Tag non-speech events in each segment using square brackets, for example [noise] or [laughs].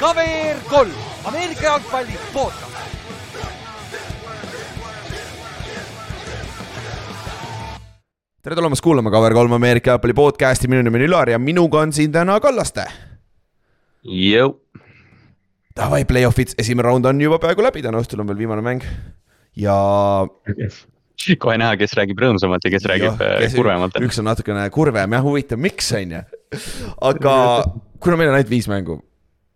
KVR kolm, Ameerika jalgpalli podcast. tere tulemast kuulama KVR3 Ameerika jalgpalli podcasti, minu nimi on Ülar ja minuga on siin täna Kallaste. Jõu. Davai, play-off'id, esimene raund on juba peaaegu läbi, täna õhtul on veel viimane mäng ja. [laughs] kohe näha, kes räägib rõõmsamalt ja kes ja, räägib äh, kes, kurvemalt. üks on natukene kurvem jah, huvitav, miks on ju. aga kuna meil on ainult viis mängu,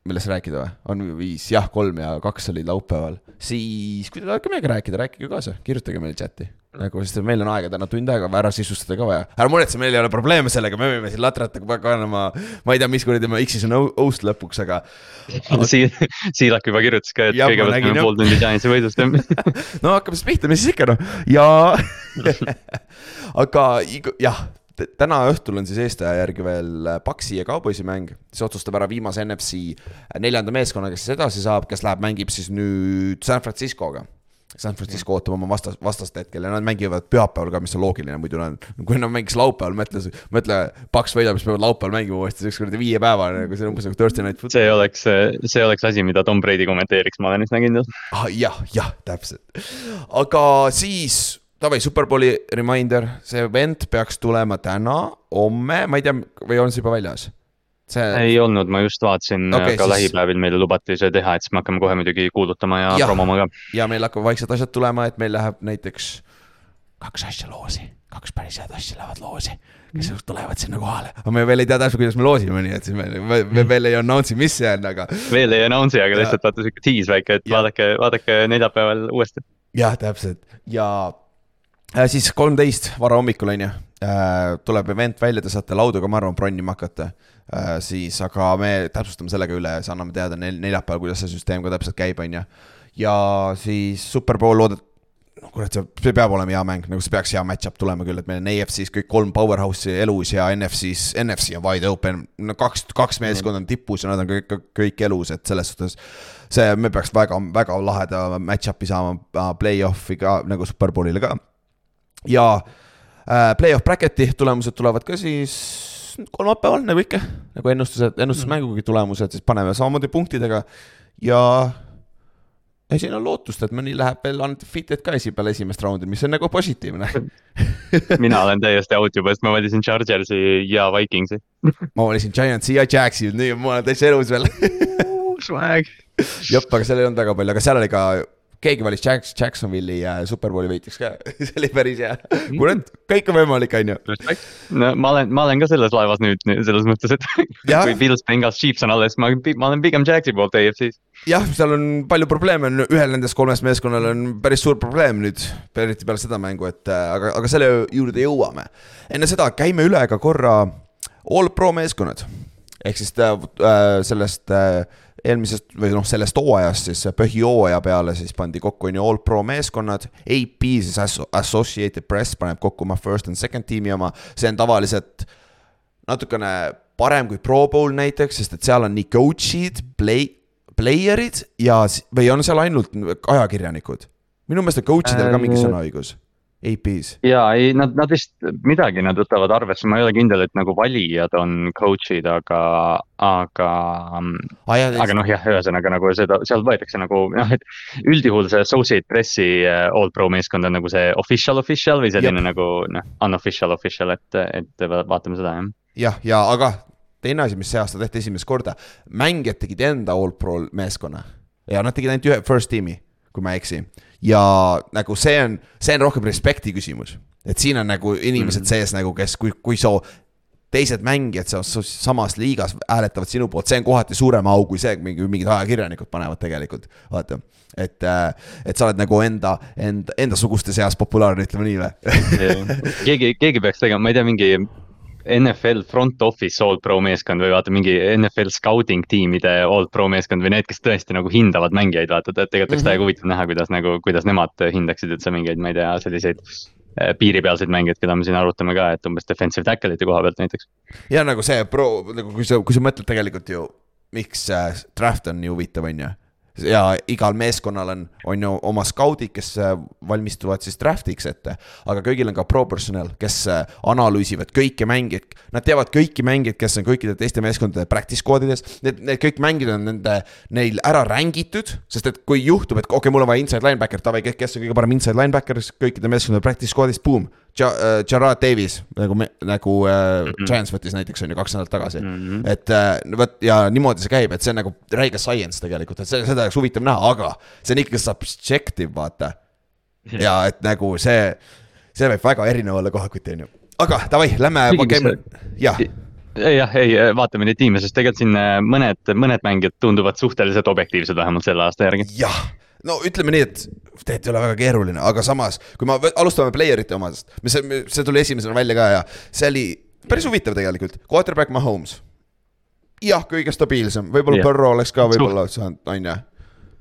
millest rääkida või? on viis, jah, kolm ja kaks olid laupäeval. siis kui te tahate meiega rääkida, rääkige kaasa, kirjutage meile chati nagu, sest meil on aega täna tund aega ära sisustada ka vaja. ära muretse, meil ei ole probleeme sellega, me võime siin latrata panema, ma ei tea, mis kuradi ma on host lõpuks, aga [laughs] Siil-, Siilak juba kirjutas ka, et kõigepealt teeme pool tundi Giantsi võidust [laughs] no hakkame siis pihta, mis siis ikka noh, ja [laughs] aga jah täna õhtul on siis eestaja järgi veel Paxi ja Cowboysi mäng, siis otsustab ära viimase NFC neljanda meeskonna, kes siis edasi saab, kes läheb, mängib siis nüüd San Francisco'ga San Francisco ootab oma vastas, vastast hetkel ja nad mängivad pühapäeval ka, mis on loogiline, muidu nad, kui nad mängiks laupäeval, mõtle, mõtle, Paks võidab, siis peavad laupäeval mängima uuesti, see oleks kuradi viie päeva nagu see on umbes nagu Thursday night football. see oleks, see oleks asi, mida Tom Brady kommenteeriks, ma olen üsna kindel ah,. jah, jah, täpselt, aga siis davai, Superbowli reminder, see event peaks tulema täna, homme, ma ei tea, või on see juba väljas see. ei olnud, ma just vaatasin okay, ka siis... lähipäevil meile lubati see teha, et siis me hakkame kohe muidugi kuulutama ja, ja promoma ka. ja meil hakkavad vaikselt asjad tulema, et meil läheb näiteks kaks asja loosi, kaks päris head asja lähevad loosi kes mm. tulevad sinna kohale, aga me veel ei tea täpselt, kuidas me loosime, nii et siis me, me, me veel ei announce'i, mis see on, aga. veel ei announce'i, aga lihtsalt vaata sihuke tease väike, et ja. vaadake, vaadake neljapäeval uuesti. jah, täpselt ja äh, siis kolmteist varahommikul on ju äh,, tuleb event välja, te saate laudu ka, ma arvan, bronnima hakata äh, Äh, siis, aga me täpsustame sellega üle, siis anname teada nel-, neljapäeval, kuidas see süsteem ka täpselt käib, on ju. ja siis Superbowl loodet-, noh kurat, see, see peab olema hea mäng, nagu see peaks hea match-up tulema küll, et meil on EFC-s kõik kolm powerhouse'i elus ja NFC-s, NFC on wide open. no kaks, kaks meeskonda on tipus ja nad on kõik, kõik elus, et selles suhtes. see, me peaks väga, väga laheda match-up'i saama äh, play-off'i ka nagu Superbowlile ka. Ja äh, play-off bracket'i tulemused tulevad ka siis kolmapäeval nagu ikka, nagu ennustused, ennustusmängugi tulemused, siis paneme samamoodi punktidega. Ja ja siin on lootust, et mõni läheb veel undefeated ka esi peale esimest raundi, mis on nagu positiivne. [laughs] Mina olen täiesti out juba, sest ma valisin Chargersi ja Vikingsi. [laughs] Ma valisin Giantsi ja Jaxi, nii ma olen täitsa elus veel. Swag. [laughs] jep, aga seal ei olnud väga palju, aga seal oli ka keegi valis Jacks, Jacksonville'i ja Superbowli võitjaks ka [laughs] see oli päris hea. Kurat, kõik on võimalik, on ju. no ma olen, ma olen ka selles laevas nüüd selles mõttes, et [laughs] kui Bills, Bengals, Chiefs on alles, ma, ma olen pigem Jacksi poolt AFC-s. jah, seal on palju probleeme, on ühel nendest kolmest meeskonnal on päris suur probleem nüüd, eriti peale seda mängu, et äh, aga, aga selle juurde jõuame. enne seda käime üle ka korra all pro meeskonnad ehk siis äh, äh sellest äh, eelmisest või noh, sellest hooajast siis põhihooaja peale siis pandi kokku on ju all pro meeskonnad. AP siis Associated Press paneb kokku oma first and second tiimi oma, see on tavaliselt natukene parem kui Pro Bowl näiteks, sest et seal on nii coach'id, play, player'id ja, või on seal ainult ajakirjanikud? minu meelest on coach idel ka mingi äh, sõnaõigus AP-s? ja ei, nad, nad vist midagi nad võtavad arvesse, ma ei ole kindel, et nagu valijad on coach'id, aga, aga ah,. aga noh, jah, ühesõnaga nagu seda, seal võetakse nagu noh, et üldjuhul see Associate Pressi äh, All Pro meeskond on nagu see official official või selline Jep. nagu noh, unofficial official, et, et vaatame seda jah. jah, ja aga teine asi, mis see aasta tehti esimest korda, mängijad tegid enda All Pro meeskonna ja nad tegid ainult ühe first tiimi, kui ma ei eksi ja nagu see on, see on rohkem respekti küsimus. et siin on nagu inimesed mm. sees nagu, kes, kui, kui sa teised mängijad seal samas liigas hääletavad sinu poolt, see on kohati suurem au kui see, mingi, mingid ajakirjanikud panevad tegelikult, vaata. et, äh, et sa oled nagu enda, enda, endasuguste seas populaarne, ütleme nii või keegi, keegi peaks tegema, ma ei tea, mingi NFL front office all pro meeskond või vaata mingi NFL scouting tiimide all pro meeskond või need, kes tõesti nagu hindavad mängijaid, vaata, et tegelikult oleks mm -hmm. täiega huvitav näha, kuidas nagu, kuidas nemad hindaksid üldse mingeid, ma ei tea, selliseid äh, piiripealseid mängijaid, keda me siin arutame ka, et umbes defensive tackle'ite koha pealt näiteks. ja nagu see pro, nagu kui sa, kui sa mõtled tegelikult ju, miks äh, draft on nii huvitav, on ju ja igal meeskonnal on, on ju oma skaudid, kes äh, valmistuvad siis draft'iks ette. aga kõigil on ka pro personnel, kes äh, analüüsivad kõiki mängijaid, nad teavad kõiki mängijaid, kes on kõikide teiste meeskondade practice squad'ides. Need, need kõik mängijad on nende, neil ära rängitud, sest et kui juhtub, et okei okay,, mul on vaja inside linebacker, davai, kes on kõige parem inside linebacker kõikide meeskondade practice squad'is, boom Gerard Davis nagu, nagu äh, mm -hmm. Giants võttis näiteks on ju kaks nädalat tagasi mm. -hmm. et äh, vot ja niimoodi see käib, et see on nagu räige science tegelikult, et see, seda oleks huvitav näha, aga see on ikkagi subjective, vaata. ja et nagu see, see võib väga erinev olla kohati, on ju. aga davai, lähme, jah jah, ei vaatame neid tiime, sest tegelikult siin äh, mõned, mõned mängijad tunduvad suhteliselt objektiivsed, vähemalt selle aasta järgi. jah no ütleme nii, et tegelikult ei ole väga keeruline, aga samas, kui me alustame player'ite omadest, mis see, see tuli esimesena välja ka ja see oli päris huvitav tegelikult, quarterback Mahomes. jah, kõige stabiilsem, võib-olla. Burrow oleks ka võib-olla saanud, on ju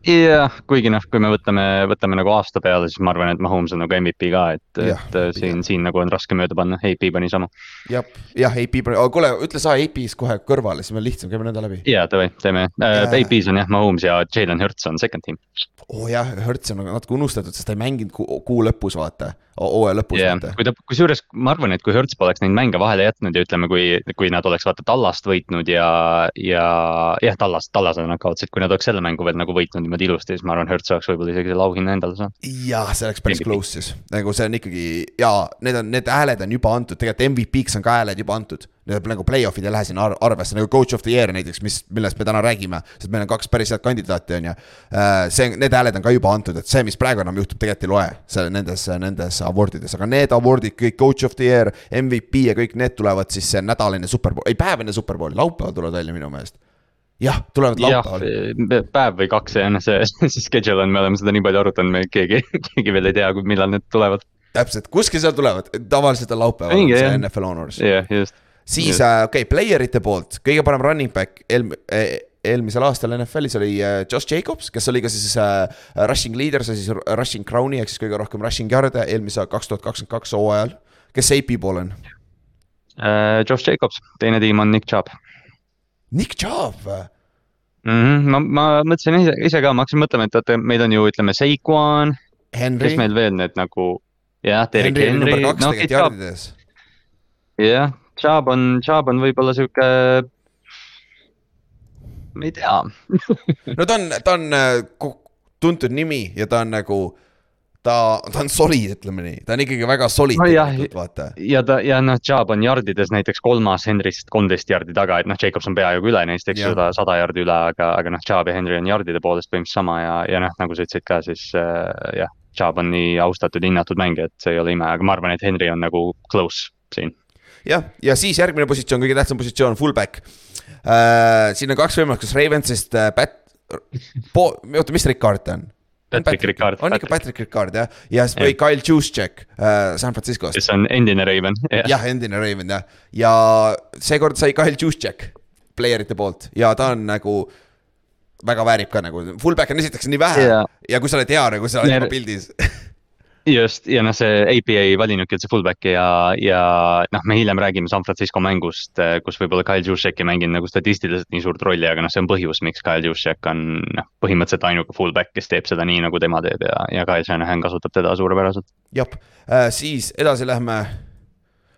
jah, kuigi noh, kui me võtame, võtame nagu aasta peale, siis ma arvan, et Mahomes on nagu MVP ka, et, et siin, siin nagu on raske mööda panna, AP pani sama. jah, jah, AP pani, aga kuule, ütle sa AP-s kohe kõrvale, siis meil lihtsam, käime nende läbi. ja davai, teeme äh,, AP-s on jah, Mahomes ja Jalen Hurts on second team. oo oh, jah, Hurts on natuke unustatud, sest ta ei mänginud kuu, kuu lõpus, vaata hooaja lõpus yeah.. kui ta, kusjuures ma arvan, et kui Hertz poleks neid mänge vahele jätnud ja ütleme, kui, kui nad oleks vaata Tallast võitnud ja, ja jah, Tallast, Tallasele nad kaotasid, kui nad oleks selle mängu veel nagu võitnud niimoodi ilusti, siis ma arvan, Hertz oleks võib-olla isegi selle auhinna endale saanud. jah, see oleks päris MVP. close siis, nagu see on ikkagi ja need on, need hääled on juba antud, tegelikult MVP-ks on ka hääled juba antud Need nagu play-off'id ei lähe sinna ar arvesse, nagu coach of the year näiteks, mis, millest me täna räägime, sest meil on kaks päris head kandidaati, on ju. Äh, see, need hääled on ka juba antud, et see, mis praegu enam juhtub, tegelikult ei loe, see nendes, nendes award ides, aga need award'id, kõik coach of the year, MVP ja kõik need tulevad siis see nädal enne superbowl, ei päev enne superbowli, laupäeval tulevad välja minu meelest jah, tulevad laupäeval. päev või kaks enne see, [laughs] see schedule on, me oleme seda nii palju arutanud, me keegi, [laughs] keegi veel ei tea, millal need tulevad. täpselt, kuskil seal tulevad, tavaliselt on laupäeval, see NFL Honors. jah, just siis äh, okei okay,, player ite poolt kõige parem running back eelm- eh,, eelmisel aastal NFL-is oli äh, Josh Jacobs, kes oli ka siis äh, rushing leader, see siis rushing crown'i ehk siis kõige rohkem rushing yard'e eelmise kaks tuhat kakskümmend kaks hooajal. kes see AP pool on uh,? Josh Jacobs, teine tiim on Nick Chubb. Nick Chubb? Mm -hmm, ma, ma mõtlesin ise, ise ka, ma hakkasin mõtlema, et vaata, meil on ju, ütleme, Seikuan. kes meil veel need nagu, jah, Derek Henry. Henry no, tegelikult jardides. jah, Chubb on, Chubb on võib-olla sihuke, ma ei tea [laughs] no ta on, ta on äh, tuntud nimi ja ta on nagu ta, ta on solid, ütleme nii, ta on ikkagi väga solid no, tegelikult, vaata. ja ta ja noh, Chubb on jardides näiteks kolmas Henry'st kolmteist jardi taga, et noh, Jacobs on peaaegu üle neist, eks ju, ta sada jardi üle, aga, aga noh, Chubb ja Henry on jardide poolest põhimõtteliselt sama ja, ja noh, nagu sa ütlesid ka, siis äh, jah. Chubb on nii austatud, hinnatud mängija, et see ei ole ime, aga ma arvan, et Henry on nagu close siin jah, ja siis järgmine positsioon, kõige tähtsam positsioon, fullback äh,. siin on kaks võimalust, kas Ravensist äh, Pat, oota, mis Ricard on? Patrick Ricard. on ikka Patrick Ricard jah, ja siis või Kyle Juszczyk äh, San Franciscost. kes on endine Raven. [laughs] jah, endine Raven jah, ja seekord sai Kyle Juszczyk player ite poolt ja ta on nagu väga väärib ka nagu, fullback on esiteks nii vähe ja, ja kui sa oled hea nagu sa oled juba pildis [laughs] just ja noh, see APA ei valinudki üldse fullback'i ja, ja noh, me hiljem räägime San Francisco mängust, eh, kus võib-olla Kyle Juszczyk ei mänginud nagu statistiliselt nii suurt rolli, aga noh, see on põhjus, miks Kyle Juszczyk on noh, põhimõtteliselt ainuke fullback, kes teeb seda nii, nagu tema teeb ja, ja Kyle Shanahan kasutab teda suurepäraselt. jah äh,, siis edasi lähme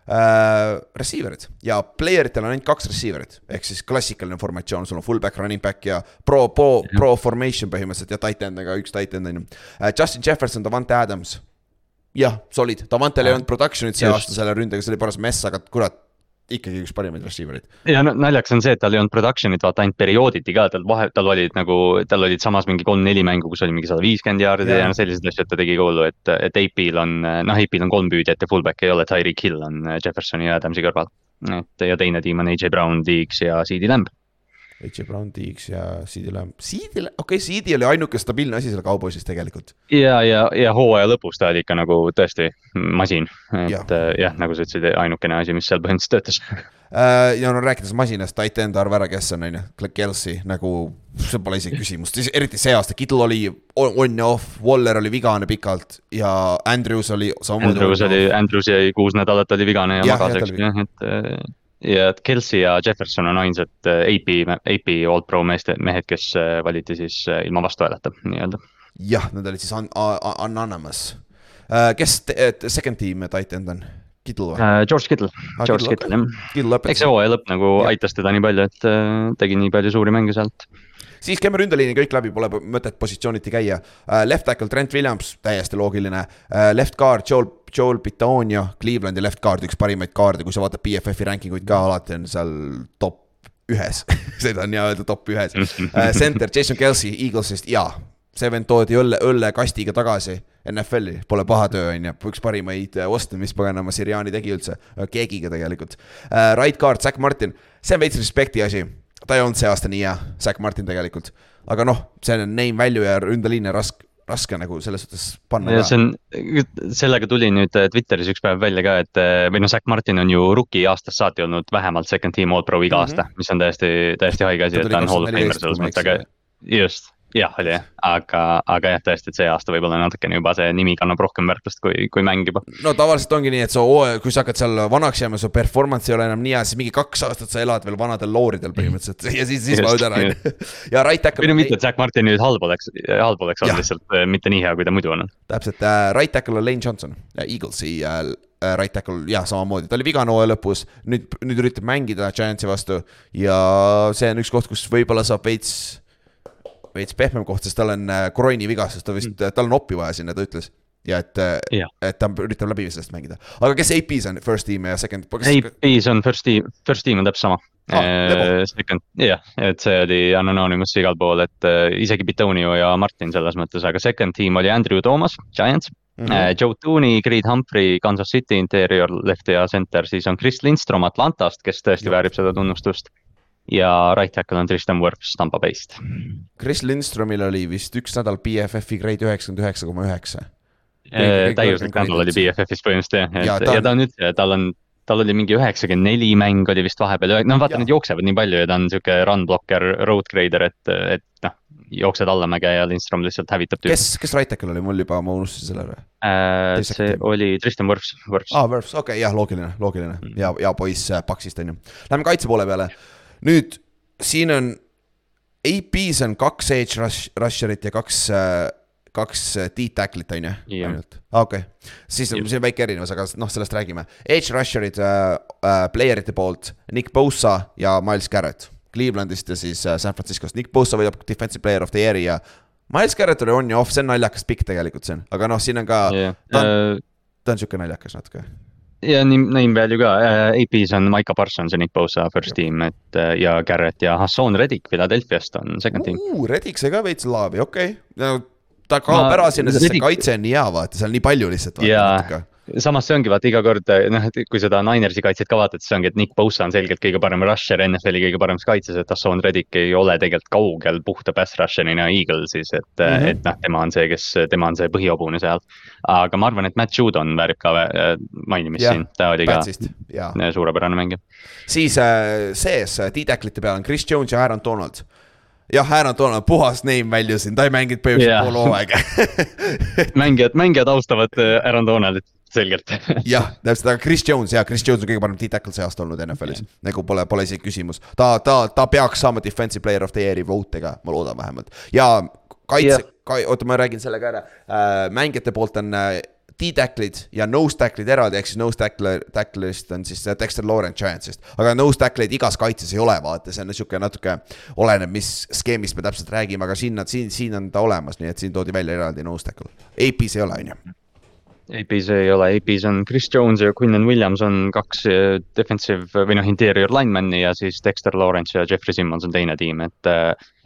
äh, receiver'id ja player itel on ainult kaks receiver'it ehk siis klassikaline formatsioon, sul on fullback, running back ja pro, pro, pro formation põhimõtteliselt ja tight end, aga üks tight end on ju. Justin Jefferson, Davante Adams jah, solid, Davantel ei olnud production'it see aasta selle ründega, see oli paras mess, aga kurat, ikkagi üks parimaid receiver eid. ja no, naljakas on see, et tal ei olnud production'it vaata ainult periooditi ka, tal vahe, tal olid nagu, tal olid samas mingi kolm-neli mängu, kus oli mingi sada viiskümmend jaardi ja, ja noh, selliseid asju, et ta tegi goolu, et, et AP-l on, noh, AP-l on kolm püüdjat ja fullback ei ole, Tyreek Hill on Jeffersoni ja Adamsi kõrval. et ja teine tiim on AJ Brown, Deeks ja CD Lamb AJ Brown, Diggs ja CD Lamb, CD, okei okay,, CD oli ainuke stabiilne asi seal kauboisis tegelikult. ja, ja, ja hooaja lõpus ta oli ikka nagu tõesti masin, et ja. Äh, jah, nagu sa ütlesid, ainukene asi, mis seal põhimõtteliselt töötas [laughs] äh, ja no rääkides masinast, titan arv ära, kes on, on ju, Kelsey nagu, see pole isegi küsimust, eriti see aasta, Kittel oli on ja off, Waller oli vigane pikalt ja Andrews oli samamoodi. Andrews oli, Andrews jäi kuus nädalat oli vigane ja, ja magas, eks ju, et ja et Kelsey ja Jefferson on ainsad äh, AP, AP All Pro meeste, mehed, kes äh, valiti siis äh, ilma vastuhääleta nii-öelda. jah, nad olid siis un- anonymous. kes te, te, second team tight end on? Kittle või? Uh, George Kittle Ah, George Kittle, Kittle jah. Eks see hooaja lõpp nagu Jah. aitas teda nii palju, et äh, tegi nii palju suuri mänge sealt. siis käime ründeliini kõik läbi, pole mõtet positsiooniti käia. Left tackle Trent Williams, täiesti loogiline. Left guard Joel, Joel Pitonio, Clevelandi left guard, üks parimaid kaarde, kui sa vaatad BFF-i ranking uid ka, alati on seal top ühes [laughs] seda on nii-öelda top ühes. [laughs] Center Jason Kelsey Eaglesist ja see vend toodi õlle, õllekastiga tagasi NFL-i, pole paha töö, on ju, üks parimaid oste, mis paganama Siriani tegi üldse, keegiga tegelikult. Right guard Zack Martin, see on veits respekti asi ta ei olnud see aasta nii hea, Zack Martin tegelikult. aga noh, see on name value ja ründeliin ja raske, raske nagu selles suhtes panna see on, sellega tuli nüüd äh, Twitteris üks päev välja ka, et äh, või noh, Zack Martin on ju rookie aastast saati olnud vähemalt second team all pro iga Mhm. aasta, mis on täiesti, täiesti haige asi, et ta on hall of 2014, famer selles mõttes, aga just. Jah, oli jah, aga, aga jah, tõesti, et see aasta võib-olla natukene juba see nimi kannab rohkem väärtust kui, kui mäng juba. no tavaliselt ongi nii, et sa, kui sa hakkad seal vanaks jääma, su performance ei ole enam nii hea, siis mingi kaks aastat sa elad veel vanadel looridel põhimõtteliselt ja siis, siis vajud ära, on ju. ja right tackle. või no mitte, et Zack Martin nüüd halb oleks, halb oleks olnud lihtsalt äh, mitte nii hea, kui ta muidu on. täpselt äh,, right tackle on Lane Johnson, Eaglesi äh, äh, right tackle, jah, samamoodi, ta oli vigane hooaja lõpus, nüüd, nüüd üritab mängida Giantsi vastu ja see on üks koht, kus võib-olla saab veits, veits pehmem koht, sest tal on äh, krooni vigastus, ta vist mm., tal on oppi vaja sinna, ta ütles. ja et äh, et ta üritab läbi sellest mängida, aga kes AP-s on first team ja second? AP-s on first team, first team on täpselt sama Ah. Eh, Second, jah, et see oli Anonymous igal pool, et isegi Bitonio ja Martin selles mõttes, aga second team oli Andrew Thomas, Giants mm. -hmm. Joe Tooney, Creed Humphrey, Kansas City interior left ja center, siis on Chris Lindstrom Atlantast, kes tõesti Jah. väärib seda tunnustust. Ja right tackle on Tristan Wirfs Tampa Bay'st. Chris Lindstromil oli vist üks nädal BFF-i grade üheksakümmend üheksa koma üheksa. Kõik täiuslik nädal oli BFF-is põhimõtteliselt jah, Ja et ja ta on üldse, tal on, tal oli mingi üheksakümmend neli mäng oli vist vahepeal, no vaata, need jooksevad nii palju ja ta on sihuke run blocker, road grader, et, et noh, jooksed allamäge ja Lindstrom lihtsalt hävitab tüüpi kes, kes right tackle oli, mul juba, ma unustasin selle ära. äh,. see teeme. oli Tristan Wirfs, Wirfs aa ah,, Verfs, okei okay,, jah, loogiline, loogiline Mm. ja, ja poiss äh, Paxist on ju. Lähme kaitse poole peale. Nüüd siin on, AP-s on kaks edge rush, rusher'it ja kaks äh, kaks äh, D-tacklit on ju? Ainult, okei. Okay., siis on siin väike erinevus, aga noh, sellest räägime. Edge rusher'id äh, äh, player ite poolt Nick Bosa ja Miles Garrett. Clevelandist ja siis äh, San Franciscost, Nick Bosa võidab defensive player of the year'i ja Miles Garrett oli on ja off, see on naljakas pikk tegelikult see on, aga noh, siin on ka, ta on, ta on sihuke naljakas natuke ja name, name value ka äh,, AP-s on Maiko Parsons ja Nick Bosa first team, et äh, ja Garrett ja Hassan Reddick Philadelphia'st on second team. uh,. Reddick sai ka veits laabi, okei okay. no,. ta kaob Ma- ära sinna, sest see Reddick- kaitse on nii hea, vaata, seal on nii palju lihtsalt. Jaa. Samas see ongi vaata iga kord noh, et kui seda Ninersi kaitset ka vaatad, siis ongi, et Nick Bosa on selgelt kõige parem rusher NFL-i kõige paremas kaitses, et Hassan Reddick ei ole tegelikult kaugel puhta pass rusher'ina Eaglesis, et mm. -hmm. et noh, tema on see, kes, tema on see põhihobune seal. aga ma arvan, et Matt Judon väärib ka äh, mainimist Jah, siin, ta oli ka Patsist, jaa. äh, suurepärane mängija. siis äh, sees D-tacklite peal on Chris Jones ja Aaron Donald. jah, Aaron Donald, puhas name value siin, ta ei mänginud põhimõtteliselt Jaa. pool hooaega. [laughs] mängijad, mängijad austavad Aaron Donaldit selgelt. [laughs] jah, täpselt, aga Chris Jones ja Chris Jones on kõige parem D-tackle see aasta olnud NFL-is, nagu pole, pole isegi küsimus. ta, ta, ta peaks saama defensive player of the year'i vote'iga, ma loodan vähemalt ja kaitse Jah. ka,, oota, ma räägin selle ka ära äh,, mängijate poolt on äh, D-tacklid ja nose tackle'id eraldi, ehk siis nose tackle, tackle'ist on siis äh, Dexter Lawrence Giantsist. aga nose tackle'id igas kaitses ei ole, vaata, see on niisugune natuke, oleneb, mis skeemist me täpselt räägime, aga siin nad, siin, siin on ta olemas, nii et siin toodi välja eraldi nose tackle. AP-s ei ole, on ju. AP-s ei ole, AP-s on Chris Jones ja Quinnen Williams on kaks äh, defensive või noh, interior lineman'i ja siis Dexter Lawrence ja Jeffrey Simmons on teine tiim, et.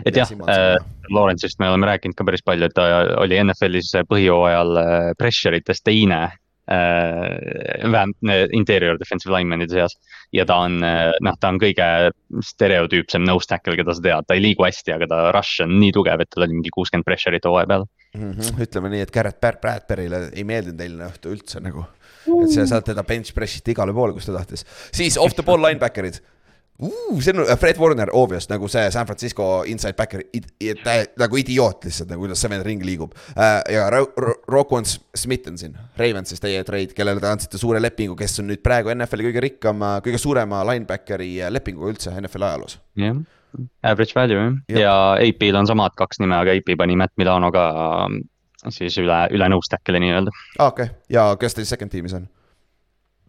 et Ja jah äh, Lawrence'ist me oleme rääkinud ka päris palju, et ta oli NFL-is põhijooajal äh, pressure ites teine äh,. vähem äh, interior defensive lineman'ide seas ja ta on noh, ta on kõige stereotüüpsem nose tackle, keda sa tead, ta ei liigu hästi, aga ta rush on nii tugev, et tal oli mingi kuuskümmend pressure'it hooaja peal. mm. -hmm. ütleme nii, et Garrett Brad- Bradbury'le ei meeldinud eilne õhtu üldse nagu. et see, sealt teda bench press iti igale poole, kus ta tahtis. siis off the ball linebacker'id. uh, see on Fred Warner, obvious nagu see San Francisco inside backer, nagu idioot lihtsalt nagu kuidas see vend ringi liigub uh,. ja Rockwon Smith on siin, Ravensist teie trade, kellele te andsite suure lepingu, kes on nüüd praegu NFL-i kõige rikkam, kõige suurema linebackeri lepinguga üldse NFL ajaloos. jah yeah., average value jah, ja AP-l on samad kaks nime, aga AP pani Matt Milano ka siis üle, üle nõustack'ile nii-öelda. aa ah,, okei okay., ja kes teil second tiimis on?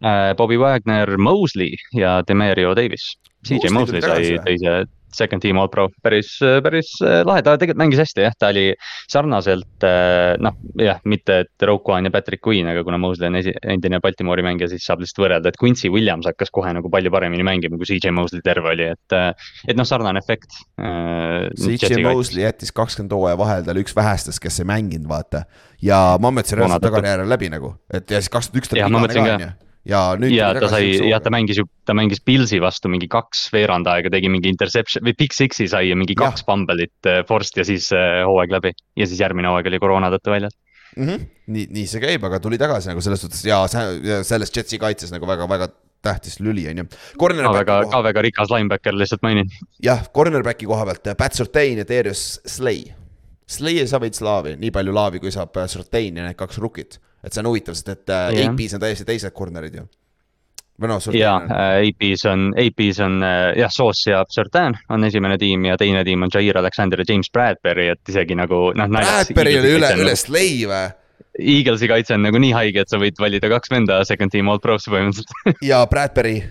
Äh, Bobby Wagner, Mosley ja Demerio Davis. CJ Mosley sai teise second team all pro, päris, päris äh, lahe, ta tegelikult mängis hästi jah, ta oli sarnaselt äh, noh, jah, mitte et Roquan ja Patrick Queen, aga kuna Mosley on esi, endine Baltimore'i mängija, siis saab lihtsalt võrrelda, et Quincy Williams hakkas kohe nagu palju paremini mängima, kui CJ Mosley terve oli, et. et noh, sarnane efekt. CJ Mosley jättis kakskümmend hooaja vahel, ta oli üks vähestest, kes ei mänginud, vaata. ja Mammetsi reaalselt tagajärjel läbi nagu, et ja siis kakskümmend üks ta oli vigane ka on ju ja nüüd. ja ta sai, jah, ta mängis ju, ta mängis Pilsi vastu mingi kaks veerand aega, tegi mingi interception või Big Six'i sai ja mingi kaks fumble'it äh, forced ja siis äh, hooaeg läbi. ja siis järgmine hooaeg oli koroona tõttu väljas mm. -hmm. nii, nii see käib, aga tuli tagasi nagu selles suhtes ja selles Jetsi kaitses nagu väga-väga tähtis lüli, on ju. ka väga, ka väga rikas linebacker, lihtsalt mainin. jah, cornerback'i koha pealt Pat Surtain ja Darius Slay. Slay ei saa veits laavi, nii palju laavi, kui saab Surtain ja need kaks rookit et see on huvitav, sest et yeah. Äh, AP-s on täiesti teised corner'id ju. või noh, Surtain. jaa, AP-s on, AP-s on äh, jah, Sauce ja Surtain on esimene tiim ja teine tiim on Jair Alexander ja James Bradbury, et isegi nagu noh. Bradbury oli üle, üle Slay või? Eaglesi kaitse on nagu nii haige, et sa võid valida kaks venda second team all pro'sse põhimõtteliselt [laughs] ja Bradbury.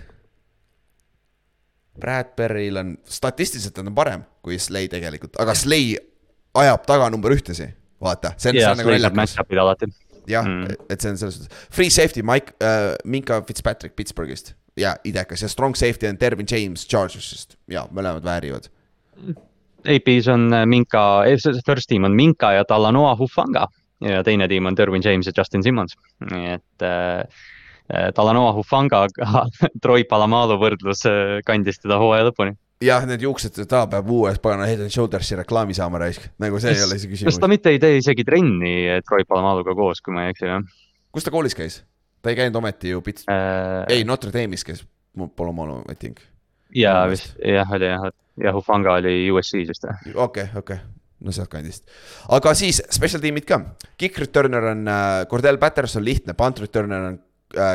Bradbury'l on, statistiliselt on ta parem kui Slay tegelikult, aga Slay ajab taga number ühtesi, vaata. jaa, Slay saab match-up'id alati jah mm., et see on selles suhtes, free safety Mike äh,, Minka Fitzpatrick Pittsburghist. Ja idekas. Ja strong safety on Dervin James Chargersist. Ja mõlemad väärivad. AP-s on äh, Minka, eh, first team on Minka ja Talanoa Hufanga. Ja teine tiim on Dervin James ja Justin Simmons, nii et äh, äh Talanoa Hufangaga [laughs] Troy Palamalu võrdlus äh, kandis teda hooaja lõpuni jah, need juuksed, ta peab uue pagana Head and Shoulders'i reklaami saama raisk, nagu see kas, ei ole isegi küsimus. kas ta mitte ei tee isegi trenni Troy Palamaluga koos, kui ma ei eksi, jah? kus ta koolis käis? ta ei käinud ometi ju Pits- äh..., ei Notre Dame'is käis Palomalu, I think. jaa, vist jah, oli jah, ja Hufanga oli USC-s vist jah. okei okay,, okei okay no sealtkandist. aga siis special tiimid ka, kick returner on uh, Cordell Patterson, lihtne, punt returner on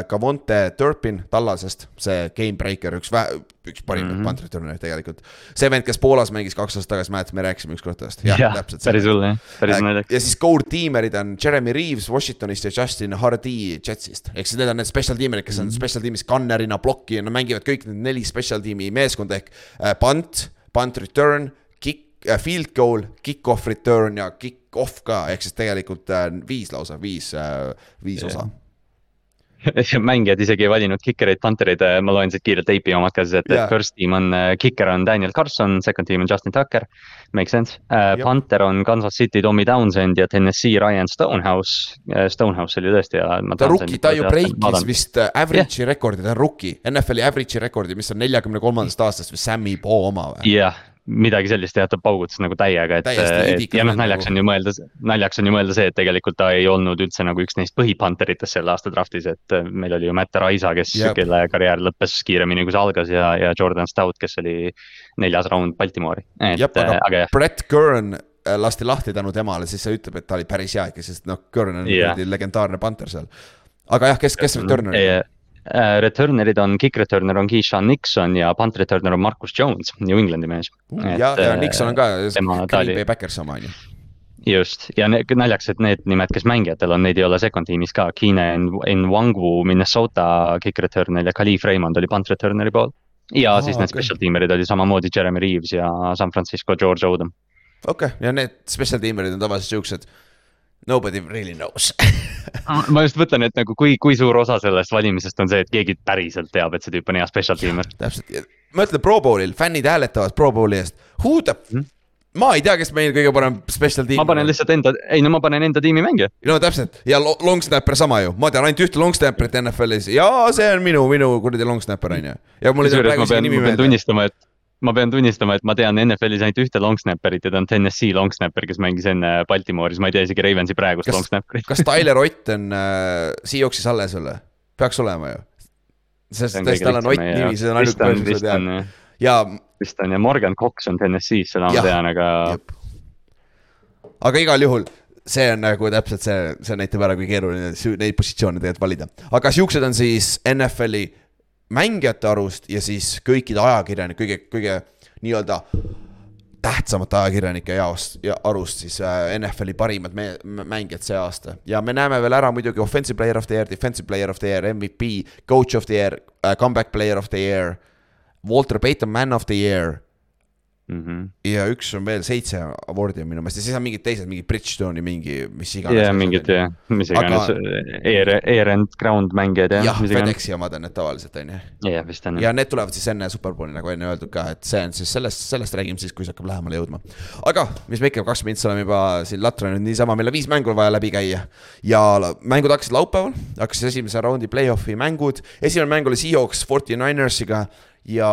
Kavonte äh, Turpin Tallasest, see gamebreaker, üks vä-, üks parimaid mm -hmm. punt returner'e tegelikult. see vend, kes Poolas mängis kaks aastat tagasi, mäletad, me rääkisime ükskord temast. jah ja, täpselt. päris hull jah, päris naljakas. ja siis core tiimerid on Jeremy Reaves Washingtonist ja Justin Hardy Jetsist. ehk siis need on need special tiimerid, kes on mm -hmm. special tiimis gunner'ina, plokki, nad mängivad kõik need neli special tiimi meeskonda ehk äh, punt, punt return, kick äh,, field goal, kick-off return ja kick-off ka, ehk siis tegelikult äh, viis lausa, viis äh,, viis yeah. [laughs] mängijad isegi ei valinud kikereid, puntereid, ma loen siit kiirelt AP omad ka siis, et yeah. first team on, äh, kiker on Daniel Carson, second team on Justin Tucker. Make sense uh,, punter on Kansas City Tommy Townsend ja Tennessee Ryan Stonehouse. Äh, Stonehouse oli tõesti ja. ta rookie, ta ju breikis vist average'i yeah. rekordi, ta on rookie, NFL-i average'i rekordi, mis on neljakümne kolmandast aastast või Sammy Poe oma või? jah yeah midagi sellist jah, ta paugutas nagu täiega, et, et ja noh, naljaks on ju mõelda, naljaks on ju mõelda see, et tegelikult ta ei olnud üldse nagu üks neist põhipanteritest selle aasta draftis, et äh, meil oli ju Matt Raisa, kes, kelle karjäär lõppes kiiremini, kui see algas ja, ja Jordan Stout, kes oli neljas raund Baltimore'i. jah, aga, aga jah. Brett Kern äh, lasti lahti tänu temale, siis see ütleb, et ta oli päris hea ikka, sest noh, Kern on yeah. legendaarne panter seal. aga jah, kes, kes returner oli? Äh, returner'id on, kick returner on Keishan Nixon ja punt returner on Marcus Jones, New Englandi mees. ja, ja äh, Nixon on ka Green Bay Packers oma on ju just ja naljakas, et need nimed, kes mängijatel on, neid ei ole second tiimis ka, Keenan Nwangu Minnesota kick returner ja Khalif Raymond oli punt returner'i pool. ja oh, siis need okay. special teamer'id oli samamoodi Jeremy Reaves ja San Francisco George Odom. okei okay., ja need special teamer'id on tavaliselt siuksed Nobody really knows [laughs] ma just mõtlen, et nagu kui, kui suur osa sellest valimisest on see, et keegi päriselt teab, et see tüüp on hea special teamer. täpselt, ma ütlen Pro Bowlil, fännid hääletavad Pro Bowli eest, who the mm, ma ei tea, kes meil kõige parem special tiim. ma panen lihtsalt enda, ei no ma panen enda tiimi mängija. no täpselt ja long snapper sama ju, ma tean ainult ühte long snapper'it NFL-is ja see on minu, minu kuradi long snapper on ju. ja mul ei tule praegu isegi nimi meelde. tunnistama, et ma pean tunnistama, et ma tean NFL-is ainult ühte long snapper'it ja ta on Tennessee long snapper, kes mängis enne Baltimooris, ma ei tea isegi Ravensi praegust kas, long snapper'it. kas Tyler [laughs] Ott on äh, Seahawksis alles või? peaks olema ju. sest, tal on Ott nimi, see on ainuke põhjus, mida tean. ja vist on ja Morgan Cox on TNS-is, seda ma tean, aga aga igal juhul see on nagu täpselt see, see näitab ära, kui keeruline neid positsioone tegelikult valida. aga siuksed on siis NFL-i mängijate arust ja siis kõikide ajakirjanike, kõige, kõige nii-öelda tähtsamate ajakirjanike jaost ja arust siis äh, NFL-i parimad mängijad see aasta. ja me näeme veel ära muidugi offensive player of the year, defensive player of the year, MVP, coach of the year äh,, comeback player of the year. Walter Payton man of the year mhm. ja üks on veel seitse awardi on minu meelest ja siis on mingid teised, mingi Bridgestone'i mingi, mis iganes. ja mingid jah, mis iganes air, air and ground mängijad ja jah, iganes. FedExi omad on need tavaliselt, on ju. jah, vist on ja need tulevad siis enne Superbowli, nagu enne öeldud ka, et see on siis sellest, sellest räägime siis, kui see hakkab lähemale jõudma. aga mis me ikka, kakskümmend mintsi oleme juba siin latranud niisama, meil on viis mängu vaja läbi käia. ja mängud hakkasid laupäeval, hakkasid esimese raundi play-off'i mängud, esimene mäng oli Seahawks 49ers'iga ja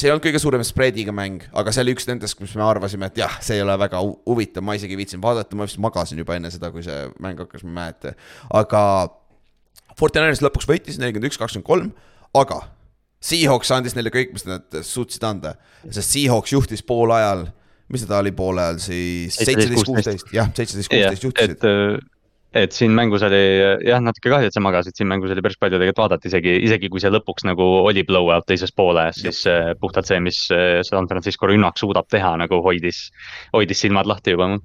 see ei olnud kõige suurema spreadiga mäng, aga see oli üks nendest, kus me arvasime, et jah, see ei ole väga hu- huvitav, ma isegi ei viitsinud vaadata, ma vist magasin juba enne seda, kui see mäng hakkas, ma ei mäleta. aga Fortinanders lõpuks võitis nelikümmend üks, kakskümmend kolm, aga Seahawks andis neile kõik, mis nad suutsid anda, sest Seahawks juhtis poole ajal, mis ta oli poole ajal siis, seitseteist, kuusteist, jah, seitseteist, kuusteist juhtisid. Et, siin mängus oli jah, natuke kahju, et sa magasid, siin mängus oli päris palju tegelikult vaadata, isegi, isegi kui see lõpuks nagu oli blowout teises pooles, siis äh, puhtalt see, mis äh, San Francisco rünnak suudab teha, nagu hoidis, hoidis silmad lahti juba.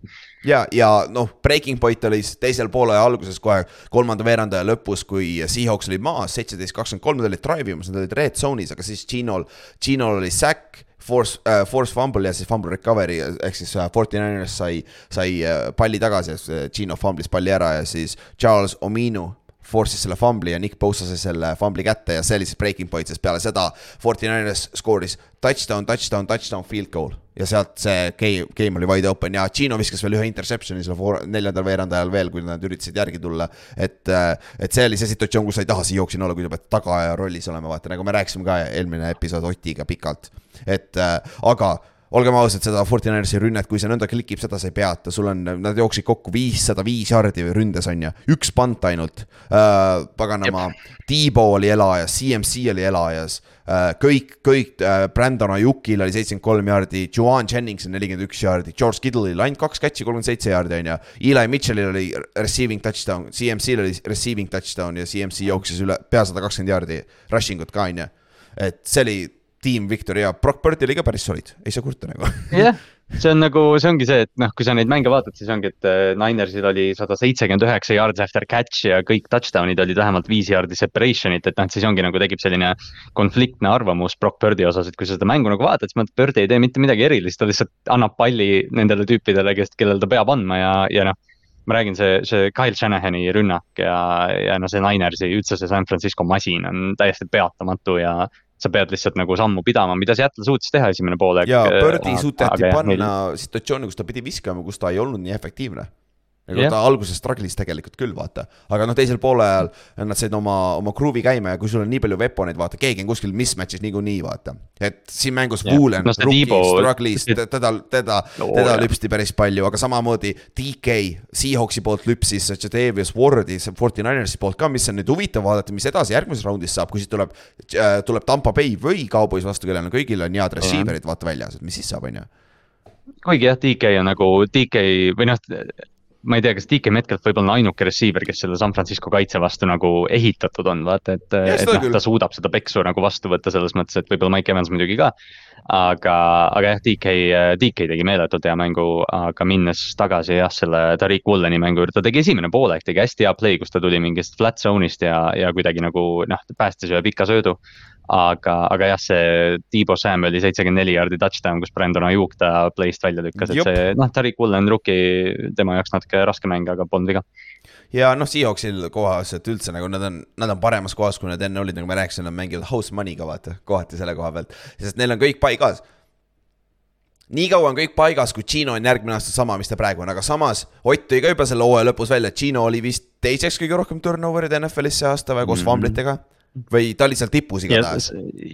Ja, ja noh, breaking point oli siis teisel poole alguses kohe kolmanda veerandaja lõpus, kui Seahawks oli maas, seitseteist, kakskümmend kolm, nad olid drive imas, nad olid red zone'is, aga siis Ginol, Ginol oli sack. Force äh,, force fumble ja siis fumble recovery ehk siis äh, Fortinanders sai, sai äh, palli tagasi siis, äh, Gino fumblis palli ära ja siis Charles Ominu force'is selle fumbli ja Nick Bosa sai selle fumbli kätte ja see oli siis breaking point, sest peale seda Fortinanders skooris touchdown, touchdown, touchdown, field goal. ja sealt see game, game oli wide open ja Gino viskas veel ühe interception'i selle neljandal veerandajal veel, kui nad üritasid järgi tulla. et, et see oli see situatsioon, kus sa ei taha siin jooksin olla, kui sa pead tagaaja rollis olema, vaata nagu me rääkisime ka eelmine episood Otiga pikalt. et aga olgem ausad, seda Fortinersi rünnet, kui see nõnda klikib, seda sa ei peata, sul on, nad jooksid kokku viissada viis jardi ründes on ju, üks pant ainult äh,. paganama, Tiibo oli elajas, CMC oli elajas äh,, kõik, kõik äh, Brandon Ajukil oli seitsekümmend kolm jardi, Juan Jennings on nelikümmend üks jardi, George Kittle'il ainult kaks catch'i, kolmkümmend seitse jardi on ju. Eli Mitchellil oli receiving touchdown, CMC-l oli receiving touchdown ja CMC jooksis üle pea sada kakskümmend jardi, rushing ut ka on ju. et see oli tiim Victory ja Brock Birdi oli ka päris solid, ei saa kurta nagu. [laughs] Jah, see on nagu, see ongi see, et noh, kui sa neid mänge vaatad, siis ongi, et äh, Ninersil oli sada seitsekümmend üheksa yards after catch ja kõik touchdown'id olid vähemalt viis yard'i separation'it, et noh, siis ongi nagu tekib selline konfliktne arvamus Brock Birdi osas, et kui sa seda mängu nagu vaatad, siis mõtled, Bird ei tee mitte midagi erilist, ta lihtsalt annab palli nendele tüüpidele, kes, kellel ta peab andma ja, ja noh ma räägin, see, see Kyle Shanahani rünnak ja, ja no see Ninersi, üldse see San Francisco masin on täiesti peatamatu ja sa pead lihtsalt nagu sammu pidama, mida Seattle suutis teha esimene poolek. ja Birdi suudeti panna situatsiooni, kus ta pidi viskama, kus ta ei olnud nii efektiivne nagu yeah. ta alguses struggle'is tegelikult küll, vaata. aga noh, teisel poolel nad said oma, oma groove'i käima ja kui sul on nii palju veponeid, vaata, keegi on kuskil mismatch'is niikuinii, vaata. et siin mängus yeah. Woolen no, rookie struggle'is, [laughs] teda, teda no,, teda lüpsti päris palju, aga samamoodi DK Seahawksi poolt lüpsis Jadavius Wardi, see Forty-Ninersi poolt ka, mis on nüüd huvitav vaadata, mis edasi järgmises raundis saab, kui siit tuleb äh,, tuleb Tampa Bay või Cowboys vastu, kellel on kõigil on head receiver'id, vaata väljas, et mis siis saab, on ju kuigi jah, DK on nagu DK või noh, ma ei tea, kas DK Metcalf võib olla ainuke receiver, kes selle San Francisco kaitse vastu nagu ehitatud on, vaata, et, et noh, ta suudab seda peksu nagu vastu võtta selles mõttes, et võib-olla Mike Evans muidugi ka. aga, aga jah, DK, DK tegi meeletult hea mängu, aga minnes tagasi jah, selle Tariq Wooleni mängu juurde, ta tegi esimene poolek, tegi hästi hea play, kus ta tuli mingist flat zone'ist ja, ja kuidagi nagu noh, päästis ühe pika söödu aga, aga jah, see Tiibo Samueli seitsekümmend neli jaardi touchdown, kus Brandon Ajuk ta play'st välja lükkas, et see noh, Tariq Woolen rookie, tema jaoks natuke raske mäng, aga polnud viga. ja noh, Seahawksil kohas, et üldse nagu nad on, nad on paremas kohas, kui nad enne olid, nagu ma rääkisin, nad mängivad house money'ga vaata, kohati selle koha pealt, sest neil on kõik paigas nii kaua on kõik paigas, kui Gino on järgmine aasta sama, mis ta praegu on, aga samas Ott tõi ka juba selle hooaja lõpus välja, et Gino oli vist teiseks kõige rohkem turnover'id NFL-is see aasta või koos mm -hmm. famblitega või ta oli seal tipus igatahes.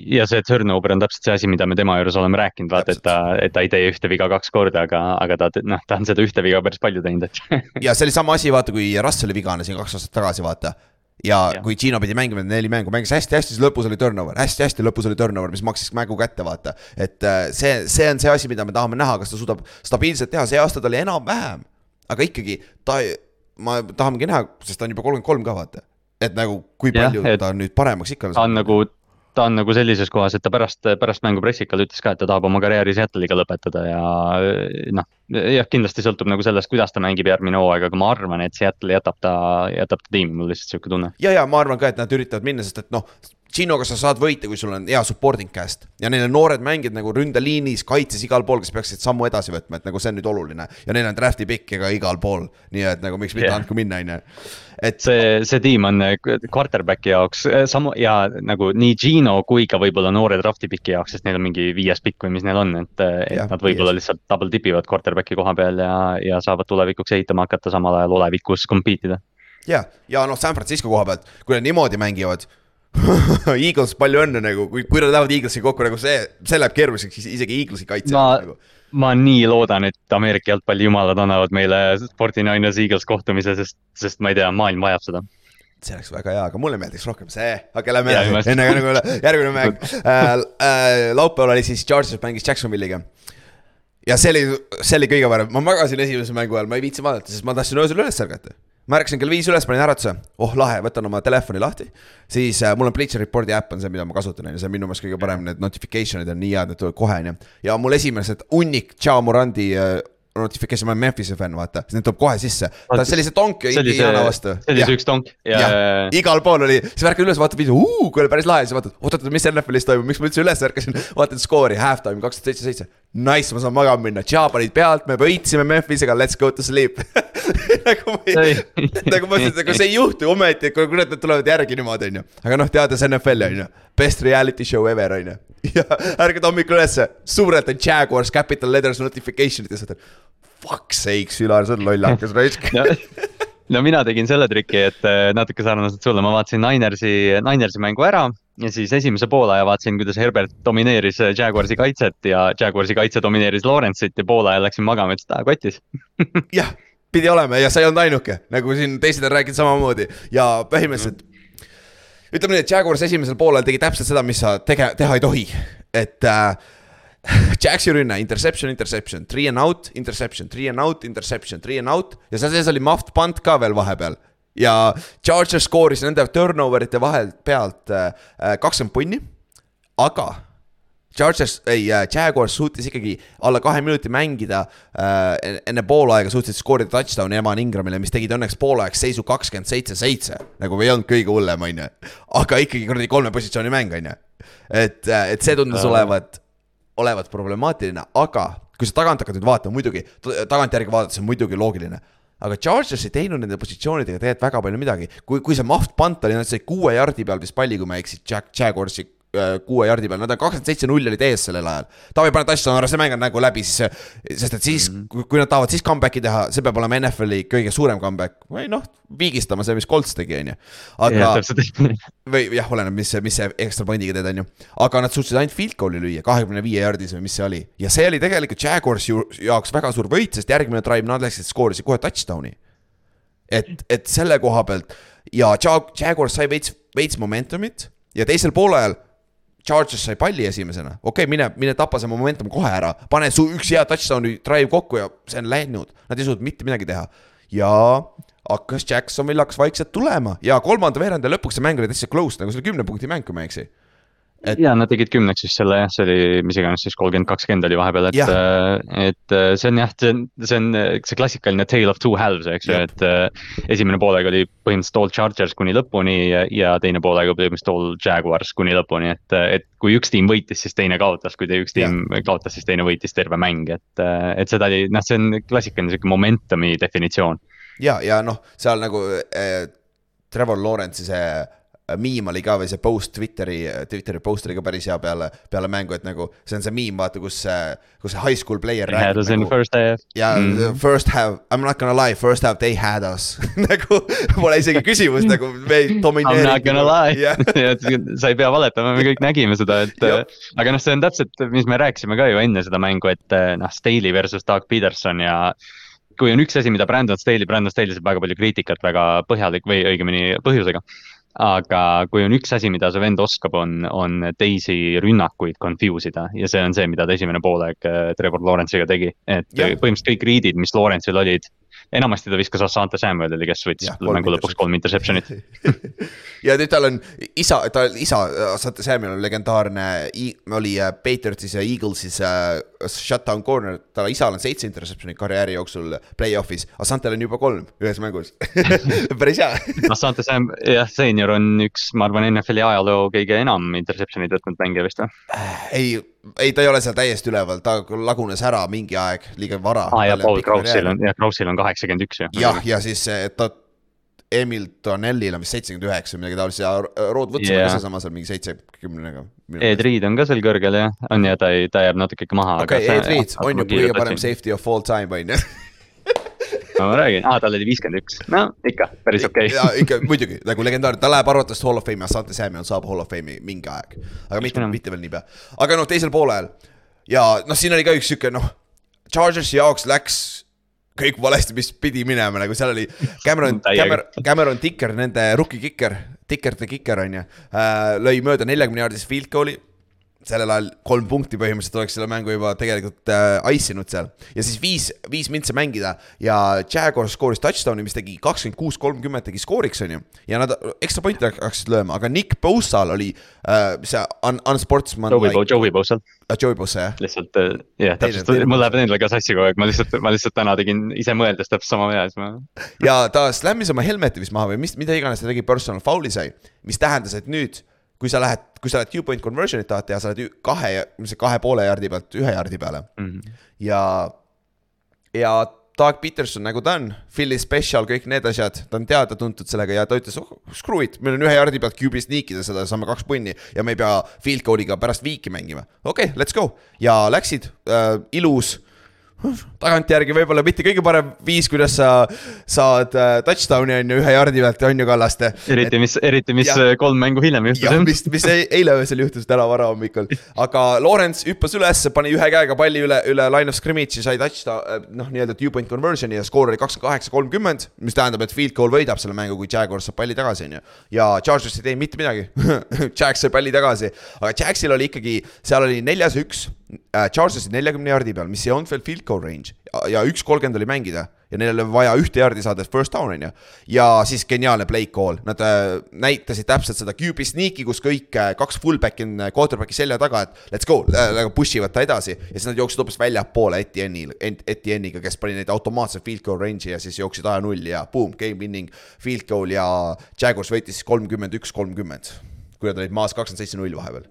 ja see turnover on täpselt see asi, mida me tema juures oleme rääkinud, vaata, et ta, et ta ei tee ühte viga kaks korda, aga, aga ta noh, ta on seda ühte viga päris palju teinud, et [laughs] ja see oli sama asi, vaata, kui Russell'i vigane siin kaks aastat tagasi, vaata. ja Jah. kui Gino pidi mängima neli mängu, mängis hästi-hästi, siis lõpus oli turnover, hästi-hästi lõpus oli turnover, mis maksis mängu kätte, vaata. et äh, see, see on see asi, mida me tahame näha, kas ta suudab stabiilselt teha, see aasta ta oli enam-vähem. aga ikkagi ta, ma tahamegi näha, sest ta on juba kolmkümmend kolm ka vaata. Et nagu, kui palju et- ta nüüd paremaks ikka ta on nagu, ta on nagu sellises kohas, et ta pärast, pärast mängu pressikal ütles ka, et ta tahab oma karjääri Seattle'iga lõpetada ja noh. jah, kindlasti sõltub nagu sellest, kuidas ta mängib järgmine hooaeg, aga ma arvan, et Seattle jätab ta, jätab ta tiimi, mul lihtsalt sihuke tunne. ja, ja ma arvan ka, et nad üritavad minna, sest et noh, Ginoga sa saad võita, kui sul on hea supporting cast ja neil on noored mängijad nagu ründeliinis, kaitses igal pool, kes peaksid sammu edasi võtma, et nagu see on nüüd oluline ja neil on draft'i pikk ka igal pool, nii et nagu miks mitte yeah. andku minna, on ju. et see, see tiim on eh, quarterback'i jaoks eh, samu ja nagu nii Gino kui ka võib-olla noore draft'i piki jaoks, sest neil on mingi viies pikk või mis neil on, et, et Jah, nad võib-olla lihtsalt double tip ivad quarterback'i koha peal ja, ja saavad tulevikuks ehitama hakata, samal ajal olevikus compete ida. ja, ja noh, San Francisco koha pealt, kui nad niimoodi mängivad [laughs] Eagles, palju õnne nagu, kui, kui nad lähevad Eaglesi kokku nagu see, see läheb keeruliseks is- isegi Eaglesi kaitsel Ma- nagu. ma nii loodan, et Ameerika jalgpalli jumalad annavad meile Fortinainers Eagles kohtumise, sest, sest ma ei tea, maailm vajab seda. see oleks väga hea, aga mulle meeldiks rohkem see, aga lähme edasi, enne kui nagu järgmine mäng [laughs] äh,. Äh, laupäeval oli siis Chargers mängis Jacksonville'iga. Ja see oli, see oli kõige parem, ma magasin esimese mängu ajal, ma ei viitsi vaadata, sest ma tahtsin öösel üles ärgata. ma ärkasin kell viis üles, panin äratuse, oh lahe, võtan oma telefoni lahti. siis äh, mul on Bleacher Reporti äpp on see, mida ma kasutan, on ju, see on minu meelest kõige parem, need notification'id on nii head, need tulevad kohe, on ju. ja mul esimesed hunnik Tšao Morandi äh, notification, ma olen Memphise fänn, vaata, need tuleb kohe sisse. ta sellise tonk see Indiana, vastu. see oli see üks tonk ja, ja, igal pool oli, siis ärkad üles, vaatad video, kuule päris lahe, siis vaatad, oot-oot, mis NFL-is toimub, miks ma üldse üles ärkasin, [laughs] vaatad skoori, halftime kaksteist seitse seitse. Nice, ma saan magama minna, Tšaa panid pealt, me võitsime Memphisega, let's go to sleep. [laughs] [laughs] nagu ma ei, nagu ma ütlesin, nagu see ei juhtu ometi, kui kurat, nad tulevad järgi niimoodi, onju. aga noh, teades NFL-i onju, best reality show ever onju. [laughs] ja ärkad hommikul ülesse, suurelt on Jaguars capital letters notification'id ja sa ütled. Fuck sakes, Ülar, sa oled lollakas raisk. [laughs] no, mina tegin selle triki, et eh, natuke sarnaselt sulle, ma vaatasin Ninersi, Ninersi mängu ära ja siis esimese poolaja vaatasin, kuidas Herbert domineeris eh, Jaguarsi kaitset ja Jaguarsi kaitse domineeris Lawrence'it ja poole ajal läksin magama, ütlesin, et aa kotis. jah, pidi olema ja sa ei olnud ainuke, nagu siin teised on rääkinud samamoodi. Ja põhimõtteliselt ütleme nii, et Jaguars esimesel poolel tegi täpselt seda, mis sa tege-, teha ei tohi, et äh, [laughs] Jaxi rünne, interception, interception, three and out, interception, three and out, interception, three and out. Ja seal sees oli muffed punt ka veel vahepeal. Ja Chargers skooris nende turnover ite vahelt pealt äh, kakskümmend punni, aga Chargers, ei, Jaguars suutis ikkagi alla kahe minuti mängida äh, enne poolaega suutsid skoorida touchdown'i Evan Ingramile, mis tegid õnneks poolaegs seisu kakskümmend seitse, seitse. nagu ei olnud kõige hullem, on ju. aga ikkagi kuradi kolme positsiooni mäng, on ju. et, et see tundus olevat, olevat problemaatiline, aga kui sa tagant hakkad nüüd vaatama, muidugi, tagantjärgi vaadates on muidugi loogiline aga Chargers ei teinud nende positsioonidega tegelikult väga palju midagi, kui, kui see muffed punt oli, nad said kuue jardi peal vist palli, kui ma ei eksi, Jack, Jaguarsi äh, kuue jardi peal, nad on kakskümmend seitse null olid ees sellel ajal. Taavi paneb touchdown ära, see mäng on nagu läbi, siis, sest et siis mm, -hmm. kui nad tahavad siis comeback'i teha, see peab olema NFL-i kõige suurem comeback või noh, viigistama see, mis Colts tegi, on ju. aga, [laughs] või jah, oleneb, mis mis see ekstra pointiga teed, on ju. aga nad suutsid ainult field goal'i lüüa, kahekümne viie jardis või mis see oli. ja see oli tegelikult Jaguarsi jaoks väga suur võit, sest järgmine drive nad läksid, skoorisid kohe touchdown'i. et, et selle koha pealt ja Jag- Jaguars sai veits, veits momentumit ja teisel poolajal Chargers sai palli esimesena, okei okay,, mine, mine tapa see momentum kohe ära, pane su üks hea touchdown'i drive kokku ja see on läinud, nad ei suutnud mitte midagi teha. ja hakkas Jacksonvil hakkas vaikselt tulema ja kolmanda veerandi lõpuks see mäng oli täitsa close, nagu see oli kümne punkti mäng, kui ma ei eksi. Et- ja nad tegid kümneks siis selle jah, see oli mis iganes siis kolmkümmend, kakskümmend oli vahepeal, et Jah., et äh, see on jah, see on, see on äh, see klassikaline tale of two halves, eks ju, et äh, esimene poolega oli põhimõtteliselt all Chargers kuni lõpuni ja, ja teine poolega põhimõtteliselt all Jaguars kuni lõpuni, et, et kui üks tiim võitis, siis teine kaotas, kui te üks tiim kaotas, siis teine võitis terve mäng, et, et seda oli, noh, see on klassikaline sihuke momentum'i definitsioon. ja, ja noh, seal nagu äh, Trevor Lawrence'i see äh, miim oli ka või see post Twitteri, Twitteri post oli ka päris hea peale, peale mängu, et nagu see on see miim, vaata, kus see, kus see high school player Had us in nagu, first half. ja mm. first have, I m not gonna lie, first have they had us [laughs] nagu pole isegi küsimust nagu me ei I m domineeri. not gonna lie jah, [laughs] et sa ei pea valetama, me kõik nägime seda, et Jah. aga noh, see on täpselt, mis me rääkisime ka ju enne seda mängu, et eh, noh, Staley versus Doug Peterson ja kui on üks asi, mida Brandon Staley, Brandon Staley saab väga palju kriitikat väga põhjalik või õigemini põhjusega. Aga kui on üks asi, mida see vend oskab, on, on teisi rünnakuid confuse ida ja see on see, mida ta esimene poolaeg äh, Trevor Lawrence'iga tegi. et Jah. põhimõtteliselt kõik read'id, mis Lawrence'il olid, enamasti ta viskas Asante Samuelile, kes võttis mängu lõpuks kolm interception'it. [laughs] Ja nüüd tal on isa, ta isa, saate Samuel on legendaarne, oli äh, Patriotsis ja Eaglesis äh, shutdown corner, tal isal on seitse interception'it karjääri jooksul play-off'is, Asantel on juba kolm ühes mängus. [laughs] Päris hea. [laughs] Asante Sam, jah, seenior on üks, ma arvan, NFL-i ajaloo kõige enam interception'id võtnud mängija vist või? ei, ei, ta ei ole seal täiesti üleval, ta lagunes ära mingi aeg liiga vara. aa ja Paul Krausil on, jah, Krausil on kaheksakümmend üks ju. jah, ja siis ta, Emil Tonellil on vist seitsekümmend üheksa või midagi taolist ja Rod Woods on Jah. ka sealsamas seal mingi seitsmekümnega. Ed Reed on ka seal kõrgel jah, on ja ta ei, ta jääb natuke ikka maha. okei, Ed Reed on ju kõige parem safety of all time on ju. [laughs] no ma räägin, aa tal oli viiskümmend üks, no ikka, päris okei. ja ikka muidugi. Nagu legendaarne, ta läheb arvatavasti Hall of Fame'i, Asante Samuel saab Hall of Fame'i mingi aeg. aga mitte, mitte veel niipea, aga noh, teisel poolel. Ja noh, siin oli ka üks sihuke noh, Chargersi jaoks läks kõik valesti, mis pidi minema, nagu seal oli Cameron. Cameron, Cameron Ticker, nende rookie kicker, Ticker the kicker on ju äh,, lõi mööda neljakümne jaardist field goal'i sellel ajal kolm punkti põhimõtteliselt oleks selle mängu juba tegelikult äh, ice inud seal. ja siis viis, viis mintse mängida ja Jaguar skooris touchdown'i, mis tegi kakskümmend kuus, kolmkümmend tegi skooriks, on ju. ja nad ekstra pointi hakkasid lööma, aga Nick Bosal oli äh, see un, unsportsman Joey Bo-, Joey Bosel, uh, Joey Bosa jah. lihtsalt äh, jah, täpselt teine-, mul läheb nendele ka sassi kogu aeg, ma lihtsalt, ma lihtsalt täna tegin ise mõeldes täpselt sama vea, siis ma. ja ta slam'is oma helmeti vist maha või mis, mida iganes ta tegi, personal foul'i sai, mis tähendas, et nüüd, kui sa lähed, kui sa oled two point conversion'it tahad teha, sa oled kahe, mis see kahe poole jaardi pealt ühe jaardi peale Mhm. ja, ja Doug Peterson nagu ta on, Philly special, kõik need asjad, ta on teada-tuntud sellega ja ta ütles oh,, screw it, meil on ühe jaardi pealt QB sneakida seda, saame kaks punni ja me ei pea field goal'iga pärast viiki mängima. okei okay,, let's go ja läksid äh,, ilus tagantjärgi võib-olla mitte kõige parem viis, kuidas sa saad äh, touchdown'i on ju ühe jardi pealt on ju Kallaste. eriti, mis, eriti, mis äh, kolm mängu hiljem juhtus. mis, mis eile öösel juhtus täna varahommikul, aga Lawrence hüppas üles, pani ühe käega palli üle, üle line of scrimmage'i, sai touchdown, noh, nii-öelda two point conversion'i ja skoor oli kakskümmend kaheksa, kolmkümmend, mis tähendab, et field goal võidab selle mängu, kui Jaguars saab palli tagasi, on ju. ja Chargers ei teinud mitte midagi [laughs] Jags sai palli tagasi, aga Jagsil oli ikkagi, seal oli neljas üks äh,, Chargersi neljakümne jardi peal, mis ei olnud veel field goal range ja- üks kolmkümmend oli mängida ja neil oli vaja ühte jardi saada, first down on ju. ja siis geniaalne play call, nad äh, näitasid täpselt seda QB sneak'i, kus kõik äh, kaks fullback'i on quarterback'i selja taga, et let's go nagu push ivad ta edasi ja siis nad jooksid hoopis väljapoole Etienne'il, Etienne'iga, kes pani neid automaatselt field goal range'i ja siis jooksid aja nulli ja boom, game winning field goal ja Jaguars võitis kolmkümmend üks, kolmkümmend. kui nad olid maas kakskümmend seitse null vahepeal.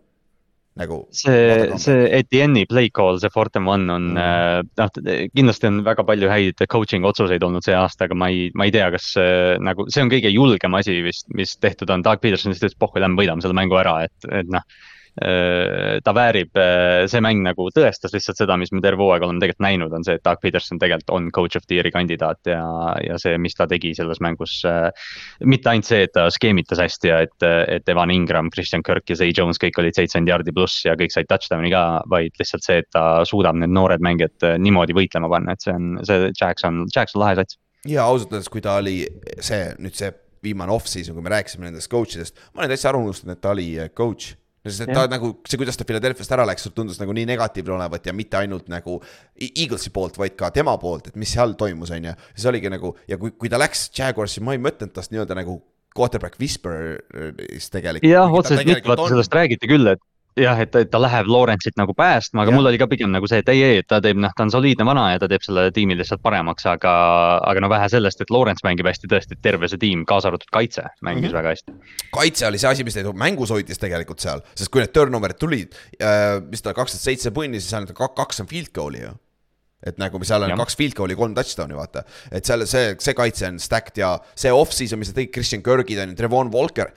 nagu. see, see Etienne'i play call, see and one on mm., noh, kindlasti on väga palju häid coaching otsuseid olnud see aasta, aga ma ei, ma ei tea, kas see, nagu see on kõige julgem asi vist, mis tehtud on, Doug Peterson lihtsalt ütles, pohhu, lähme võidame selle mängu ära, et, et noh. Ta väärib, see mäng nagu tõestas lihtsalt seda, mis me terve hooaeg oleme tegelikult näinud, on see, et Doug Peterson tegelikult on coach of the year'i kandidaat ja, ja see, mis ta tegi selles mängus äh, mitte ainult see, et ta skeemitas hästi ja et, et Evan Ingram, Christian Kirk ja Zay Jones kõik olid seitsekümmend jaardi pluss ja kõik said touchdown'i ka, vaid lihtsalt see, et ta suudab need noored mängijad äh, niimoodi võitlema panna, et see on, see Jackson, Jackson lahe sats. ja ausalt öeldes, kui ta oli see nüüd see viimane off-season, kui me rääkisime nendest coach idest, ma olin täitsa ära unustanud, et ta oli äh, coach. sest et ta Jah. nagu see, kuidas ta Philadelphia'st ära läks, tundus nagu nii negatiivne olevat ja mitte ainult nagu Eaglesi poolt, vaid ka tema poolt, et mis seal toimus, on ju. siis oligi nagu ja kui, kui ta läks Jaguarsi, ma ei mõtelnud tast nii-öelda nagu quarterback whisper'is tegelikult. jah, otseselt mitte, vaata sellest räägiti küll, et jah, et, et ta läheb Lawrence'it nagu päästma, aga Jah. mul oli ka pigem nagu see, et ei, ei, et ta teeb, noh, ta on soliidne vana ja ta teeb selle tiimi lihtsalt paremaks, aga, aga no vähe sellest, et Lawrence mängib hästi tõesti, terve see tiim, kaasa arvatud kaitse, mängis mm -hmm. väga hästi. kaitse oli see asi, mis neid mängus hoidis tegelikult seal, sest kui need turnover'id tulid äh,, mis ta kaksteist seitse punni, siis ainult ka- kaks on field goal'i ju. et nagu seal on Jah. kaks field goal'i, kolm touchdown'i vaata, et seal see, see kaitse on stacked ja see off-season, mis nad tegid, Christian Kirgid on ju, Trevon Walker.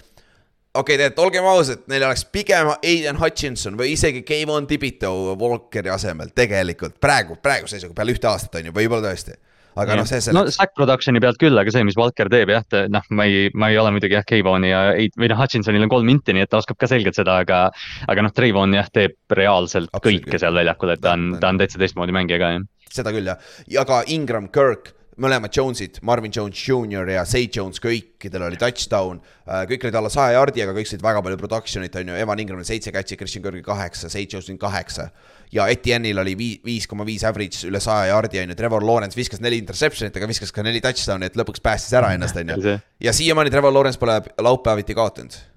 Okei okay,, tegelikult olgem ausad, neil oleks pigem Aiden Hutchinson või isegi Kevon Tibito Walkeri asemel tegelikult praegu, praeguse seisuga peale ühte aastat on ju, võib-olla tõesti. aga noh, see no selleks. stack production'i pealt küll, aga see, mis Walker teeb jah, noh, ma ei, ma ei ole muidugi jah, Kayvoni ja ei, või noh, Hutchinsonil on kolm minti, nii et ta oskab ka selgelt seda, aga. aga noh, Trayvon jah, teeb reaalselt Absoluutselt. kõike seal väljakul, et ta on Ta-, ta on täitsa teistmoodi mängija ka jah. seda küll jah, ja ka Ingram, Kirk mõlemad Jones'id, Marvin Jones Jr ja Say Jones, kõikidel oli touchdown. kõik olid alla saja jardi, aga kõik said väga palju production'it, on ju, Evan Ingramil seitse catch'i, Christian Kirkil kaheksa, Say Jones'il kaheksa. ja Etienne'il oli vii-, viis koma viis average üle saja jardi, on ju, Trevor Lawrence viskas neli interception'it, aga viskas ka neli touchdown'i, et lõpuks päästis ära ennast, on ju ja siiamaani Trevor Lawrence pole laupäeviti kaotanud.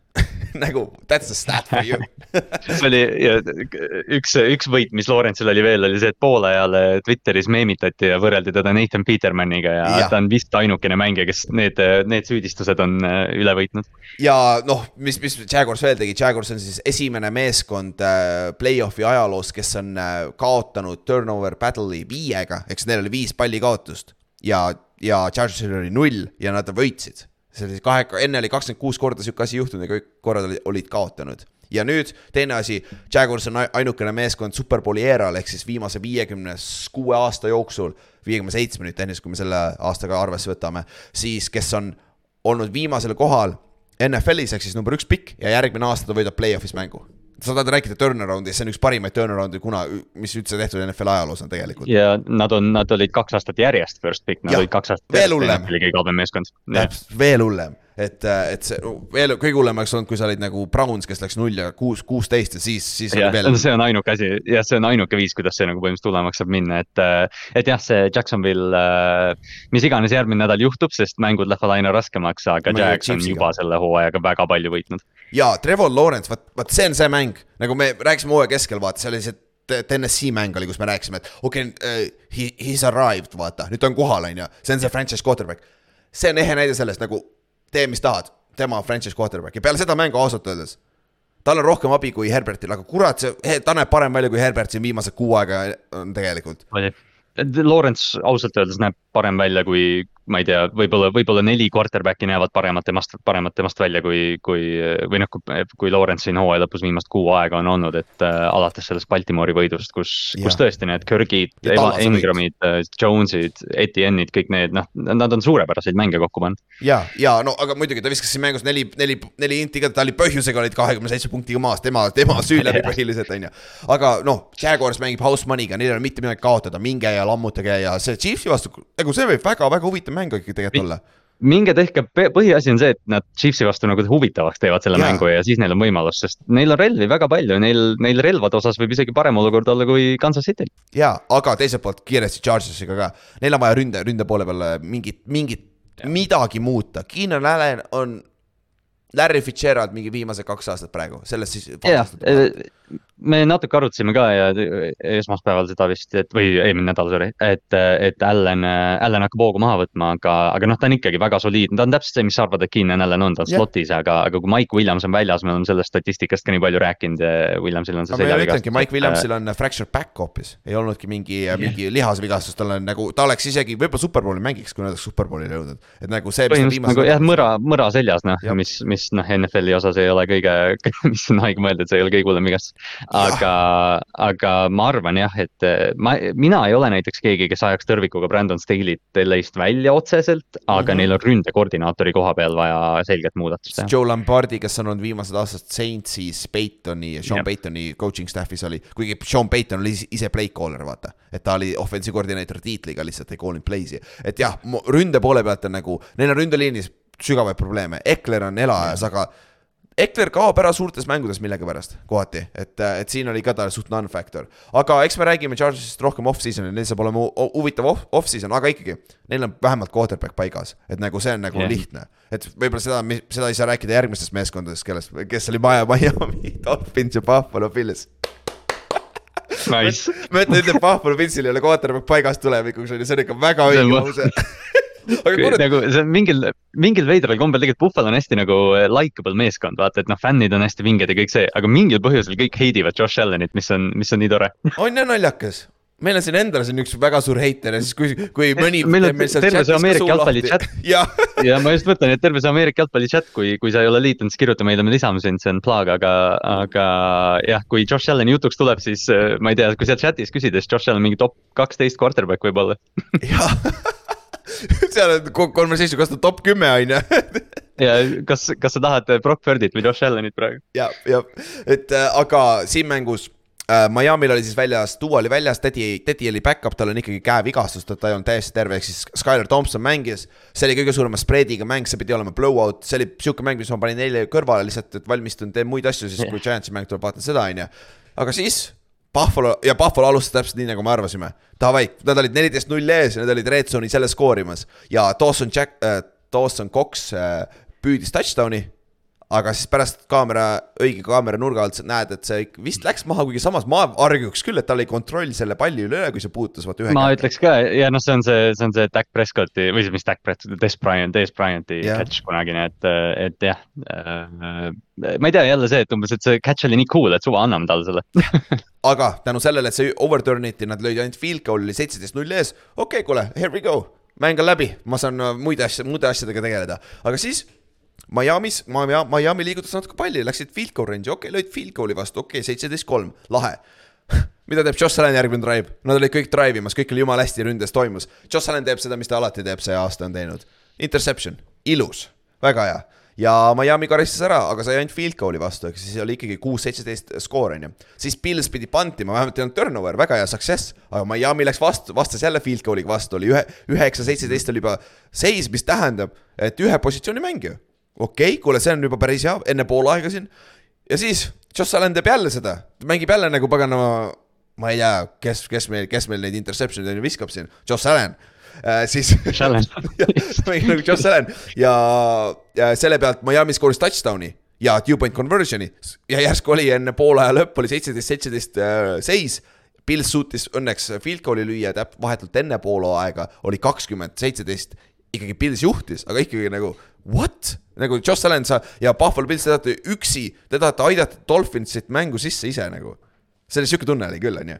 [laughs] nagu that's the stat for you [laughs] see oli üks, üks võit, mis Lawrence'il oli veel, oli see, et poolajal Twitteris meemitati ja võrreldi teda Nathan Petermaniga ja, ja. ta on vist ainukene mängija, kes need, need süüdistused on äh, üle võitnud. ja noh, mis, mis Jaguars veel tegi, Jaguars on siis esimene meeskond äh, play-off'i ajaloos, kes on äh, kaotanud turnover battle'i viiega, eks neil oli viis palli kaotust ja, ja Chargersil oli null ja nad võitsid. See oli kahe, enne oli kakskümmend kuus korda sihuke asi juhtunud ja kõik korrad olid, olid kaotanud. ja nüüd teine asi, Jaguars on ai- ainukene meeskond Superbowli eeral ehk siis viimase viiekümne kuue aasta jooksul, viiekümne seitsme nüüd tehniliselt, kui me selle aastaga arvesse võtame, siis kes on olnud viimasel kohal NFL-is ehk siis number üks pikk ja järgmine aasta ta võidab play-off'is mängu. Sa tahad rääkida turnaround'ist, see on üks parimaid turnaround'e kuna, mis üldse tehtud NFL ajaloos on tegelikult. ja nad on, nad olid kaks aastat järjest first pick, nad Jah, olid kaks aastat veel hullem. Kõige halvem meeskond. veel hullem, et, et see veel kõige hullem oleks olnud, kui sa olid nagu Browns, kes läks null ja kuus, kuusteist ja siis, siis oli jah, veel. see on ainuke asi, jah, see on ainuke viis, kuidas see nagu põhimõtteliselt hullemaks saab minna, et. et jah, see Jacksonville, mis iganes järgmine nädal juhtub, sest mängud lähevad aina raskemaks, aga Mõni Jags on juba selle hooajaga väga palju võitnud. ja Trevor Lawrence, vot, vot see on see mäng, nagu me rääkisime hooaja keskel, vaata, see oli see TNS-i mäng oli, kus me rääkisime, et okei okay, uh,, he, he's arrived, vaata, nüüd ta on kohal, on ju, see on see franchise quarterback. see on ehe näide sellest nagu tee, mis tahad, tema on franchise quarterback. Ja peale seda mängu ausalt öeldes tal on rohkem abi kui Herbertil, aga kurat, see, ta näeb parem välja kui Herbert siin viimased kuu aega on tegelikult. oli, Lawrence ausalt öeldes näeb parem välja kui, ma ei tea, võib-olla, võib-olla neli quarterback'i näevad paremad temast, paremad temast välja kui, kui või noh, kui Lawrence siin hooaja lõpus viimast kuu aega on olnud, et äh, alates sellest Baltimori võidust, kus, kus tõesti need Kirgid, võit. Ingramid, Jones'id, Etienne'id, kõik need, noh, nad on suurepäraseid mänge kokku pannud. ja, ja no aga muidugi ta viskas siin mängus neli, neli, neli inti ka, ta oli põhjusega olid kahekümne seitse punktiga maas, tema, tema süü läbi [laughs] põhiliselt on ju. aga noh, Jaguars mängib house money'ga, neil ei ole mitte midagi kaotada, minge ja lammutage ja see Chiefsi vastu, nagu see võib väga-väga huvitav mäng ikkagi tegelikult olla. minge tehke, põhiasi on see, et nad Chiefsi vastu nagu huvitavaks teevad selle ja. mängu ja siis neil on võimalus, sest neil on relvi väga palju, neil, neil relvade osas võib isegi parem olukord olla kui Kansas City'l. ja, aga teiselt poolt kiiresti Chargersiga ka, neil on vaja ründe, ründe poole peale mingit, mingit, midagi muuta, Keenan Allan on Larry Fitzgerald mingi viimased kaks aastat praegu, sellest siis. jah, me natuke arutasime ka ja esmaspäeval seda vist, et või eelmine nädal, sorry, et, et Allan, Allan hakkab hoogu maha võtma, aga, aga noh, ta on ikkagi väga soliidne, ta on täpselt see, mis sa arvad, et Keenan Allan on, ta on Jah. slot'is, aga, aga kui Mike Williams on väljas, me oleme sellest statistikast ka nii palju rääkinud, Williamsil on see aga ma seljavigastus. ütlengi, Mike Williamsil on fracture back hoopis, ei olnudki mingi, mingi lihasvigastus, tal on nagu, ta oleks isegi võib-olla superbowli mängiks, kui nad oleks superbowlile jõudnud, et nagu see. põhimõtteliselt nagu jah, mõra, mõra seljas noh mis, mis noh, NFL-i osas ei ole kõige, [laughs] mis on haige mõelda, et see ei ole kõige hullem vigastus. aga, aga ma arvan jah, et eh, ma, mina ei ole näiteks keegi, kes ajaks tõrvikuga Brandon Staley't LA-st välja otseselt, aga mm. -hmm. neil on ründekoordinaatori koha peal vaja selget muudatust. Joe Lombardi, kes on olnud viimased aastad Saintsis Paytoni, Sean Jah. Paytoni coaching staff'is oli, kuigi Sean Payton oli ise- play caller, vaata. et ta oli offensive koordineeter tiitliga, lihtsalt ei call inud play'si. et jah, ründe poole pealt on nagu, neil on ründeliinis sügavaid probleeme, Ekler on elajas, aga Ekler kaob ära suurtes mängudes millegipärast kohati, et, et siin oli ka ta suht non-factor. aga eks me räägime Chargesist rohkem off-season'il, neil saab olema hu- huvitav off- off-season, aga ikkagi. Neil on vähemalt quarterback paigas, et nagu see on nagu yeah. lihtne. et võib-olla seda, seda ei saa rääkida järgmistest meeskondadest, kellest, kes oli Miami Dolphins ja Buffalo Bills. Nice. ma ütlen, et Buffalo Billsil ei ole quarterback paigas tulevikuks on ju, see on ikka väga õige lause. [laughs] aga kurat, nagu see on mingil, mingil veidral kombel tegelikult Buffalo on hästi nagu eh, likeable meeskond, vaata, et noh, fännid on hästi vinged ja kõik see, aga mingil põhjusel kõik heidivad Josh Allan'it, mis on, mis on nii tore. on jah naljakas meil on siin endal siin üks väga suur heiter ja siis kui, kui mõni. Meil on terve see Ameerika jalgpalli chat. [laughs] jah, ja ma just mõtlen, et terve see Ameerika jalgpalli chat, kui, kui sa ei ole liitunud, siis kirjuta meile, me lisame sind, see on plaag, aga, aga jah, kui Josh Allan'i jutuks tuleb, siis eh, ma ei tea, kui seal chat'is küsida, siis Josh Allan mingi top kaksteist quarterback võib-olla. jah. [laughs] [laughs] seal on conversation, kas ta top kümme on ju. [laughs] ja kas, kas sa tahad Brock Birdit või Josh Allan'it praegu? ja, ja, et äh, aga siin mängus äh, Miami'l oli siis väljas, Duo oli väljas, Teddy, Teddy oli back-up, tal on ikkagi käevigastus, ta ei olnud täiesti terve, ehk siis Skylar Thompson mängis. see oli kõige suurema spreadiga mäng, see pidi olema blowout, see oli sihuke mäng, mis ma panin eile kõrvale lihtsalt, et valmistun, teen muid asju, siis kui Giantsi mäng tuleb, vaatan seda, on ju. aga siis Buffalo ja Buffalo alustas täpselt nii, nagu me arvasime. Davai, nad olid neliteist null ees ja nad olid red zone'i selle skoorimas ja Dawson Jack äh,, Dawson Cox äh, püüdis touchdown'i aga siis pärast kaamera, õige kaamera nurga alt sa näed, et see vist läks maha, kuigi samas ma argiks küll, et tal ei kontroll selle palli üle, kui see puutus vaata ühe ma ütleks ka ja noh, see on see, see on see Dak Prescotti või siis mis Dak Prescott, Des Bryant, Des Bryanti Jah. catch kunagine, et, et jah äh,. ma ei tea, jälle see, et umbes, et see catch oli nii cool, et suva anname talle selle. [laughs] aga tänu sellele, et see overturn iti, nad lõid ainult field goal'i, oli seitseteist null ees. okei okay,, kuule, here we go, mäng on läbi, ma saan äh, muid asju, muude asjadega tegeleda, aga siis Miami's, Miami liigutas natuke palli, läksid field goal range'i, okei okay,, lõid field goal'i vastu, okei okay,, seitseteist kolm, lahe. [laughs] mida teeb Josh Allan järgmine drive, nad olid kõik drive imas, kõik oli jumala hästi ründes toimus. Josh Allan teeb seda, mis ta alati teeb, see aasta on teinud. Interception, ilus, väga hea ja Miami karistas ära, aga sai ainult field goal'i vastu, ehk siis oli ikkagi kuus-seitseteist skoor on ju. siis Pils pidi pantima, vähemalt ei olnud turnover, väga hea success, aga Miami läks vastu, vastas jälle field goal'iga vastu, oli ühe, üheksa-seitseteist oli juba seis, mis tähendab, et ühe positsiooni mäng ju. Okei okay,, kuule, see on juba päris hea, enne poolaega siin. ja siis Josh Allan teeb jälle seda, mängib jälle nagu paganama, ma ei tea, kes, kes meil, kes meil neid interception'id on ju viskab siin, Josh Allan äh,, siis [laughs] [laughs] mängib nagu Josh Allan ja, ja selle pealt Miami skooris touchdown'i ja two-point conversion'i ja järsku oli enne poolaja lõppu oli seitseteist, seitseteist äh, seis. Pils suutis õnneks field goal'i lüüa täp-, vahetult enne poolaega oli kakskümmend seitseteist. Ikkagi Pils juhtis, aga ikkagi nagu what? nagu Josh Allan sa ja Buffalo Pils, te tahate üksi, te tahate aidata Dolphinsit mängu sisse ise nagu. see oli sihuke tunne oli küll, on ju.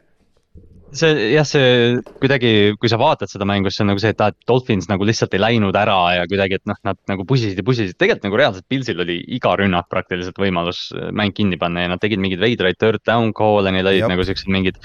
see jah, see kuidagi, kui sa vaatad seda mängu, siis on nagu see, et aa, et Dolphins nagu lihtsalt ei läinud ära ja kuidagi, et noh, nad nagu pusisid ja pusisid, tegelikult nagu reaalselt Pilsil oli iga rünnak praktiliselt võimalus äh, mäng kinni panna ja nad tegid mingeid veidraid third down call'e, neil olid nagu siuksed mingid.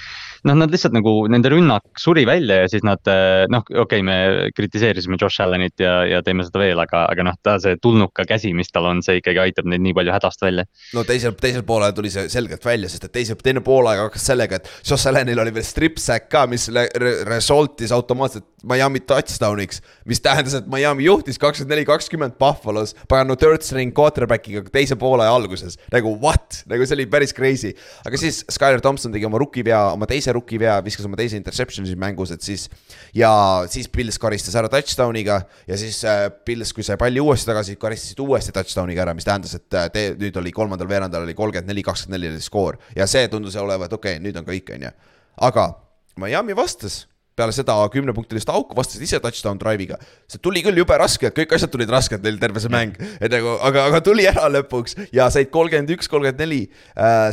noh, nad lihtsalt nagu nende rünnak suri välja ja siis nad äh, noh, okei okay,, me kritiseerisime Josh Allanit ja, ja teeme seda veel, aga, aga noh, ta see tulnuka käsi, mis tal on, see ikkagi aitab neid nii palju hädast välja. no teisel, teisel poolel tuli see selgelt välja, sest et teise, teine poolaeg hakkas sellega, et Josh Allanil oli veel strip sack ka, mis re- result'is automaatselt Miami touchdown'iks. mis tähendas, et Miami juhtis kakskümmend neli, kakskümmend Buffalo's, pagan no third string quarterback'iga teise poole alguses. nagu what, nagu see oli päris crazy. aga siis Skylar Thompson tegi oma rookie vea, oma teise rookie vea, viskas oma teise interception'i mängus, et siis. ja siis Pils karistas ära touchdown'iga ja siis äh, Pils, kui sai palli uuesti tagasi, karistasid uuesti touchdown'iga ära, mis tähendas, et äh, te, nüüd oli kolmandal veerandal oli kolmkümmend neli, kakskümmend neli oli skoor ja see tundus olevat okei okay,, nüüd on kõik, on ju. aga Miami vastas peale seda kümnepunktilist auku vastasid ise touchdown drive'iga. see tuli küll jube raske, kõik asjad tulid rasked neil terve see mäng, et nagu, aga, aga tuli ära lõpuks ja said kolmkümmend üks, kolmkümmend neli,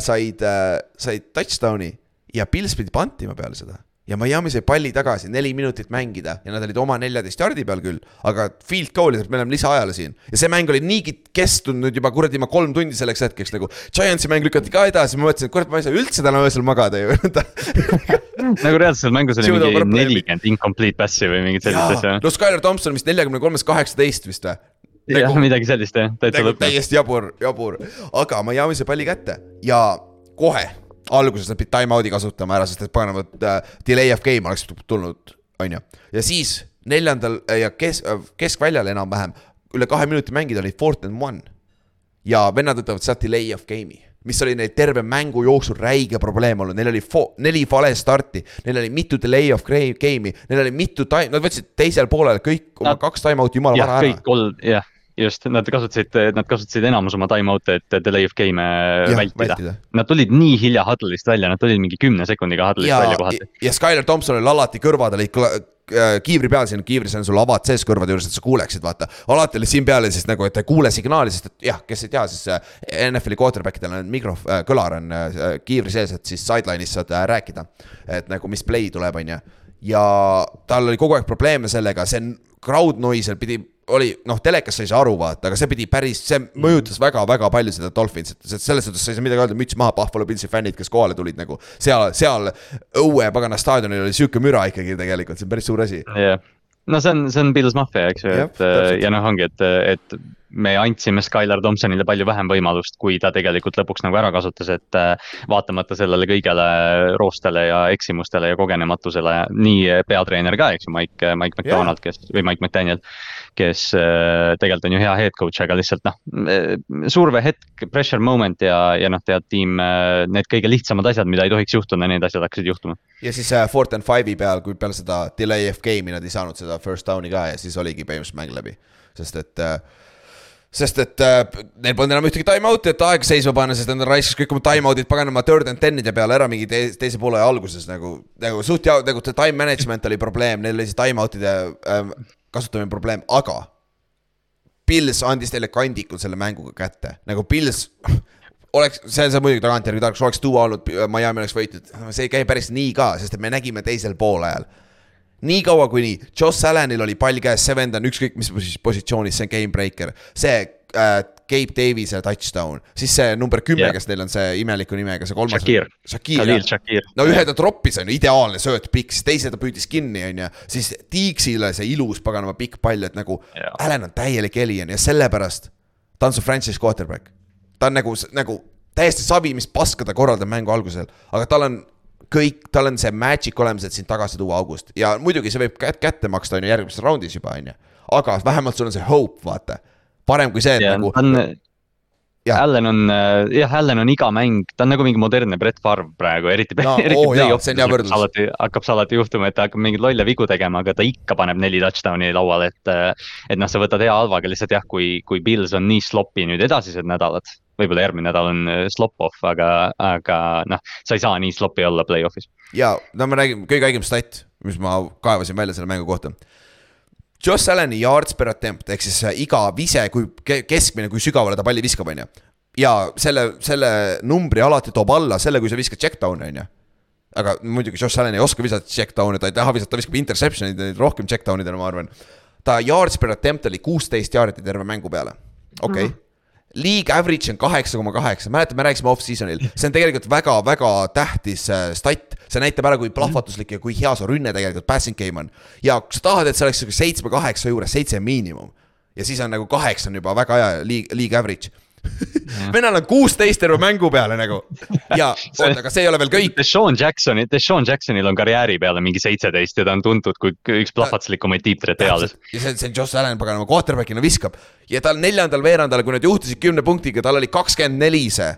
said äh,, said touchdown'i ja Pils pidi pantima peale seda ja Miami sai palli tagasi, neli minutit mängida ja nad olid oma neljateist jardi peal küll, aga field goal'i, me oleme lisaajale siin ja see mäng oli niigi kestnud nüüd juba kuradi ma kolm tundi selleks hetkeks nagu. Giantsi mäng lükati ka edasi, ma mõtlesin, et kurat, ma ei saa üldse täna öösel magada ju [laughs] nagu reaalselt seal mängus oli mingi nelikümmend incomplete pass'i või mingit sellist asja. no Skylar Thompson vist neljakümne kolmest kaheksateist vist või? jah, midagi sellist jah, täitsa nagu lõpus. täiesti jabur, jabur, aga Miami sai palli kätte ja kohe alguses nad pidid time-out'i kasutama ära, sest et paganavad äh, delay of game oleks tulnud, on ju. ja siis neljandal äh, ja kes-, keskväljal enam-vähem üle kahe minuti mängida oli fourth and one. ja vennad võtavad sealt delay of game'i, mis oli neil terve mängu jooksul räige probleem olnud, neil oli fo- neli vale starti, neil oli mitu delay of game'i, neil oli mitu time, nad võtsid teisel poolel kõik oma Nad- kaks time-out'i jumala vara ära kõik. kolm, jah, just, nad kasutasid, nad kasutasid enamus oma time-out'e, et delay of game'e vältida, vältida. Nad tulid nii hilja huddle'ist välja, nad tulid mingi kümne sekundiga huddle'ist ja välja, kohati. ja Skylar Thompsonil alati kõrvad olid äh, kiivri peal, siin kiivris on sul avad sees kõrvade juures, et sa kuuleksid, vaata. alati oli siin peal ja siis nagu, et kuule signaali, sest et jah, kes ei tea, siis äh, NFL-i quarterback idel on mikrof- äh,, kõlar on äh, kiivri sees, et siis sideline'is saad äh, rääkida. et nagu, mis play tuleb, on ju. ja tal oli kogu aeg probleeme sellega, see crowd noise'il pidi, oli noh, telekas sa ei saa aru, vaata, aga see pidi päris, see mõjutas väga-väga palju seda Dolphinsit, selles suhtes sa ei saa midagi öelda, müts maha Buffalo Pillsi fännid, kes kohale tulid nagu seal, seal õue pagana staadionil oli sihuke müra ikkagi tegelikult, see on päris suur asi. jah, no see on, see on Pils Mafia, eks ju, et täpselt. ja noh, ongi, et, et me andsime Skylar Thompsonile palju vähem võimalust, kui ta tegelikult lõpuks nagu ära kasutas, et äh, vaatamata sellele kõigele roostele ja eksimustele ja kogenematusele, nii peatreener ka, eks ju, Mike, Mike McDonald, kes või Mike McDaniel, kes äh, tegelikult on ju hea head coach, aga lihtsalt noh, survehetk, pressure moment ja, ja noh, tead tiim, äh, need kõige lihtsamad asjad, mida ei tohiks juhtuda, need asjad hakkasid juhtuma. ja siis äh, fourth and five'i peal, kui peale seda delay of game'i nad ei saanud seda first down'i ka ja siis oligi põhimõtteliselt mäng läbi, sest et äh, sest et äh, neil polnud enam ühtegi time-out'i, et aega seisma panna, sest nad raiskasid kõik oma time-out'id paganama third and ten'ide peale ära mingi te teise poole alguses nagu, nagu suht ja nagu see time management oli probleem, neil oli see time-out'ide äh, kasutamine probleem, aga. Pils andis teile kandikul selle mänguga kätte, nagu Pils [laughs] oleks, see on see muidugi tagantjärgi tarkus, oleks duo olnud, Miami oleks võitnud, see ei käi päris nii ka, sest et me nägime teisel poolajal nii kaua, kuni Joss Allanil oli pall käes, see vend on ükskõik mis positsioonis, see on game breaker. see äh, Gabe Davis'e touchdown, siis see number kümme yeah., kes neil on see imeliku nimega, see kolmas. Shakir, Shakir, Shakir. no ühe ta troppis, on ju, ideaalne sööt pikk, siis teise ta püüdis kinni, on ju. siis Deaksile see ilus paganama pikk pall, et nagu yeah. Allan on täielik alien ja sellepärast ta on su franchise quarterback. ta on nagu, nagu täiesti savi, mis paska ta korraldab mängu algusel, aga tal on kõik, tal on see magic olemas, et sind tagasi tuua august ja muidugi see võib kätte maksta, on ju, järgmises raundis juba, on ju. aga vähemalt sul on see hope, vaata. parem kui see, et ja, nagu. Allan on, äh, jah, Allan on iga mäng, ta on nagu mingi modernne Brett Favre praegu, eriti no,. [laughs] oh, on võrdlus. alati, hakkab see alati juhtuma, et ta hakkab mingeid lolle vigu tegema, aga ta ikka paneb neli touchdown'i lauale, et. Äh, et noh, sa võtad hea halvaga lihtsalt jah, kui, kui Pils on nii sloppy nüüd edasised nädalad võib-olla järgmine nädal on äh, slop-off, aga, aga noh, sa ei saa nii sloppy olla play-off'is. ja no ma räägin, kõige õigem stat, mis ma kaevasin välja selle mängu kohta. Josh Allan'i yards per attempt ehk siis äh, iga vise, kui keskmine, kui sügavale ta palli viskab, on ju. ja selle, selle numbri alati toob alla selle, kui sa viskad check down'i, on ju aga muidugi Josh Allan ei oska visata check down'e, ta ei taha visata, ta viskab interception'id, rohkem check down idena, ma arvan. ta yards per attempt oli kuusteist yard'i terve mängu peale, okei okay. mm. -hmm League average on kaheksa koma kaheksa, mäletad, me rääkisime off-season'il, see on tegelikult väga-väga tähtis äh, stat. see näitab ära, kui plahvatuslik ja kui hea su rünne tegelikult passing game on. ja kui sa tahad, et see oleks sihuke seitsme-kaheksa juures, seitse miinimum. ja siis on nagu kaheksa on juba väga hea league, league average vennal on kuusteist terve mängu peale nagu. ja [laughs] oota, aga see ei ole veel kõik. Deshaun Jacksoni, Deshaun Jacksonil on karjääri peale mingi seitseteist ja ta on tuntud kui üks plahvatuslikumaid tiiptrite eales. ja see, see on Josh Allan, paganama quarterback'ina viskab ja tal neljandal veerandal, kui nad juhtisid kümne punktiga, tal oli kakskümmend neli see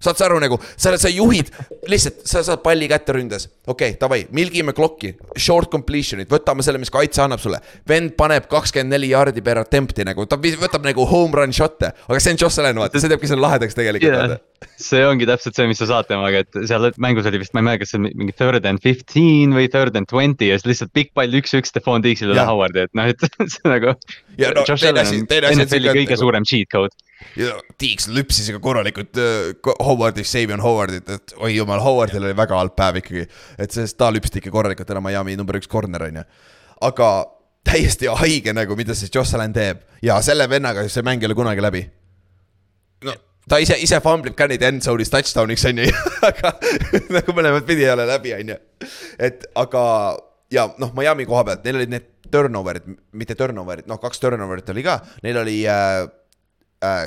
saad sa aru nagu, sa, sa juhid, lihtsalt sa saad palli kätte ründes, okei okay,, davai, milgime klokki, short completion'id, võtame selle, mis kaitse annab sulle. vend paneb kakskümmend neli jaardi per attempt'i nagu, ta võtab nagu home run shot'e, aga see on Allan, vaata, see teebki selle lahedaks tegelikult yeah see ongi täpselt see, mis sa saad temaga, et seal mängus oli vist, ma ei mäleta, kas see on mingi third and fifteen või third and twenty ja siis lihtsalt pikk pall üks-üks Stephon Diggsile üle Howardi, et noh, et [laughs] see nagu. No, Josh Allan on NFL-i kõige nagu... suurem cheat code. Ja Diggs lüpsis ikka korralikult uh, Howardi, Savion Howardit, et oi jumal, Howardil oli väga halb päev ikkagi. et sest ta lüpsti ikka korralikult ära Miami number üks corner on ju, aga täiesti haige nagu, mida siis Allan teeb. Ja selle vennaga see mäng ei ole kunagi läbi. No. Ta ise, ise famblib ka neid end zone'is touchdown'iks, on ju, [laughs] aga nagu mõlemat pidi ei ole läbi, on ju. et aga ja noh, Miami koha pealt, neil olid need turnover'id, mitte turnover'id, noh, kaks turnover'it oli ka, neil oli äh, äh,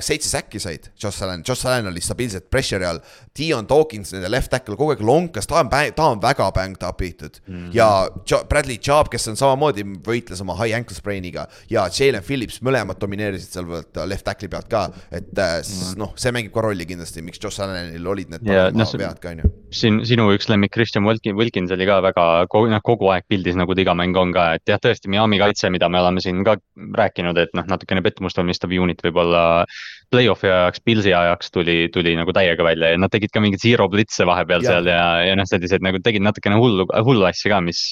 seitse säkki said Josh Allan, Josh Allan oli stabiilselt pressure'i all. Dion Dawkins, nende left tackle kogu aeg lonkas, ta on, ta on väga banged up itud mm. -hmm. ja jo Bradley Chubb, kes on samamoodi võitles oma high ankle sprain'iga ja Jalen Phillips, mõlemad domineerisid seal left tackle'i pealt ka. et äh, mm -hmm. noh, see mängib ka rolli kindlasti, miks Josh Allanil olid need yeah, no, vead ka, on ju. siin sinu üks lemmik Christian Wilkins, Wilkins oli ka väga, noh kogu aeg pildis nagu ta iga mäng on ka, et jah, tõesti Miami kaitse, mida me oleme siin ka rääkinud, et noh, natukene pettumust valmistav unit võib-olla play-off'i ajaks, Pilsi ajaks tuli, tuli nagu täiega välja ja nad tegid ka mingeid zero blitz'e vahepeal ja. seal ja, ja noh, sellised nagu tegid natukene hullu, hullu asja ka, mis,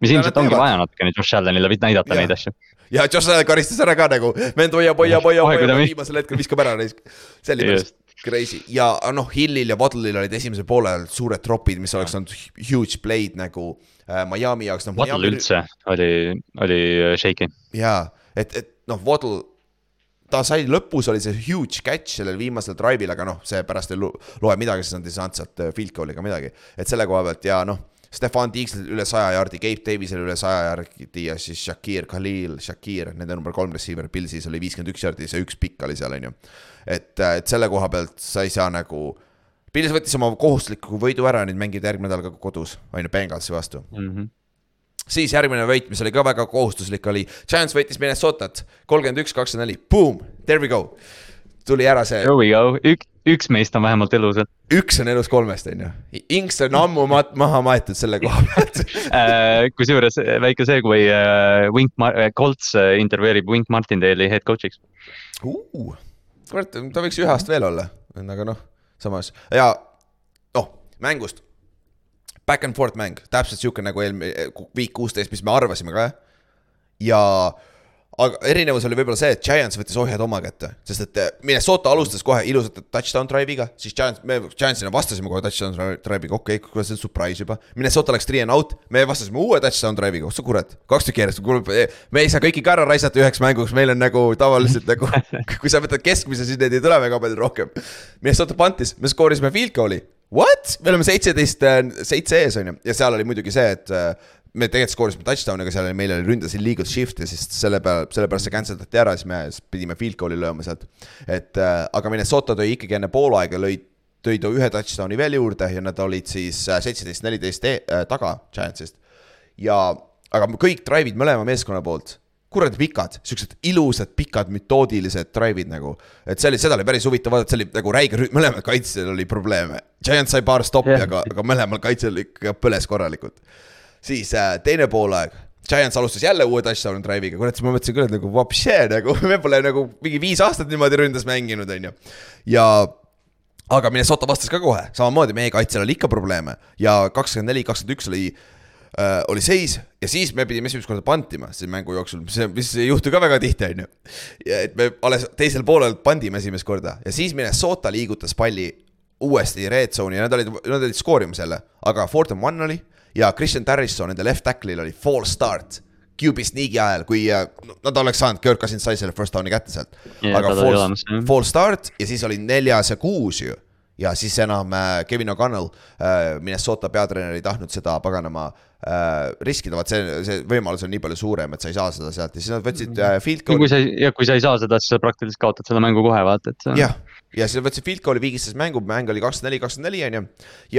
mis ja ilmselt ongi vaja natukene Josh Allanile näidata ja. neid asju. ja Josh Allan karistas ära ka nagu, vend hoiab, hoiab, hoiab, hoiab, viimasel hetkel viskab ära, see oli päris crazy ja noh, Hillil ja Waddle'il olid esimesel poolel suured tropid, mis oleks olnud huge play'd nagu äh, Miami jaoks no,. Waddle Miami... üldse oli, oli shaky. jaa, et, et noh, Waddle ta sai, lõpus oli see huge catch sellel viimasel drive'il, aga noh, see pärast ei loe midagi, sest nad ei saanud sealt äh, field goal'i ega midagi. et selle koha pealt ja noh, Stefan Tiigsil üle saja jaardi, Gabe Davisel üle saja jaardi ja siis Shakir, Khalil, Shakir, nende number kolm receiver, Pilsis oli viiskümmend üks jaardi, see üks pikk oli seal, on ju. et, et selle koha pealt sa ei saa nagu Pils võttis oma kohustusliku võidu ära, nüüd mängib järgmine nädal ka kodus, on ju, Bengalsi vastu mm. -hmm. Siis järgmine võit, mis oli ka väga kohustuslik, oli Giants võitis Minnesotat kolmkümmend üks, kakskümmend neli, boom, there we go. tuli ära see. Here we go, üks, üks meist on vähemalt elus. üks on elus kolmest, on ju. Inks on ammu mat, maha maetud selle koha pealt [laughs] äh, kusjuures väike see, kui uh, Wink, Colts intervjueerib Wink Martindale'i head coach'iks uh,. kurat, ta võiks ühe aasta veel olla, aga noh samas ja noh, mängust. Back and forth mäng, täpselt sihuke nagu eelmine, week kuusteist, mis me arvasime ka. ja aga erinevus oli võib-olla see, et Giants võttis ohjad oma kätte, sest et eh, Minnesota alustas kohe ilusate touchdown drive'iga, siis Giants, me Giantsile vastasime kohe touchdown drive'iga, okei okay,, kuule see on surprise juba. Minnesota läks three and out, me vastasime uue touchdown drive'iga, oh sa kurat, kaks tükki järjest, kuule, me ei saa kõiki ka ära raisata üheks mänguks, meil on nagu tavaliselt nagu, [laughs] kui sa võtad keskmise, siis neid ei tule väga palju rohkem. Minnesota pantis, me skoorisime field goal'i What? me oleme seitseteist, äh, seitse ees on ju, ja seal oli muidugi see, et äh, me tegelikult skoorisime touchdown'i, aga seal oli, meil oli ründas illegal shift ja siis selle peale, sellepärast see cancel dati ära, siis me pidime field goal'i lööma sealt. et äh, aga Minnesota tõi ikkagi enne poolaega, lõi, tõi ta ühe touchdown'i veel juurde ja nad olid siis seitseteist, neliteist äh, taga Giantsist. ja, aga kõik drive'id mõlema meeskonna poolt kuradi pikad, siuksed ilusad pikad mütoodilised drive'id nagu. et see oli, seda oli päris huvitav vaadata, see oli nagu räige rühm, mõlemal kaitsjal oli probleeme. Giant sai paar stoppi yeah., aga, aga mõlemal kaitsjal ikka põles korralikult siis äh, teine poolaeg Giants alustas jälle uue touchdown'i drive'iga, kurat, siis ma mõtlesin küll, et nagu vapšee nagu, [laughs] me pole nagu mingi viis aastat niimoodi ründas mänginud, on ju. ja aga Minnesota vastas ka kohe, samamoodi meie kaitsel oli ikka probleeme ja kakskümmend neli, kakskümmend üks oli äh,, oli seis ja siis me pidime esimest korda pantima selle mängu jooksul, mis, mis ei juhtu ka väga tihti, on ju. et me alles teisel poolel pandime esimest korda ja siis Minnesota liigutas palli uuesti red zone'i ja nad olid, nad olid skoorimas jälle, aga fourth and one oli ja Christian Harrison nende left tackle'il oli false start. QB sneak'i ajal, kui äh, nad oleks saanud, Kirk Cousins sai selle first down'i kätte sealt. aga false, false start ja siis oli neljas ja kuus ju ja siis enam äh, Kevin O'Connell äh,, Minnesota peatreener ei tahtnud seda paganama äh, riskida, vaat see, see võimalus on nii palju suurem, et sa ei saa seda sealt ja siis nad võtsid field goal'i. kui sa ja kui sa ei saa seda, siis sa praktiliselt kaotad selle mängu kohe, vaata, et. jah, ja siis nad võtsid field goal'i, viigistas mängu, mäng oli kakskümmend neli, kakskümmend neli on ju.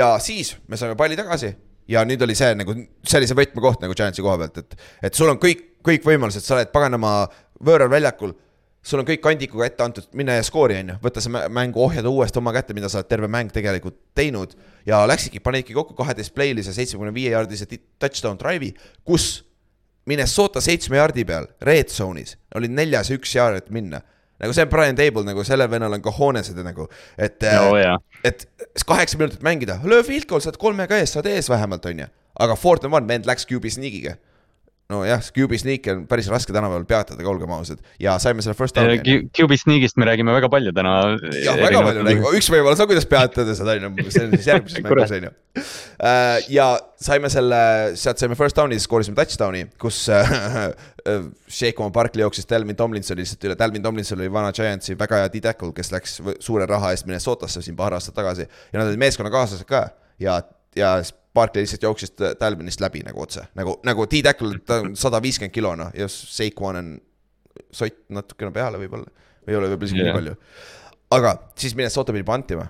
ja siis me saime palli tagasi ja nüüd oli see nagu, see oli see võtmekoht nagu Giantsi koha pealt, et, et sul on kõik, kõik võimalused, sa oled paganama võõral väljakul. Sul on kõik kandikuga ette antud, mine ja skoori, on ju, võta see mängu ohjada uuesti oma kätte, mida sa oled terve mäng tegelikult teinud. ja läksidki, panidki kokku kaheteist playlise seitsmekümne viie jaardise touchdown drive'i, kus Minnesota seitsme jaardi peal, red zone'is, oli neljas ja üks jaard minna. Nagu see on Brian Table nagu sellel vennal on cojones'id nagu, et no,, et kaheksa minutit mängida, löö field goal, saad kolmega ees, saad ees vähemalt, on ju. aga and one, vend läks QB sneak'iga nojah, QB sneak'i on päris raske tänapäeval peatada, olgem ausad. ja saime selle first down'i. QB sneak'ist me räägime väga palju täna. jah, väga palju räägime, üks võimalus on, kuidas peatada seda, on ju, see on siis järgmises [laughs] mängus, on ju. Äh, ja saime selle, sealt saime first down'i, siis skoorisime touchdown'i, kus äh, [laughs] Shakeon Barkley jooksis Delvin Tomlinsoni lihtsalt üle, Delvin Tomlinson oli vana Giantsi väga hea D-tackle, kes läks suure raha eest Minnesotasse siin paar aastat tagasi. ja nad olid meeskonnakaaslased ka ja, ja Barkley lihtsalt jooksis Talvinist läbi nagu otse, nagu, nagu T-Tackle, ta on sada viiskümmend kilo noh, ja Saquon on sott natukene peale võib-olla, või ei ole võib-olla isegi yeah. nii palju. aga siis Minnesota pidi pantima.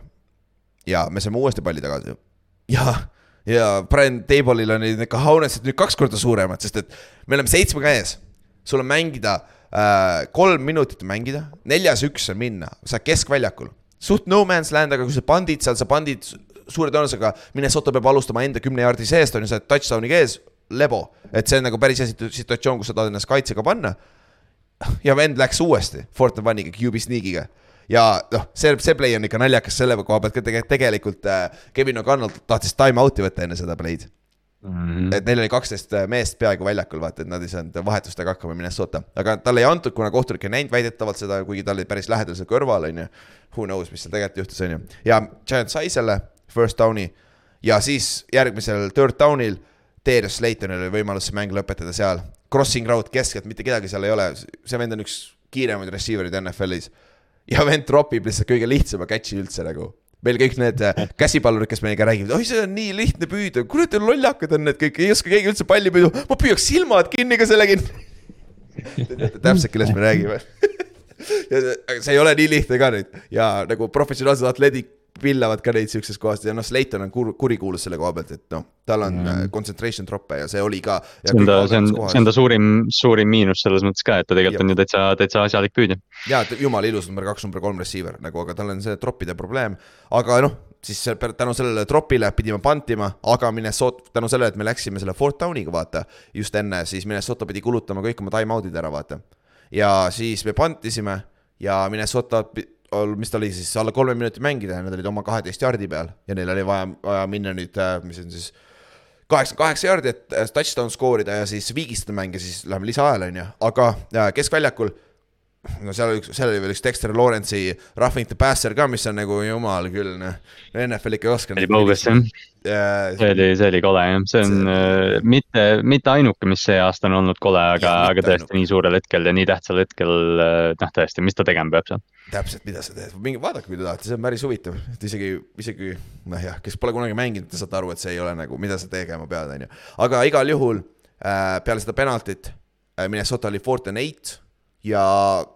ja me saime uuesti palli tagasi. ja, ja Brian Table'il on need cojones'id nüüd kaks korda suuremad, sest et me oleme seitsmega ees. sul on mängida äh,, kolm minutit mängida, neljas üks on minna, sa keskväljakul suht no man's land, aga kui sa pandid seal, sa pandid suure tõenäosusega Minnesota peab alustama enda kümne jaardi seest, on ju, sa oled touchdown'iga ees, lebo. et see on nagu päris hea situatsioon, kus sa tahad ennast kaitsega panna. ja vend läks uuesti Fortnite One'iga, QB sneak'iga ja noh, see, see play on ikka naljakas selle koha pealt tegelikult, tegelikult äh, Kevin O'Connell tahtis time out'i võtta enne seda play'd Mm -hmm. et neil oli kaksteist äh, meest peaaegu väljakul, vaata, et nad ei saanud vahetustega hakkama Minnesota, aga talle ei antud, kuna kohtunik ei näinud väidetavalt seda, kuigi ta oli päris lähedal seal kõrval, on ju. Who knows, mis seal tegelikult juhtus, on ju, ja Giant sai selle first down'i ja siis järgmisel third down'il Darius Slaytonil oli võimalus see mäng lõpetada seal. Crossing route keskelt, mitte kedagi seal ei ole, see vend on üks kiiremaid receiver'id NFL-is. ja vend tropib lihtsalt kõige lihtsama catch'i üldse nagu. meil kõik need äh, käsipallurid, kes meiega räägivad, oi, see on nii lihtne püüda, kurat, lollakad on need kõik, ei oska keegi üldse palli püüda, ma püüaks silmad kinni ka selle kinni. [laughs] Te teate täpselt, kellest me räägime [laughs] ja see ei ole nii lihtne ka nüüd ja nagu professionaalsed atleedid pillavad ka neid siukses kohas ja noh, Slayton on kur-, kurikuulus selle koha pealt, et noh, tal on mm. concentration troppe ja see oli ka. see on ta, see on, see on ta suurim, suurim miinus selles mõttes ka, et ta tegelikult Jab. on ju täitsa, täitsa asjalik püüdja. ja jumala ilus number kaks, number kolm receiver nagu, aga tal on see troppide probleem, aga noh siis tänu sellele tropile pidime pantima, aga Minnesota, tänu sellele, et me läksime selle fourth down'iga, vaata, just enne, siis Minnesota pidi kulutama kõik oma time out'id ära, vaata. ja siis me pantisime ja Minnesota mis ta oli siis, alla kolme minuti mängida ja nad olid oma kaheteist jardi peal ja neil oli vaja, vaja minna nüüd, äh, mis on siis kaheksakümmend kaheksa jardi, et äh, touchdown skoorida ja siis viigistada mänge, siis läheme lisaajale, on ju, aga keskväljakul no seal oli üks, seal oli veel üks Dexter Lawrence'i Roughing the Passer ka, mis on nagu jumal küll, noh. NFL ikka ei oska. oli bogus jah yeah.. see oli, see oli kole jah, see on see... Uh, mitte, mitte ainuke, mis see aasta on olnud kole, aga, aga tõesti ainuke. nii suurel hetkel ja nii tähtsal hetkel, uh, noh tõesti, mis ta tegema peab seal. täpselt, mida sa teed, minge vaadake, kui te tahate, see on päris huvitav, et isegi, isegi noh jah, kes pole kunagi mänginud, te saate aru, et see ei ole nagu, mida sa tegema pead, on ju. aga igal juhul äh, peale seda penaltit äh, Minnesota oli eight ja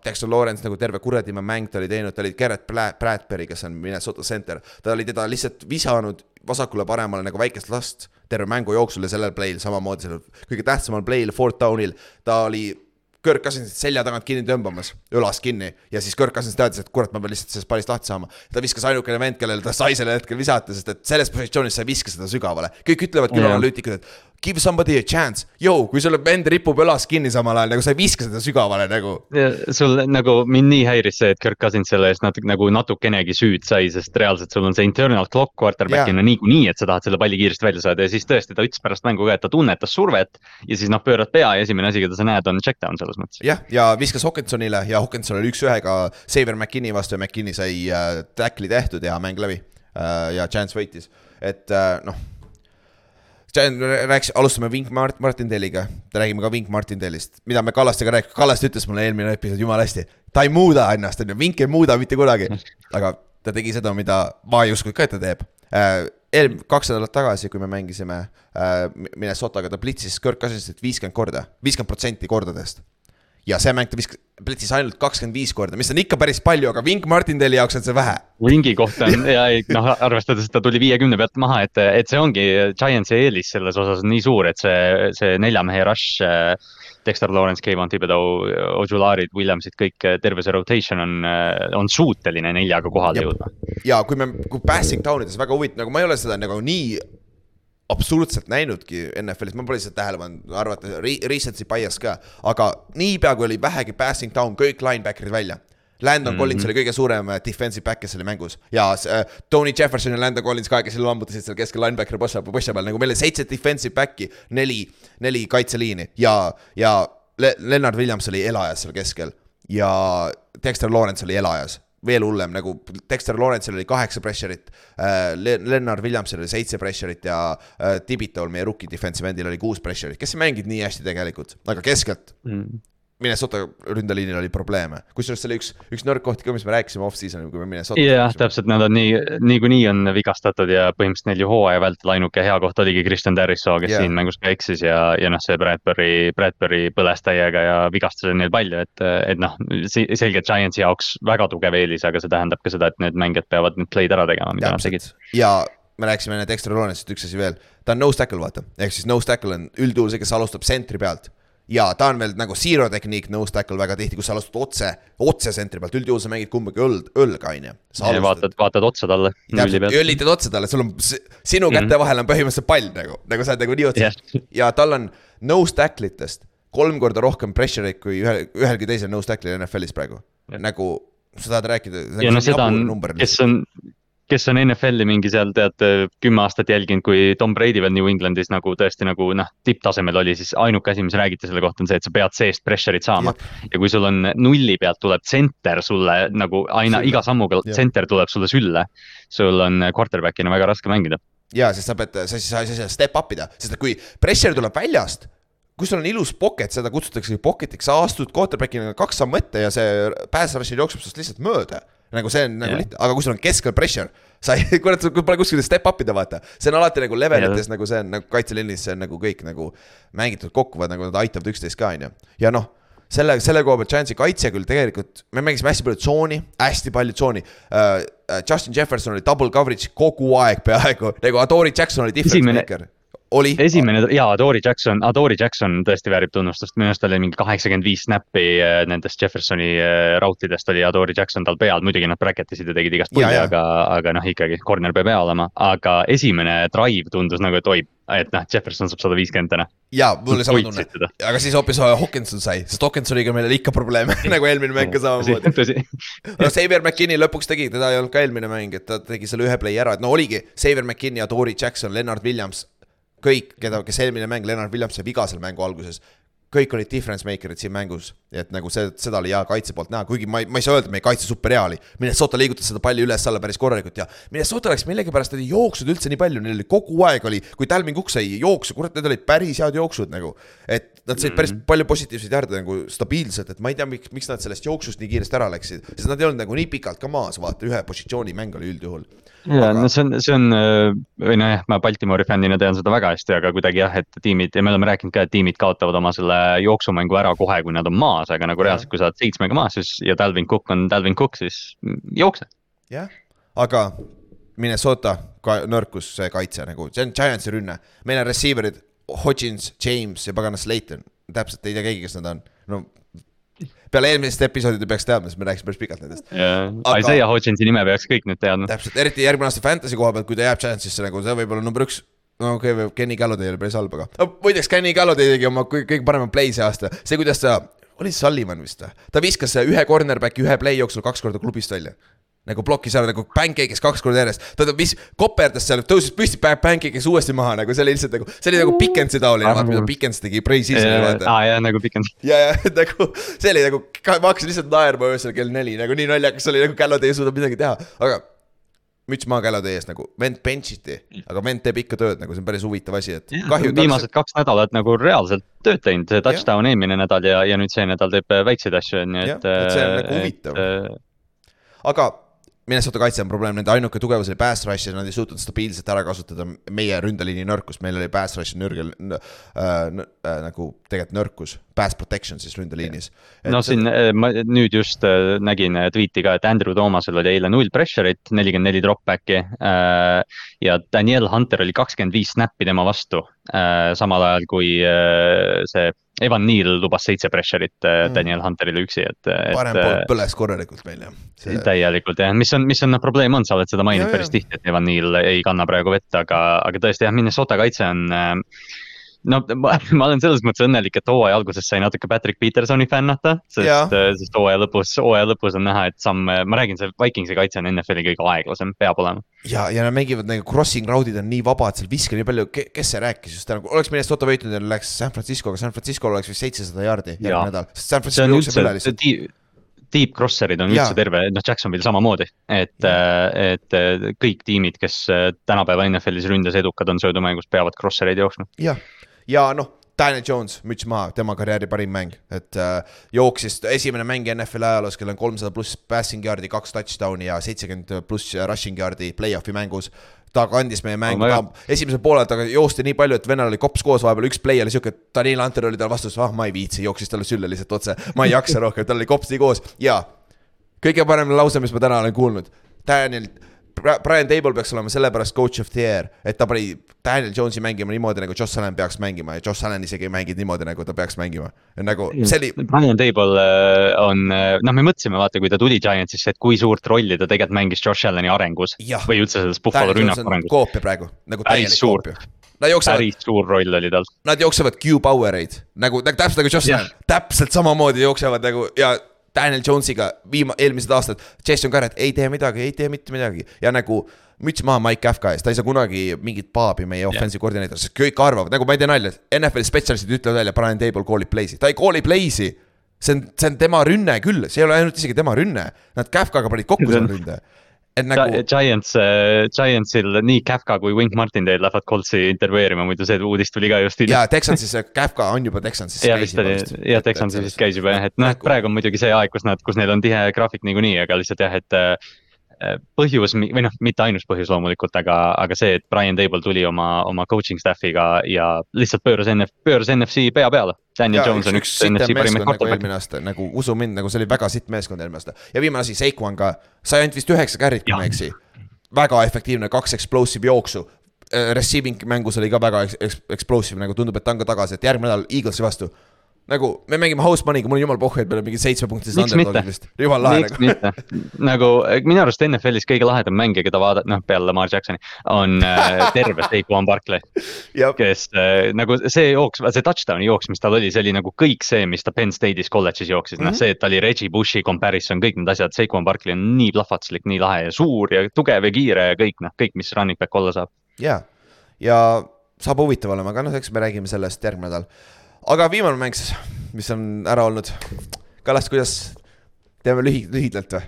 Dexter Lawrence nagu terve kuradimäe mäng ta oli teinud, ta oli Garrett Bradbury, kes on Minnesota center. ta oli teda lihtsalt visanud vasakule-paremale nagu väikest last terve mängu jooksul ja sellel play'l samamoodi sellel kõige tähtsamal play'l, fourth down'il. ta oli Kirk Cousinsit selja tagant kinni tõmbamas, õlast kinni ja siis Kirk Cousins teadis, et kurat, ma pean lihtsalt sellest pallist lahti saama. ta viskas ainukene vend, kellele ta sai sellel hetkel visata, sest et selles positsioonis sa ei viska seda sügavale. kõik ütlevad küll analüütikud, et give somebody a chance. Yo, kui sul vend ripub õlas kinni samal ajal, nagu sa ei viska seda sügavale nagu. sul nagu mind nii häiris see, et Kirk Cousins selle eest natuke nagu natukenegi süüd sai, sest reaalselt sul on see internal clock quarterback'ina niikuinii, et sa tahad selle palli kiiresti välja saada ja siis tõesti ta ütles pärast mängu ka, et ta tunnetas survet. ja siis noh, pöörad pea ja esimene asi, keda sa näed, on check down selles mõttes. jah, ja viskas Hawkinsonile ja Hawkinson oli üks-ühega Saver McKinney vastu ja McKinney sai äh, tackli tehtud ja mäng läbi äh,. ja Chance võitis, et äh, noh rääkis, alustame Vink Mart-, Martindeliga, räägime ka Vink Martindelist, mida me Kallastega rääkisime, Kallaste ütles mulle eelmine episood jumala hästi. ta ei muuda ennast, on ju, Vink ei muuda mitte kunagi, aga ta tegi seda, mida ma ei uskunud ka, et ta teeb äh,. eel-, kaks nädalat tagasi, kui me mängisime äh, Minnesotaga, ta plitsis Kirk Cousinsit viiskümmend korda, viiskümmend protsenti kordadest ja see mäng ta viskas, plitsis ainult kakskümmend viis korda, mis on ikka päris palju, aga Vink Martindali jaoks on see vähe. Wingi kohta on ja noh, arvestades, et ta tuli viiekümne pealt maha, et, et see ongi Giantsi eelis selles osas on nii suur, et see, see nelja mehe rush. Dexter Lawrence, Kevon Thibodeau, Ojularid, Williamsid, kõik terve see rotation on, on suuteline neljaga kohale jõudma. ja kui me, kui passing down ides väga huvitav, nagu ma ei ole seda nagu nii absurdselt näinudki NFL-is, ma pole lihtsalt tähele pannud, arvata recency bias ka, aga niipea kui oli vähegi passing down, kõik linebacker'id välja. Landon mm -hmm. Collins oli kõige suurem äh, defensive back, kes oli mängus ja äh, Tony Jefferson ja Landon Collins ka, kes lammutasid seal keskel linebackeri posha, posha peal, nagu meil oli seitse defensive back'i, neli, neli kaitseliini ja, ja Le Leonard Williams oli elajas seal keskel ja Dexter Lawrence oli elajas veel hullem, nagu Dexter Lawrence'il oli kaheksa pressure'it äh,, Lennart Williamsil oli seitse pressure'it ja äh, Tibitol, meie rookie defensive endil oli kuus pressure'it, kes ei mänginud nii hästi tegelikult, aga keskelt. Mm Minnesota ründeliinil oli probleeme, kusjuures see oli üks, üks nõrk koht ka, mis me rääkisime off-season'il, kui me Minnesota. jah, täpselt, nad on nii, niikuinii on vigastatud ja põhimõtteliselt neil ju hooaja vältel ainuke hea koht oligi Kristjan Terrissoo, kes yeah. siin mängus ka eksis ja, ja noh, see Bradbury, Bradbury põles täiega ja vigastas neil palju, et, et noh, selgelt Giantsi jaoks väga tugev eelis, aga see tähendab ka seda, et need mängijad peavad need play'd ära tegema, mida nad tegid. ja me rääkisime enne Dexter Lawrence'ist, üks asi veel, ta on nose tackle, vaata, ehk siis nose tackle on üldjuhul see, kes alustab sentri pealt ja ta on veel nagu zero tehniik nose tackle väga tihti, kus sa alustad otse, otse sentri pealt, üldjuhul sa mängid kumbagi õld, õlga, on ju. vaatad, vaatad otsa talle. õllitad otsa talle, sul on, sinu käte mm -hmm. vahel on põhimõtteliselt pall nagu, nagu sa oled nagu nii otsas yeah. [laughs] ja tal on nose tackle itest kolm korda rohkem pressure'id kui ühel, ühelgi teisel nose tackle'il NFL-is praegu yeah., nagu sa tahad rääkida. ja no seda on, kes on, kes on NFL-i mingi seal tead kümme aastat jälginud, kui Tom Brady veel New Englandis nagu tõesti nagu noh, tipptasemel oli, siis ainuke asi, mis räägiti selle kohta, on see, et sa pead seest pressure'it saama. ja kui sul on nulli pealt tuleb center sulle nagu aina sülle. iga sammuga center tuleb sulle sülle, sul on quarterback'ina väga raske mängida ja, sest sa pead, sa siis, sa ei saa step up ida, sest kui pressure tuleb väljast, kui sul on ilus pocket, seda kutsutakse pocket'iks, sa astud quarterback'ina kaks sammu ette ja see rusher jookseb sinust lihtsalt mööda nagu see on nagu Jah. lihtne, aga kui sul on keskel pressure, sa ei, kurat, sul pole kuskil step up ida, vaata. see on alati nagu levelites nagu see on nagu kaitseliinis, see on nagu kõik nagu mängitud kokku, vaata nagu nad aitavad üksteist ka, on ju. ja noh, selle, selle koha pealt Giantsi kaitse küll tegelikult, me mängisime hästi palju tsooni, hästi palju tsooni uh,. Justin Jefferson oli double coverage kogu aeg peaaegu, nagu Adori Jackson oli difference maker. oli. esimene jaa, Adori Jackson, Adori Jackson tõesti väärib tunnustust, minu arust oli mingi kaheksakümmend viis snappi äh, nendest Jeffersoni äh, rautidest oli Adori Jackson tal peal, muidugi nad bracket isid ja tegid igast pulli, aga, aga noh, ikkagi corner peab hea olema, aga esimene drive tundus nagu, et oi, et noh, Jefferson saab sada viiskümmend täna. jaa, mul oli sama tunne aga siis hoopis Hawkinson sai, sest Hawkinsoniga meil oli ikka probleeme [laughs] nagu eelmine mäng ka samamoodi. no Xavier McKinney lõpuks tegi, teda ei olnud ka eelmine mäng, et ta tegi selle ühe play ära, et no oligi Xavier McKinney ja Tori Jackson, Leonard Williams. kõik, keda, kes eelmine mäng, Leonard Williams sai viga seal mängu alguses. kõik olid difference maker'id siin mängus, et nagu see, seda oli hea kaitse poolt näha, kuigi ma ei, ma ei saa öelda, et meie kaitse super hea oli. Minnesota liigutas seda palli üles-alla päris korralikult ja Minnesota läks millegipärast oli jooksud üldse nii palju, neil oli kogu aeg oli, kui Talvin Cook sai jooksu, kurat, need olid päris head jooksud nagu. et nad said päris palju positiivseid järde nagu stabiilselt, et ma ei tea, miks, miks nad sellest jooksust nii kiiresti ära läksid, sest nad ei olnud nagu nii pikalt ka maas, vaata ühe positsiooni mäng oli üldjuhul. Ja Aga- no see on, see on äh, või nojah, ma Baltimoori fännina tean seda väga hästi, aga kuidagi jah, et tiimid ja me oleme rääkinud ka, et tiimid kaotavad oma selle jooksumängu ära kohe, kui nad on maas, aga nagu reaalselt, kui sa oled seitsmega maas, siis ja Dalvin Cook on Dalvin Cook, siis jookse. jah, aga Minnesota ka nõrkus see kaitse nagu, see on Giantsi rünne, meil on receiver'id Hodgins, James ja pagana Slayton, täpselt ei tea keegi, kes nad on, no peale eelmisest episoodi te peaks teadma, sest me rääkisime päris pikalt nendest. Aga- Isaiah Hodginsi nime peaks kõik nüüd teadma. täpselt, eriti järgmine aasta fantasy koha pealt, kui ta jääb Giantsisse nagu see võib olla number üks. no okei okay,, Kenny Galladay oli päris halb, aga no, muideks Kenny Galladay tegi oma kõige, parema play see aasta, see, kuidas ta, oli Sullivan vist või? ta viskas ühe cornerback'i ühe play jooksul kaks korda klubist välja nagu plokis ära nagu pancake'is kaks korda järjest, ta vis-, koperdas seal, tõusis püsti, pancake'is uuesti maha nagu see oli lihtsalt nagu, see oli nagu Pikensi taoline, vaata mida Pikens tegi pre-season'il vaata. aa jah, nagu pikend. ja, ja [laughs] nagu see oli nagu, ma hakkasin lihtsalt naerma öösel kell neli, nagu nii naljakas oli, nagu Gallode ei suuda midagi teha, aga müts maa Gallode ees nagu, vend bench'iti, aga vend teeb ikka tööd, nagu see on päris huvitav asi, et kahju. viimased kaks nädalat nagu reaalselt tööd teinud, see touchdown eelmine nädal ja, ja nüüd see nädal teeb äh, väikseid asju, on ju, et. et see on nagu huvitav. aga Minnesota kaitse on probleem, nende ainuke tugevus oli pass rush ja nad ei suutnud stabiilselt ära kasutada meie ründeliini nõrkust, meil oli pass rush nõrgel äh, äh, nagu tegelikult nõrkus, pass protection siis ründeliinis. no siin äh, ma nüüd just äh, nägin äh, tweet'i ka, et Andrew Thomasel oli eile null pressure'it, nelikümmend neli drop back'i. ja Daniel Hunter oli kakskümmend viis snappi tema vastu, samal ajal kui see Evan Neal lubas seitse pressure'it äh, Mm. Daniel Hunterile üksi, et, parem et pool äh, põles korralikult meil jah. täielikult jah, mis on, mis on noh, probleem on, sa oled seda maininud Ja, päris tihti, et Evan Neal ei kanna praegu vett, aga, aga tõesti jah, Minnesota kaitse on äh, no [laughs] ma, ma olen selles mõttes õnnelik, et hooaja alguses sai natuke Patrick Petersoni fännata, sest, sest hooaja lõpus, hooaja lõpus on näha, et samm, ma räägin, see Vikingsi kaitse on NFL-i kõige aeglasem, peab olema. ja, ja nad mängivad nagu crossing round'id on nii vabad, seal viske nii palju, kes see rääkis just täna, oleks Minnesota võitnud ja läks San Francisco'ga, San Francisco'l oleks vist seitsesada jaardi Jaa. järgmine nädal, sest San Francisco on jookseb üle lihtsalt., deep crosser'id on Jaa. üldse terve, noh Jacksonville samamoodi, et, et äh, kõik tiimid, kes äh, tänapäeva NFL-is ründes edukad on söödumängus, peavad crosser'eid jooksma. jah, ja noh, Daniel Jones, müts maha, tema karjääri parim mäng, et äh, jooksis esimene mäng NFL-i ajaloos, kellel on kolmsada pluss passing yard'i, kaks touchdown'i ja seitsekümmend pluss rushing yard'i play-off'i mängus. Ta kandis meie mängu oh,, esimesel poolel temaga joosti nii palju, et vennal oli kops koos, vahepeal üks play oli siuke, et Daniel Hunter oli tal vastus, ah ma ei viitsi, jooksis talle sülle lihtsalt otse, ma ei jaksa rohkem, tal oli kops nii koos. Ja kõige parem lause, mis ma täna olen kuulnud, Daniel, Brian Table peaks olema sellepärast coach of the year, et ta pani Daniel Jones'i mängima niimoodi, nagu Josh Allan peaks mängima ja Josh Allan isegi ei mänginud niimoodi, nagu ta peaks mängima. nagu see oli, Brian Table äh, on, noh, me mõtlesime, vaata, kui ta tuli Giantsisse, et kui suurt rolli ta tegelikult mängis Josh Allani arengus või üldse selles Buffalo rünnaku arengus. koopia praegu, nagu täielik koopia. Nad jooksevad, päris suur roll oli tal. nad jooksevad Q power'eid nagu, nagu täpselt nagu Jah. Allan, täpselt samamoodi jooksevad nagu ja Daniel Jones'iga viima-, eelmised aastad, Jason Garrett ei tee midagi, ei tee mitte midagi. Ja nagu müts maha Mike Kafka ees, ta ei saa kunagi mingit paabi meie offensive koordineeritor, sest kõik arvavad, nagu ma ei tee nalja, NFL-i spetsialistid ütlevad välja, Brian Table call'ib play'si, ta ei call'i play'si. see on, see on tema rünne küll, see ei ole ainult isegi tema rünne, nad Kafkaga panid kokku selle ründe. Et nagu Giants äh,, Giantsil nii Kafka kui Wink Martindale lähevad Coltsi intervjueerima, muidu see uudis tuli ka just hiljuti. ja Texansis, Kafka on juba Texansis. ja vist oli, ja Texansis vist käis juba jah, et noh, et praegu on muidugi see aeg, kus nad, kus neil on tihe graafik niikuinii, aga lihtsalt jah, et äh, põhjus või noh, mitte ainus põhjus loomulikult, aga, aga see, et Brian Table tuli oma, oma coaching staff'iga ja lihtsalt pööras NF, pööras NFC pea peale. Daniel ja, Jones on üks, üks NFC parimaid quarterback'e. eelmine aasta nagu usu mind, nagu see oli väga sitt meeskond eelmine aasta ja viimane asi, Seikuan ka, sai ainult vist üheksa carry't, kui ma ei eksi. väga efektiivne, kaks explosive jooksu. Receiving mängus oli ka väga explosive, nagu tundub, et ta on ka tagasi, et järgmine nädal Eaglesi vastu nagu me mängime house money'ga, mul on jumal pohhu, et meil on mingi seitsmepunktised underdog'id vist, jumal lahe nagu. nagu minu arust NFL-is kõige lahedam mängija, keda vaadata, noh peale Lamar Jacksoni, on äh, terve Saquon Barkley [laughs] kes äh, nagu see jooks, see touchdown'i jooks, mis tal oli, see oli nagu kõik see, mis ta Penn State'is kolledžis jooksis. Mm, -hmm. noh see, et ta oli Reggie Bushi comparison, kõik need asjad, Saquon Barkley on nii plahvatuslik, nii lahe ja suur ja tugev ja kiire ja kõik noh, kõik, mis running back olla saab. ja, ja saab huvitav olema, aga noh, eks me räägime sellest järgmine nädal aga viimane mäng siis, mis on ära olnud. Kallast, kuidas, teeme lühi-, lühidalt või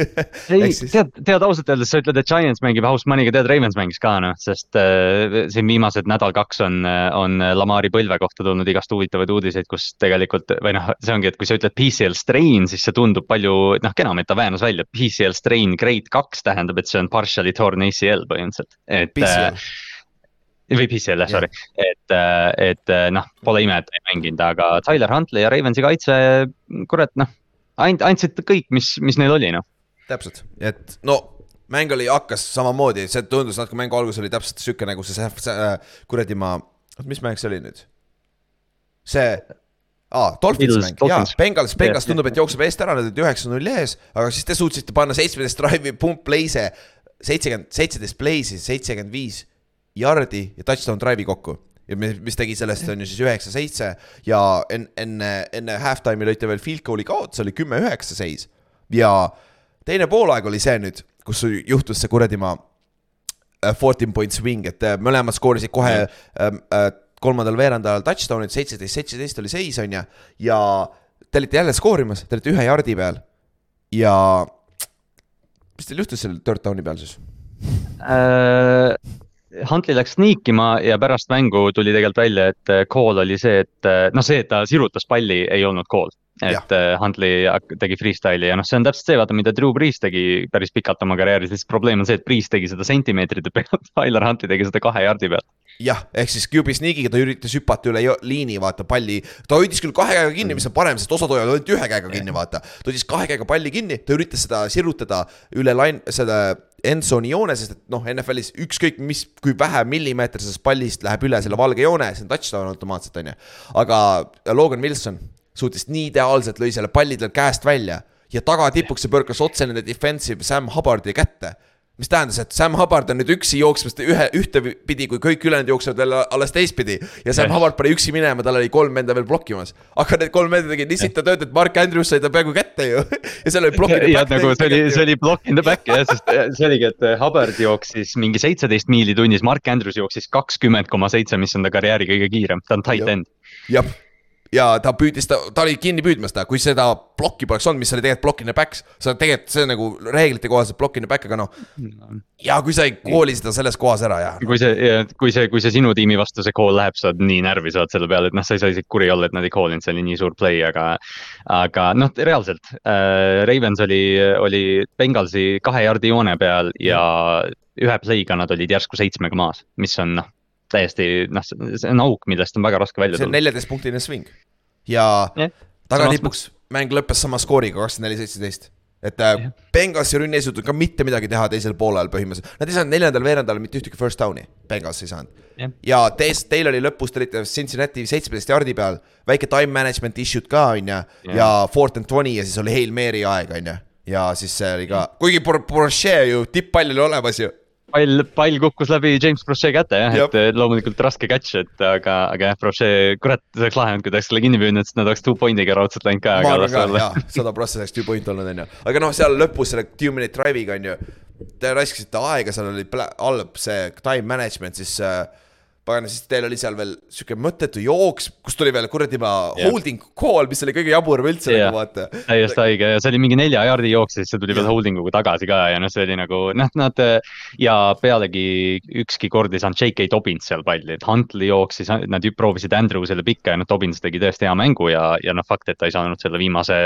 [laughs] ei tead, tead ausalt öeldes, sa ütled, et Giants mängib house money'ga, tead Ravens mängis ka noh, sest äh, siin viimased nädal-kaks on, on Lamari põlve kohta tulnud igast huvitavaid uudiseid, kus tegelikult või noh, see ongi, et kui sa ütled PCL strain, siis see tundub palju noh, kenam, et ta väänas välja, PCL strain grade kaks tähendab, et see on partially torn ACL põhimõtteliselt, et. PCL äh, PCL jah, sorry, et, äh, et äh, noh, pole ime, et ta ei mänginud, aga Tyler Huntley ja Ravensi kaitse, kurat noh, and-, andsid kõik, mis, mis neil oli noh. täpselt, et no mäng oli, hakkas samamoodi, see tundus natuke mängu algus oli täpselt sihuke nagu see, see, äh, kuradi ma, mis mäng see oli nüüd? see aa, Dolphins mäng, jaa, Bengals, Bengals tundub, et jookseb eest ära, nad olid üheksa-null ees, aga siis te suutsite panna seitsmeteist drive'i, pump play'se, seitsekümmend, seitseteist play'si, seitsekümmend viis jardi ja touchdown drive'i kokku ja mis tegi sellest, on ju siis üheksa-seitse ja enne, enne, enne halftime'i lõite veel field goal'i kaotus, oli kümme-üheksa seis. ja teine poolaeg oli see nüüd, kus juhtus see kuradi maa äh, fourteen point swing, et äh, mõlemad skoorisid kohe mm. äh, kolmandal veerandajal touchdown'id, seitseteist, seitseteist oli seis, on ju, ja te olite jälle skoorimas, te olite ühe jardi peal ja mis teil juhtus seal third down'i peal siis äh...? Huntley läks sniikima ja pärast mängu tuli tegelikult välja, et äh, call oli see, et äh, noh, see, et ta sirutas palli, ei olnud call. Et ja. Äh, Huntley tegi freestyle'i ja noh, see on täpselt see, vaata, mida Drew Brees tegi päris pikalt oma karjääris, lihtsalt probleem on see, et Brees tegi seda sentimeetrite pealt, [laughs] Tyler Huntley tegi seda kahe jardi pealt jah, ehk siis QB sneak'iga ta üritas hüpata üle liini, vaata palli, ta hoidis küll kahe käega kinni, mis on parem, sest osad hoiavad ainult ühe käega kinni, vaata. ta hoidis kahe käega palli kinni, ta üritas seda sirutada üle line, seda endzone'i joone, sest et noh, NFL-is ükskõik mis, kui vähe millimeetrisest pallist läheb üle selle valge joone, see on touchdown automaatselt, on ju. aga Logan Wilson suutis nii ideaalselt, lõi selle palli tal käest välja ja tagatipuks see põrkas otse nende defensive Sam Hubbardi kätte mis tähendas, et Sam Hubbard on nüüd üksi jooksmas ühe, ühtepidi, kui kõik ülejäänud jooksevad veel alles teistpidi. ja Sam Hubbard pani üksi minema, tal oli kolm venda veel blokkimas. aga need kolm venda tegid nii sita tööd, et Mark Andrews sai ta peaaegu kätte ju [laughs] ja seal oli block in the back. nagu see oli, see oli block in the back jah, sest see oligi, et Hubbard jooksis mingi seitseteist miili tunnis, Mark Andrews jooksis kakskümmend koma seitse, mis on ta karjääri kõige kiirem, ta on tight end. jah ja ta püüdis, ta, ta oli kinni püüdmas ta, kui seda plokki poleks olnud, mis oli tegelikult block in the back, sa tegelikult, see on nagu reeglite kohaselt block in the back, aga noh. ja kui sa ei kooli seda selles kohas ära ja. kui see, kui see, kui see sinu tiimi vastu see call läheb, sa oled nii närvi saad selle peale, et noh, sa ei saa isegi kuri olla, et nad ei call inud, see oli nii suur play, aga. aga noh, reaalselt äh, Ravens oli, oli Bengalsi kahe jardi joone peal ja ühe play'ga nad olid järsku seitsmega maas, mis on noh täiesti noh, see on auk, millest on väga raske välja tulla. see on neljateistpunktine swing. Ja yeah. tagatipuks mäng lõppes sama skooriga, kakskümmend neli, seitseteist. Et yeah. Äh, Benghazi rünn ei suutnud ka mitte midagi teha teisel poolel põhimõtteliselt, nad ei saanud neljandal veerandal mitte ühtegi first down'i, Benghazi ei saanud. Yeah.. ja teis, teil oli lõpus, te olite Cincinnati seitsmeteist jardi peal, väike time management issue'd ka, on ju, ja fourth and twenty ja siis oli Hail Mary aeg, on ju ja siis see oli ka, kuigi Porsche ju tipppall oli olemas ju pall, pall kukkus läbi James Prochet käte jah, et loomulikult raske catch, et aga, aga jah, Prochet, kurat, see oleks lahe olnud, kui ta oleks selle kinni püüdnud, siis nad oleks two point'iga raudselt läinud ka. ma arvan ka, sada prossa oleks two point olnud, on ju. aga noh, seal lõpus selle two minute drive'iga on ju, te raiskasite aega, seal oli halb see time management, siis äh, pagan, siis teil oli seal veel sihuke mõttetu jooks, kus tuli veel kuradi ma Jah. holding call, mis oli kõige jaburam üldse Jah. nagu vaata. täiesti haige ja see oli mingi nelja jaardi jooks ja siis see tuli veel holding uga tagasi ka ja noh, see oli nagu noh, nad ja pealegi ükski kord ei saanud J.K. Dobbins seal palli, et Huntley jooksis, nad proovisid Andrewsele pikka ja noh, Dobbins tegi tõesti hea mängu ja, ja noh, fakt, et ta ei saanud selle viimase,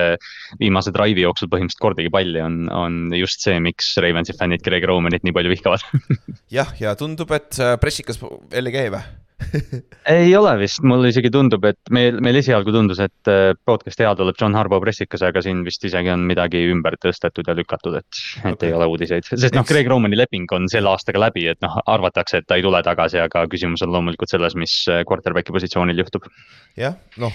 viimase drive'i jooksul põhimõtteliselt kordagi palli, on, on just see, miks Ravensi fännid Greg Romanit nii palju vihkavad [laughs] jah, ja tundub, et äh, pressikas jälle ei käi või? [laughs] ei ole vist, mulle isegi tundub, et meil, meil esialgu tundus, et äh, podcast'i hea tuleb John Harbo pressikas, aga siin vist isegi on midagi ümber tõstetud ja lükatud, et, et Okei. ei ole uudiseid, sest noh, Greg Romani leping on selle aastaga läbi, et noh, arvatakse, et ta ei tule tagasi, aga küsimus on loomulikult selles, mis äh, quarterback'i positsioonil juhtub. jah, noh,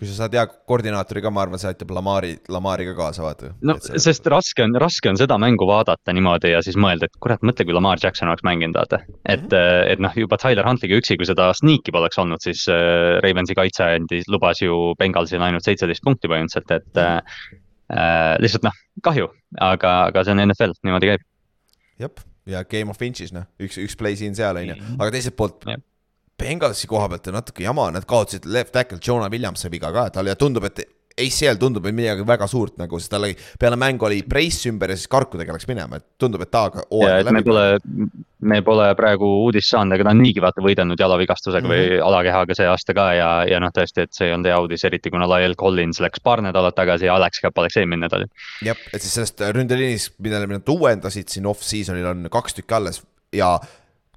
kui sa saad hea koordinaatori ka, ma arvan, see aitab Lamari, Lamariga kaasa, vaata. no sest raske on, raske on seda mängu vaadata niimoodi ja siis mõelda, et kurat, mõtle, kui Lamar Jackson oleks mänginud, vaata. et mm, -hmm. et noh, juba Tyler Huntley'ga üksi, kui seda sneak'i poleks olnud, siis äh, Ravensi kaitse andis, lubas ju Bengalsile ainult seitseteist punkti põhimõtteliselt, et äh, äh, lihtsalt noh, kahju, aga, aga see on NFL, niimoodi käib. jah, ja Game of Inches, noh, üks, üks play siin-seal on ju, Mhm. aga teiselt poolt Jah. Bengalsi koha pealt on natuke jama, nad kaotasid left tackle Jonah Williams sai viga ka, tal ja tundub, et ACL tundub, et midagi väga suurt nagu, sest tal oli peale mängu oli brace ümber ja siis karkudega läks minema, et tundub, et ta ka ja hooaeg et me pole, me pole praegu uudist saanud, aga ta on niigi vaata võidelnud jalavigastusega mm -hmm. või alakehaga see aasta ka ja, ja noh, tõesti, et see ei olnud hea uudis, eriti kuna Lyle Collins läks paar nädalat tagasi ja Alex Käpp läks eelmine nädal. jah, et siis sellest ründeliinist, millele nad uuendasid siin off-season'il on kaks tükki alles ja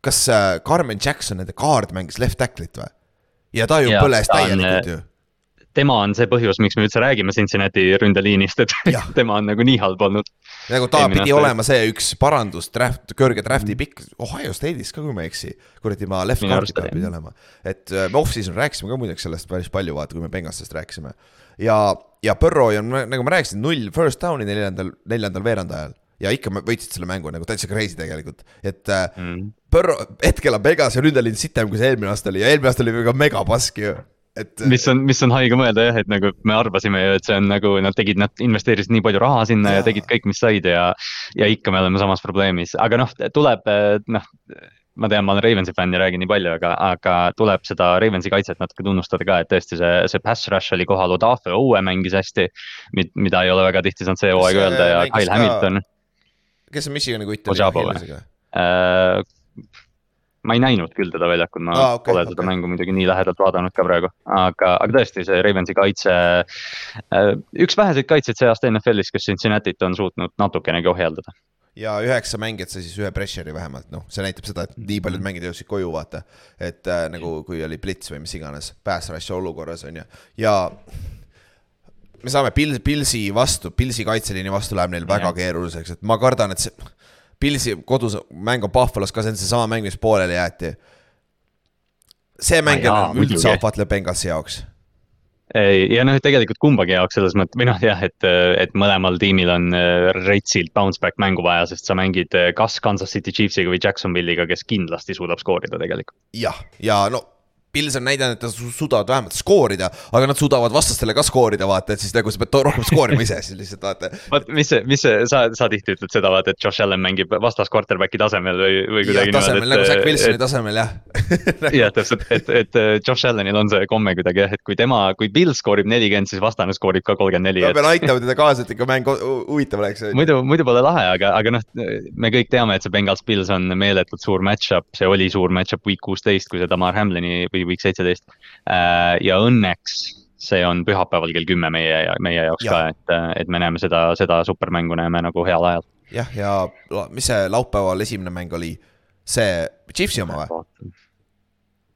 kas äh, Carmen Jackson, nende kaard mängis left tackle'it või? ja ta ju Jaa, põles täielikult ju. tema on see põhjus, miks me üldse räägime Cincinnati ründeliinist, et Jah. [laughs] tema on nagu nii halb olnud. nagu ta eelmine pidi aasta- olema see üks parandus, draft, kõrge draft'i pikk, Ohio State'is ka, kui ma ei eksi. kuradi ma left guard'i peal pidi olema. et äh, me off-season rääkisime ka muideks sellest päris palju, vaata, kui me Bengastest rääkisime. ja, ja Burrow ja nagu ma rääkisin, null first down'i neljandal, neljandal veerandajal ja ikka võitsid selle mängu nagu täitsa crazy tegelikult, et äh, Mm. Burrow, hetkel on Vegas ja ründeliin sitem, kui see eelmine aasta oli ja eelmine aasta oli ka megapask ju, et. mis on, mis on haige mõelda jah, et nagu me arvasime ju, et see on nagu nad tegid, nad investeerisid nii palju raha sinna ja, ja tegid kõik, mis said ja, ja ikka me oleme samas probleemis, aga noh, tuleb noh. ma tean, ma olen Ravensi fänn ja räägin nii palju, aga, aga tuleb seda Ravensi kaitset natuke tunnustada ka, et tõesti see, see pass rush oli kohal, Odafe Owe mängis hästi. mida ei ole väga tihti saanud see hooaeg öelda ja Kyle ka- Hamilton kes see Michigani kutt Ojabo või? äh,. ma ei näinud küll teda väljakul, ma ah, okay, pole seda okay. mängu muidugi nii lähedalt vaadanud ka praegu, aga, aga tõesti see Ravensi kaitse. üks väheseid kaitseid see aasta NFL-is, kes Cincinnati't on suutnud natukenegi ohjeldada. ja üheksa mängijat sai siis ühe pressure'i vähemalt, noh, see näitab seda, et nii paljud mängijad jõudsid koju, vaata. et äh, nagu, kui oli blitz või mis iganes, pass rush olukorras on ju, ja me saame Pils-, Pilsi vastu, Pilsi kaitseliini vastu läheb neil väga Jah. keeruliseks, et ma kardan, et see Pilsi kodus mäng on Buffalo's ka, see on seesama mäng, mis pooleli jäeti. see mäng on üldse muidugi. ahvatlev Bengalsi jaoks. ja noh, tegelikult kumbagi jaoks selles mõttes või noh, jah, et, et mõlemal tiimil on äh, reitsilt bounce back mängu vaja, sest sa mängid äh, kas Kansas City Chiefsiga või Jacksonville'iga, kes kindlasti suudab skoorida tegelikult. jah, ja no Pils on näidanud, et nad su- suudavad vähemalt skoorida, aga nad suudavad vastastele ka skoorida, vaata, et siis nagu sa pead rohkem skoorima ise siis lihtsalt vaata. vot mis see, mis see, sa, sa tihti ütled seda, vaata, et Josh Allan mängib vastas quarterback'i tasemel või, või kuidagi tasemel nagu Zack Wilsoni et, tasemel jah. [laughs] jah, täpselt, et, et äh, Josh Allanil on see komme kuidagi jah, et kui tema, kui Bill skoorib nelikümmend, siis vastane skoorib ka kolmkümmend neli, ma et pean aitama teda kaasa, et ikka mäng hu- huvitav oleks. muidu, muidu pole lahe, aga, aga noh, me kõik teame, et see Bengals Bills on meeletult suur match-up, see oli suur match-up week kuusteist, kui see Tamar Hamlini või week seitseteist. ja õnneks see on pühapäeval kell kümme meie, meie jaoks Jah. ka, et, et me näeme seda, seda supermängu näeme nagu heal ajal. jah, ja mis see laupäeval esimene mäng oli, see Chiefsi oma või?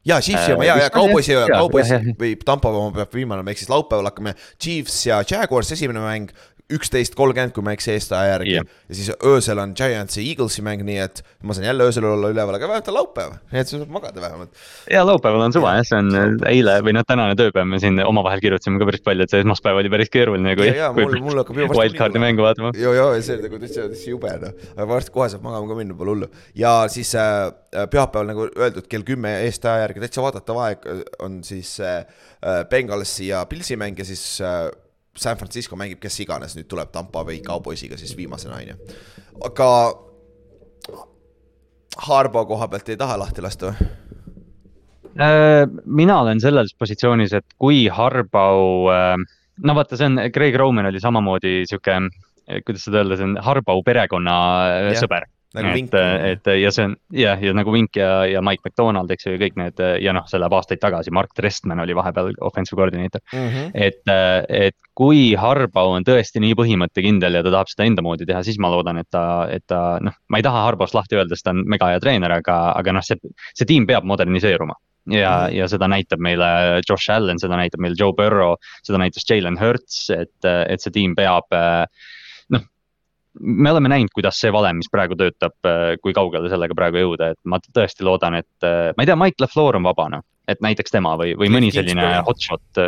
jaa, Chiefsi Äh, oma ja, ja Cowboysi Cowboysi või Tampa oma peab viimane mäng, siis laupäeval hakkame Chiefs ja Jaguars esimene mäng, üksteist kolmkümmend, kui ma ei eksi, eestaja järgi Jah. ja siis öösel on Giantsi Eaglesi mäng, nii et ma saan jälle öösel olla üleval, aga vähemalt on laupäev, nii et sa saad magada vähemalt. ja laupäeval on suva jah, see on äh, eile või noh, tänane tööpäev me siin omavahel kirjutasime ka päris palju, et see esmaspäev oli päris keeruline, kui, Ja, ja, mul- mul hakkab ju varsti wildcard'i mängu vaatama. joo, joo, see nagu täitsa, täitsa jube noh, aga varsti kohe saab magama ka minna, pole hullu. ja siis äh, pühapäeval nagu öeldud, kell kümme eestaja järgi täitsa vaadatav aeg äh, on siis äh, äh, Bengalsi ja Pilsi mäng ja siis äh, San Francisco mängib kes iganes, nüüd tuleb Tampa Bay Cowboysiga siis viimasena on ju. aga Harbo koha pealt ei taha lahti lasta või? mina olen selles positsioonis, et kui Harbau, no vaata, see on, Craig Roman oli samamoodi sihuke, kuidas seda öelda, see on Harbau perekonna Jah. sõber nagu et, vink. et ja see on jah, ja nagu Vink ja, ja Mike McDonald, eks ju, ja kõik need ja noh, see läheb aastaid tagasi, Mark Trestman oli vahepeal offensive coordinator. Mhm. et, et kui Harbau on tõesti nii põhimõttekindel ja ta tahab seda enda moodi teha, siis ma loodan, et ta, et ta noh, ma ei taha Harbaust lahti öelda, sest ta on mega hea treener, aga, aga noh, see, see tiim peab moderniseeruma. ja Mhm., ja seda näitab meile Josh Allan, seda näitab meile Joe Burrow, seda näitas Jalen Hurts, et, et see tiim peab noh, me oleme näinud, kuidas see valem, mis praegu töötab, kui kaugele sellega praegu jõuda, et ma tõesti loodan, et ma ei tea, Mike LaFleur on vaba noh, et näiteks tema või, või mõni selline hotshot.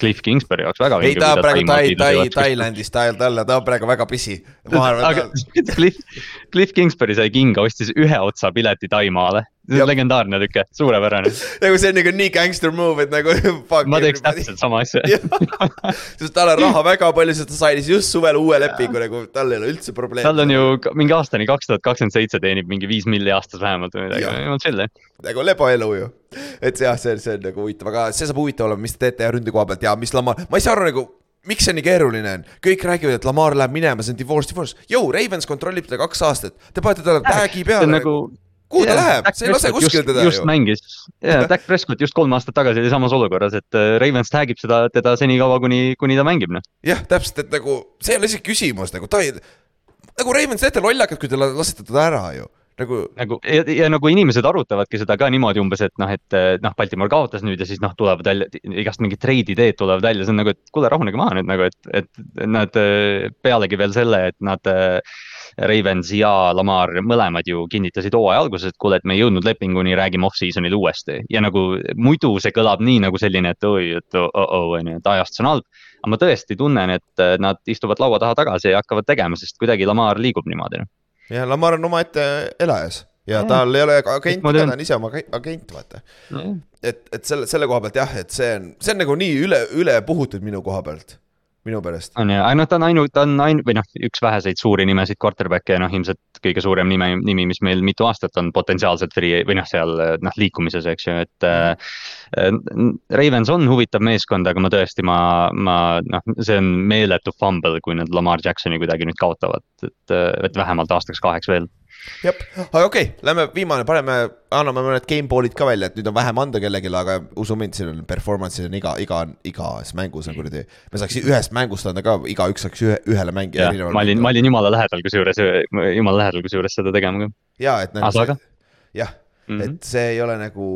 Cliff Kingsbury oleks väga. ei, ta on praegu Tai, Tai, Tailandis, ta, ta, ta on praegu väga pisi. aga [laughs] Cliff, Cliff Kingsbury sai kinga, ostis ühe otsa pileti Taimaale. See Jah. on legendaarne tüke, suurepärane. nagu see on nagu nii gangster move, et nagu [laughs] fuck ma teeks täpselt sama asja. [laughs] sest tal on raha väga palju, sest ta sai siis just suvel uue lepingu nagu, tal ei ole üldse probleemi. tal on ju mingi aastani kaks tuhat kakskümmend seitse teenib mingi viis milli aastas vähemalt või midagi Jah., jumal chill. nagu leboelu ju. et jah, see, see on nagu huvitav, aga see saab huvitav olema, mis te teete ründe koha pealt ja mis Lamar, ma ei saa aru nagu miks see nii keeruline on, kõik räägivad, et Lamar läheb minema, see on divorce, divorce, jõu, Ravens kontrollib teda kaks aastat, te panete talle tag'i see peale on nagu nagu. Kuhu ta läheb, see ei lase kuskile teda just ju. mängis, jaa, Dak Prescott just kolm aastat tagasi oli samas olukorras, et äh, Ravens tag ib seda, teda senikaua, kuni, kuni ta mängib, noh. jah, täpselt, et nagu see ei ole isegi küsimus nagu ta ei, nagu Ravens teete lollakad, kui te la- lasete teda ära ju, nagu nagu ja, ja nagu inimesed arutavadki seda ka niimoodi umbes, et noh, et eh, noh, Baltimore kaotas nüüd ja siis noh, tulevad välja, igast mingid treidideed tulevad välja, see on nagu, et kuule, rahunege maha nüüd nagu, et, et nad eh, pealegi veel selle, et nad eh, Ravens ja Lamar mõlemad ju kinnitasid hooaja alguses, et kuule, et me ei jõudnud lepinguni, räägime off-season'il uuesti ja nagu muidu see kõlab nii nagu selline, et oi, et oh-oh on ju, et ajastus on halb. aga ma tõesti tunnen, et eh, nad istuvad laua taha tagasi ja hakkavad tegema, sest kuidagi Lamar liigub niimoodi noh. ja Lamar on omaette elajas ja Jaa. tal ei ole agenti ta on ise oma ag- agent, vaata. et, et selle, selle koha pealt jah, et see on, see on nagu nii üle, üle puhutud minu koha pealt, minu meelest. on ju, aga noh, ta on ainu-, ta on ainu- või noh, üks väheseid suuri nimesid quarterback'e ja noh, ilmselt kõige suurem nime, nimi, mis meil mitu aastat on potentsiaalselt free või noh, seal noh, liikumises, eks ju, et äh,. Ravens on huvitav meeskond, aga ma tõesti, ma, ma noh, see on meeletu fumble, kui nad Lamar Jacksoni kuidagi nüüd kaotavad, et, et vähemalt aastaks kaheks veel. jah, aga okei okay,, lähme viimane, paneme, anname mõned gameball'id ka välja, et nüüd on vähem anda kellelegi, aga usu mind, siin on performance'id on iga, iga, igas mängus on kuradi. me saaks ühest mängust anda ka, igaüks saaks ühe, ühele mängija ma olin, ma olin jumala lähedal kusjuures, jumala lähedal kusjuures seda tegema ka. ja et nagu jah, Mhm. et see ei ole nagu,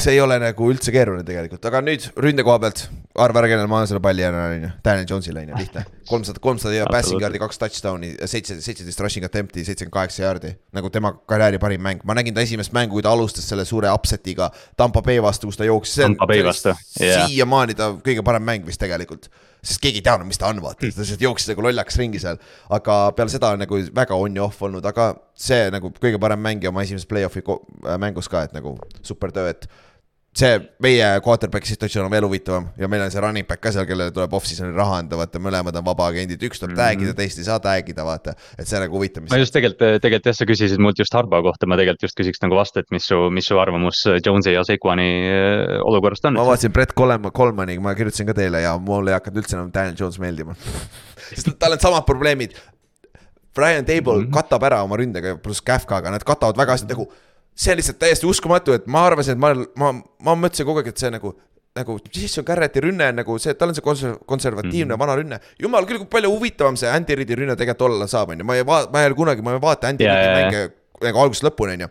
see ei ole nagu üldse keeruline tegelikult, aga nüüd ründe koha pealt, arva ära, kellele ma annan selle palli jälle, on ju, Daniel Jones'ile on ju, lihtne. [laughs] kolmsada, kolmsada ja passing yard'i, kaks touchdown'i, seitse, seitseteist rushing attempt'i, seitsekümmend kaheksa yard'i. nagu tema karjääri parim mäng, ma nägin ta esimest mängu, kui ta alustas selle suure upset'iga Tampa Bay vastu, kus ta jooksis. Tampa Bay vastu, jah. siiamaani ta kõige parem mäng vist tegelikult sest keegi ei teadnud, mis ta on, vaata, ta lihtsalt jooksis nagu lollaks ringi seal. aga peale seda on nagu väga on ja off olnud, aga see nagu kõige parem mängija oma esimeses play-off'i äh, mängus ka, et nagu super töö, et see meie quarterback'i situatsioon on veel huvitavam ja meil on see running back ka seal, kellele tuleb off-season'i raha anda, vaata mõlemad on vabaagendid, üks tuleb tag ida, teist ei saa tag ida, vaata. et see nagu huvitav, ma mis just tegelikult, tegelikult jah, sa küsisid mult just Harbo kohta, ma tegelikult just küsiks nagu vastu, et mis su, mis su arvamus Jones'i ja Sequani äh, olukorrast on ma? vaatasin Brett Coleman, Colemani, ma kirjutasin ka teile ja mulle ei hakanud üldse enam Daniel Jones meeldima. [laughs] sest tal on samad probleemid. Brian Table mm -hmm. katab ära oma ründega pluss Kafkaga, nad katavad väga hästi nagu. see on lihtsalt täiesti uskumatu, et ma arvasin, et ma, ma, ma mõtlesin kogu aeg, et see nagu nagu Jason Garretti rünne nagu see, tal on see konser-, konservatiivne mm -hmm. vana rünne. jumal küll, kui palju huvitavam see Andy Reidi rünne tegelikult olla saab, on ju, ma ei vaata, ma ei ole kunagi, ma ei vaata Andy Reidi mänge nagu algusest lõpuni, on ju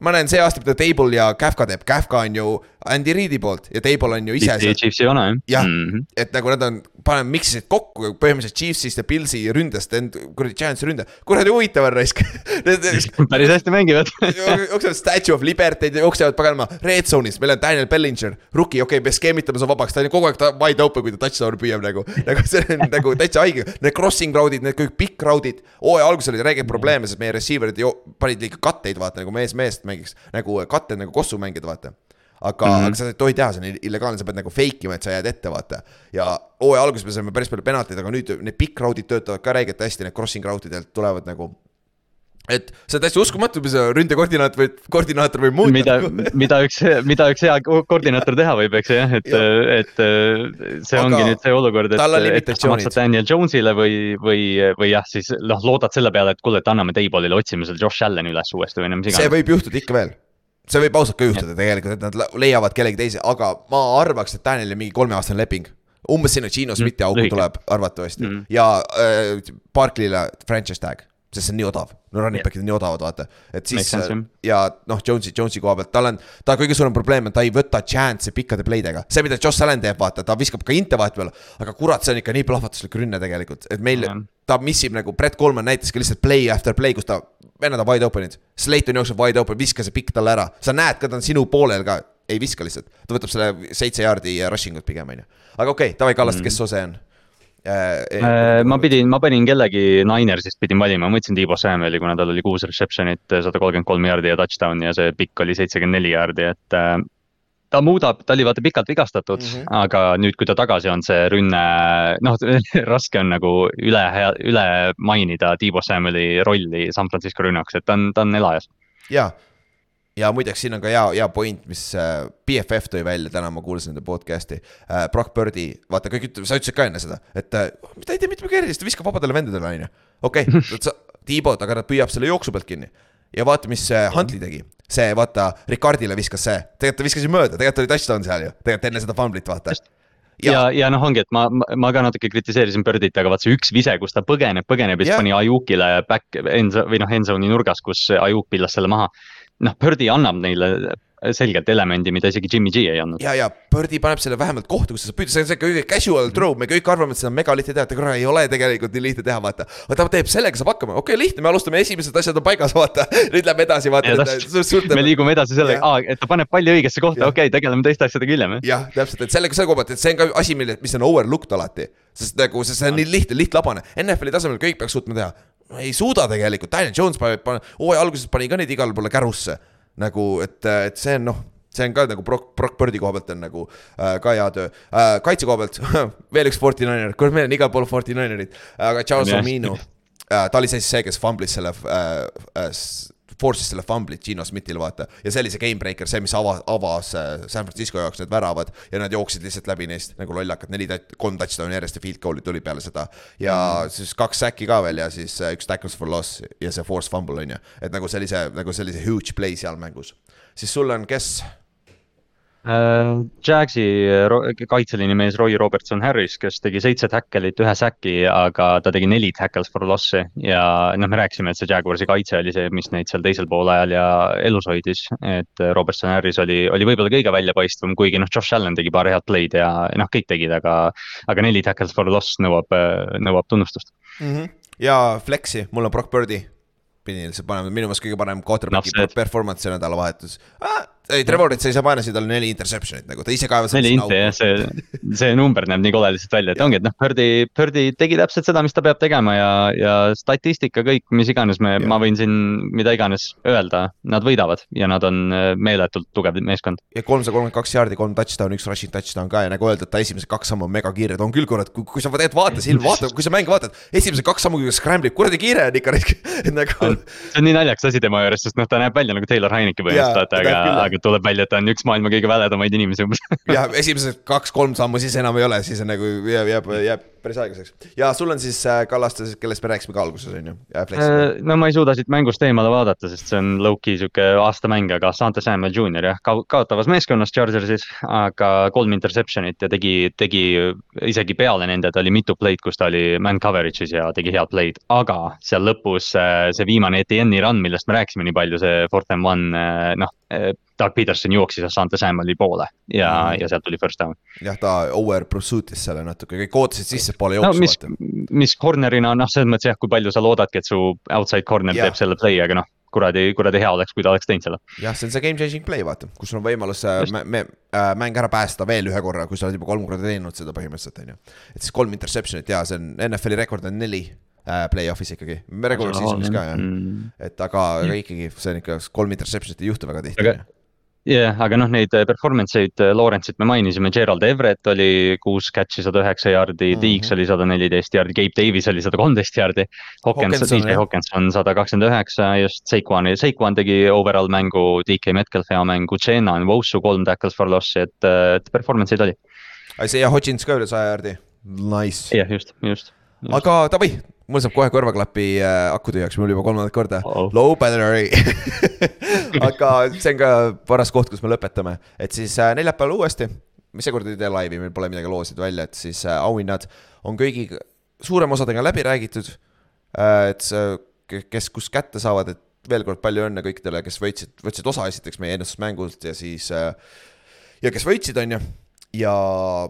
ma näen see aasta, mida Table ja Kafka teeb, Kafka on ju Andy Reidi poolt ja Table on ju ise seal Chiefsi vana jah Jah. mm. -hmm. et nagu nad on, paneme, miksisid kokku põhimõtteliselt Chiefsist ja Pillsi ründest kuradi Giantsi ründe, kuradi huvitav on raisk. [laughs] [laughs] päris hästi mängivad [laughs] jooksevad Statue of Liberty'd ja jooksevad paganama red zone'is, meil on Daniel Bellinger, rookie, okei okay,, me skeemitame su vabaks, ta on kogu aeg wide open, kui ta touchdown'i püüab nagu. nagu see on nagu täitsa haige, need crossing round'id, need kõik pikk round'id. hooaja alguses oli räige probleeme, sest meie receiver'id panid liiga katteid, vaata nagu mees meest mängiks, nagu katted nagu kossu mängida, vaata aga mm, -hmm. aga sa ei tohi teha, see on illegaalne, sa pead nagu fake ima, et sa jääd ette, vaata. ja hooaja alguses me saime päris palju penaltid, aga nüüd need pikk round'id töötavad ka räigelt hästi, need crossing route idelt tulevad nagu et see on täiesti uskumatu, mis ründekoordinaat või koordinaator võib muuta. mida, [laughs] mida üks, mida üks hea koordinaator teha võib, eks ju jah, et, et see Aga ongi nüüd see olukord, et, on et maksad Daniel Jones'ile või, või, või jah, siis noh, loodad selle peale, et kuule, et anname Dayballile, otsime selle Josh Allan'i üles uuesti või no mis see iganes. võib juhtuda ikka veel. see võib ausalt ka juhtuda tegelikult, et nad le- leiavad kellegi teise, aga ma arvaks, et Danielil mingi kolmeaastane leping. umbes sinna Gino Smithi auku lühike. tuleb arvatavasti mm. Mhm. ja äh, Barclay'le franchise tag, sest see on nii odav. no running back'id on nii odavad, vaata, et siis jah. ja noh, Jones'i, Jones'i koha pealt, tal on, ta kõige suurem probleem on, ta ei võta chance'e pikkade pleidega. see, mida Josh Allan teeb, vaata, ta viskab ka inte vahepeal, aga kurat, see on ikka nii plahvatuslik rünne tegelikult, et meil Jah. ta missib nagu, Brett Coleman näitas ka lihtsalt play after play, kus ta, vennad on wide open'id. Slayton jookseb wide open, viska see pikk talle ära, sa näed ka, ta on sinu poolel ka, ei viska lihtsalt. ta võtab selle seitse jaardi rushing ut pigem, on ju. aga okei okay,, davai Kallaste, kes su see on? Äh, ma pidin, ma panin kellegi Ninersist pidin valima, ma võtsin Tiibo Samueli, kuna tal oli kuus reception'it, sada kolmkümmend kolm jaardi ja touchdown'i ja see pikk oli seitsekümmend neli jaardi, et äh, ta muudab, ta oli vaata pikalt vigastatud mm. -hmm. aga nüüd, kui ta tagasi on, see rünne, noh, [laughs] raske on nagu üle, üle mainida Tiibo Samueli rolli San Francisco rünnakus, et ta on, ta on elajas. ja, ja muideks siin on ka hea, hea point, mis äh, BFF tõi välja, täna ma kuulasin nende podcast'i äh,. Brock Birdi, vaata kõik ütlevad, sa ütlesid ka enne seda, et äh, ta ei tee mitte midagi erilist, ta viskab vabadele vendadele, on ju. okei [laughs] okay,, Tiibot, aga ta püüab selle jooksu pealt kinni. ja vaata, mis äh, Huntley tegi, see vaata, Ricardile viskas see, tegelikult ta viskas ju mööda, tegelikult oli touchdown seal ju, tegelikult enne seda fumblit, vaata. ja, ja, ja noh, ongi, et ma, ma ka natuke kritiseerisin Birdit, aga vaat see üks vise, kus ta põgeneb, põgeneb ja siis pani Ayukile back end või noh, end zone'i nurgas, kus Ayuk pillas selle maha. noh, Birdi annab neile selgelt elemendi, mida isegi Jimmy G ei andnud. ja, ja Birdi paneb selle vähemalt kohta, kus sa püüda, see on kõige casual throw, me kõik arvame, et seda on mega lihtne teha, aga kurat ei ole tegelikult nii lihtne teha, vaata. aga ta teeb sellega saab hakkama, okei okay,, lihtne, me alustame esimesed asjad on paigas, vaata, [laughs] nüüd lähme edasi, vaata et me liigume edasi sellega Jah., et ta paneb palli õigesse kohta, Jah. okei okay,, tegeleme teiste asjadega hiljem. jah, täpselt, et sellega selle koha pealt, et see on ka asi, mille, mis on overlooked alati. sest nagu see, see on nii lihtne, lihtlabane, NFL-i tasemel kõik peaks suutma teha. Ei suuda tegelikult, Daniel Jones pani, hooaja alguses pani ka neid igale poole kärusse. nagu, et, et see on noh, see on ka nagu Brock, Brock Birdi koha pealt on nagu äh, ka hea töö äh,. kaitse koha pealt [laughs] veel üks Fortinainer, kurat, meil on igal pool Fortinainerid, aga Charles. Omino äh,, ta oli siis see, kes fumblis selle äh, äh, force'is selle fumblit Gino Smithile vaata ja see oli see game breaker, see, mis ava-, avas äh, San Francisco jaoks need väravad ja nad jooksid lihtsalt läbi neist nagu lollakad, neli, kolm touchdown'i järjest ja field goal'i tuli peale seda. ja mm. siis kaks säki ka veel ja siis äh, üks tackles for loss ja see force fumble on ju, et nagu sellise, nagu sellise huge play seal mängus. siis sul on kes? Äh, Jagsi ro- kaitseliini mees Roy Robertson Harris, kes tegi seitse tackle'it, ühe säki, aga ta tegi neli tackles for loss'i ja noh, me rääkisime, et see Jaguarsi kaitse oli see, mis neid seal teisel poolajal ja elus hoidis. et Robertson Harris oli, oli võib-olla kõige väljapaistvam, kuigi noh, Josh Allan tegi paar head play'd ja noh, kõik tegid, aga, aga neli tackles for loss nõuab, nõuab tunnustust. mm. -hmm. ja Flexi, mul on Brock Birdi. pidin lihtsalt panema, minu meelest kõige parem quarterback'i see- performance see nädalavahetus ah,. ei, Trevor Tsiisapanasid tal neli interception'it nagu, ta ise kaevas. neli inte jah, see, see number näeb nii kole lihtsalt välja, et ongi, et noh, Birdi, Birdi tegi täpselt seda, mis ta peab tegema ja, ja statistika kõik, mis iganes me, ma võin siin mida iganes öelda, nad võidavad ja nad on äh, meeletult tugev meeskond. ja kolmsada kolmkümmend kaks jaardi, kolm touchdown'i, üks rushing touchdown ka ja nagu öeldud, ta esimesed kaks sammu on megakiired, on küll kurat, kui, sa tegelikult vaatad silma, vaata, kui sa mängu vaatad, esimesed kaks sammu, kui ta scramble'ib, kuradi kiire on ikka, [laughs] nagu see on nii naljakas asi tema juures, sest noh, ta näeb välja nagu Taylor Heineke põhimõtteliselt, aga küll,, aga tuleb välja, et ta on üks maailma kõige väledamaid inimesi umbes. [laughs] ja esimesed kaks-kolm sammu siis enam ei ole, siis on nagu jääb, jääb, jääb päris aeglaseks. ja sul on siis äh, Kallaste, kellest me rääkisime ka alguses on ju, Flex. no ma ei suuda siit mängust eemale vaadata, sest see on low-key sihuke aastamäng, aga Sante Samuel Jr jah, kaotavas meeskonnas Chargersis, aga kolm interception'it ja tegi, tegi isegi peale nende, ta oli mitu play'd, kus ta oli man coverage'is ja tegi head play'd, aga seal lõpus äh, see viimane ETN-i run, millest me rääkisime nii palju, see fourth and one, noh, Doug Peterson jooksis Sante Samueli poole ja mm., ja sealt tuli first down. jah, ta over pursuit'is selle natuke, kõik ootasid sissepoole no jooksu mis vaata., mis corner'ina noh, selles mõttes jah, kui palju sa loodadki, et su outside corner Jah. teeb selle play, aga noh, kuradi, kuradi hea oleks, kui ta oleks teinud selle. jah, see on see game changing play, vaata, kus on võimalus äh, mä- me, äh, mäng ära päästa veel ühe korra, kui sa oled juba kolm korda teinud seda põhimõtteliselt, on ju. et siis kolm interception'it ja see on NFL-i rekord on neli play-off'is ikkagi, regular season'is ka jah, mm.. et aga, aga ikkagi see on ikka kolm interception'it ei juhtu väga tihti Aga-. jah, aga noh, neid performance eid, Lawrence'it me mainisime, Gerald Everett oli kuus catch'i, sada üheksa jaardi mm, -hmm. Deeks oli sada neliteist jaardi, Gabe Davis oli sada kolmteist jaardi. Hawkins, DJ Hawkins on sada kakskümmend üheksa, just Saquon, Saquon tegi overall mängu, DK Metcalf hea mängu, Jenna on Wosu kolm tackles for loss'i, et, et performance eid oli. see ja Hodgins ka üle saja jaardi, nice. jah, just, just, just.. aga davai, mul saab kohe kõrvaklapi äh, aku tühjaks, mul juba kolmandat korda. Oh., low battery. [laughs] Aga see on ka paras koht, kus me lõpetame, et siis äh, neljapäeval uuesti, me seekord ei tee laivi, meil pole midagi loosida välja, et siis äh, auhinnad on kõigi, suurema osadega läbi räägitud. Äh,. et kes kus kätte saavad, et veel kord palju õnne kõikidele, kes võitsid, võtsid osa esiteks meie ennustusmängult ja siis äh, ja kes võitsid, on ju. Ja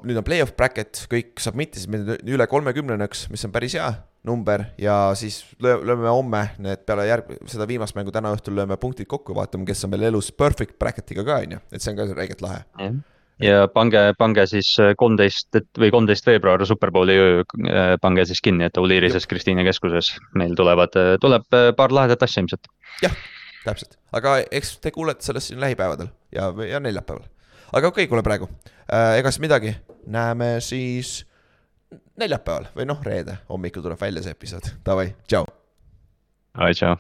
nüüd on play-off bracket, kõik submit isid meil üle kolmekümnenaks, mis on päris hea number ja siis lööme homme need peale järg-, seda viimast mängu täna õhtul lööme punktid kokku, vaatame, kes on meil elus perfect bracket'iga ka, on ju, et see on ka räigelt lahe. ja pange, pange siis kolmteist või kolmteist veebruar Superbowli öö, äh, pange siis kinni, et Oliirises Kristiine keskuses meil tulevad, tuleb äh, paar lahedat asja ilmselt. jah, täpselt, aga eks te kuulete sellest siin lähipäevadel ja, ja neljapäeval. aga okei okay,, kuule praegu äh,, ega siis midagi, näeme siis neljapäeval või noh, reede hommikul tuleb välja see episood, davai, tšau. ai, tšau.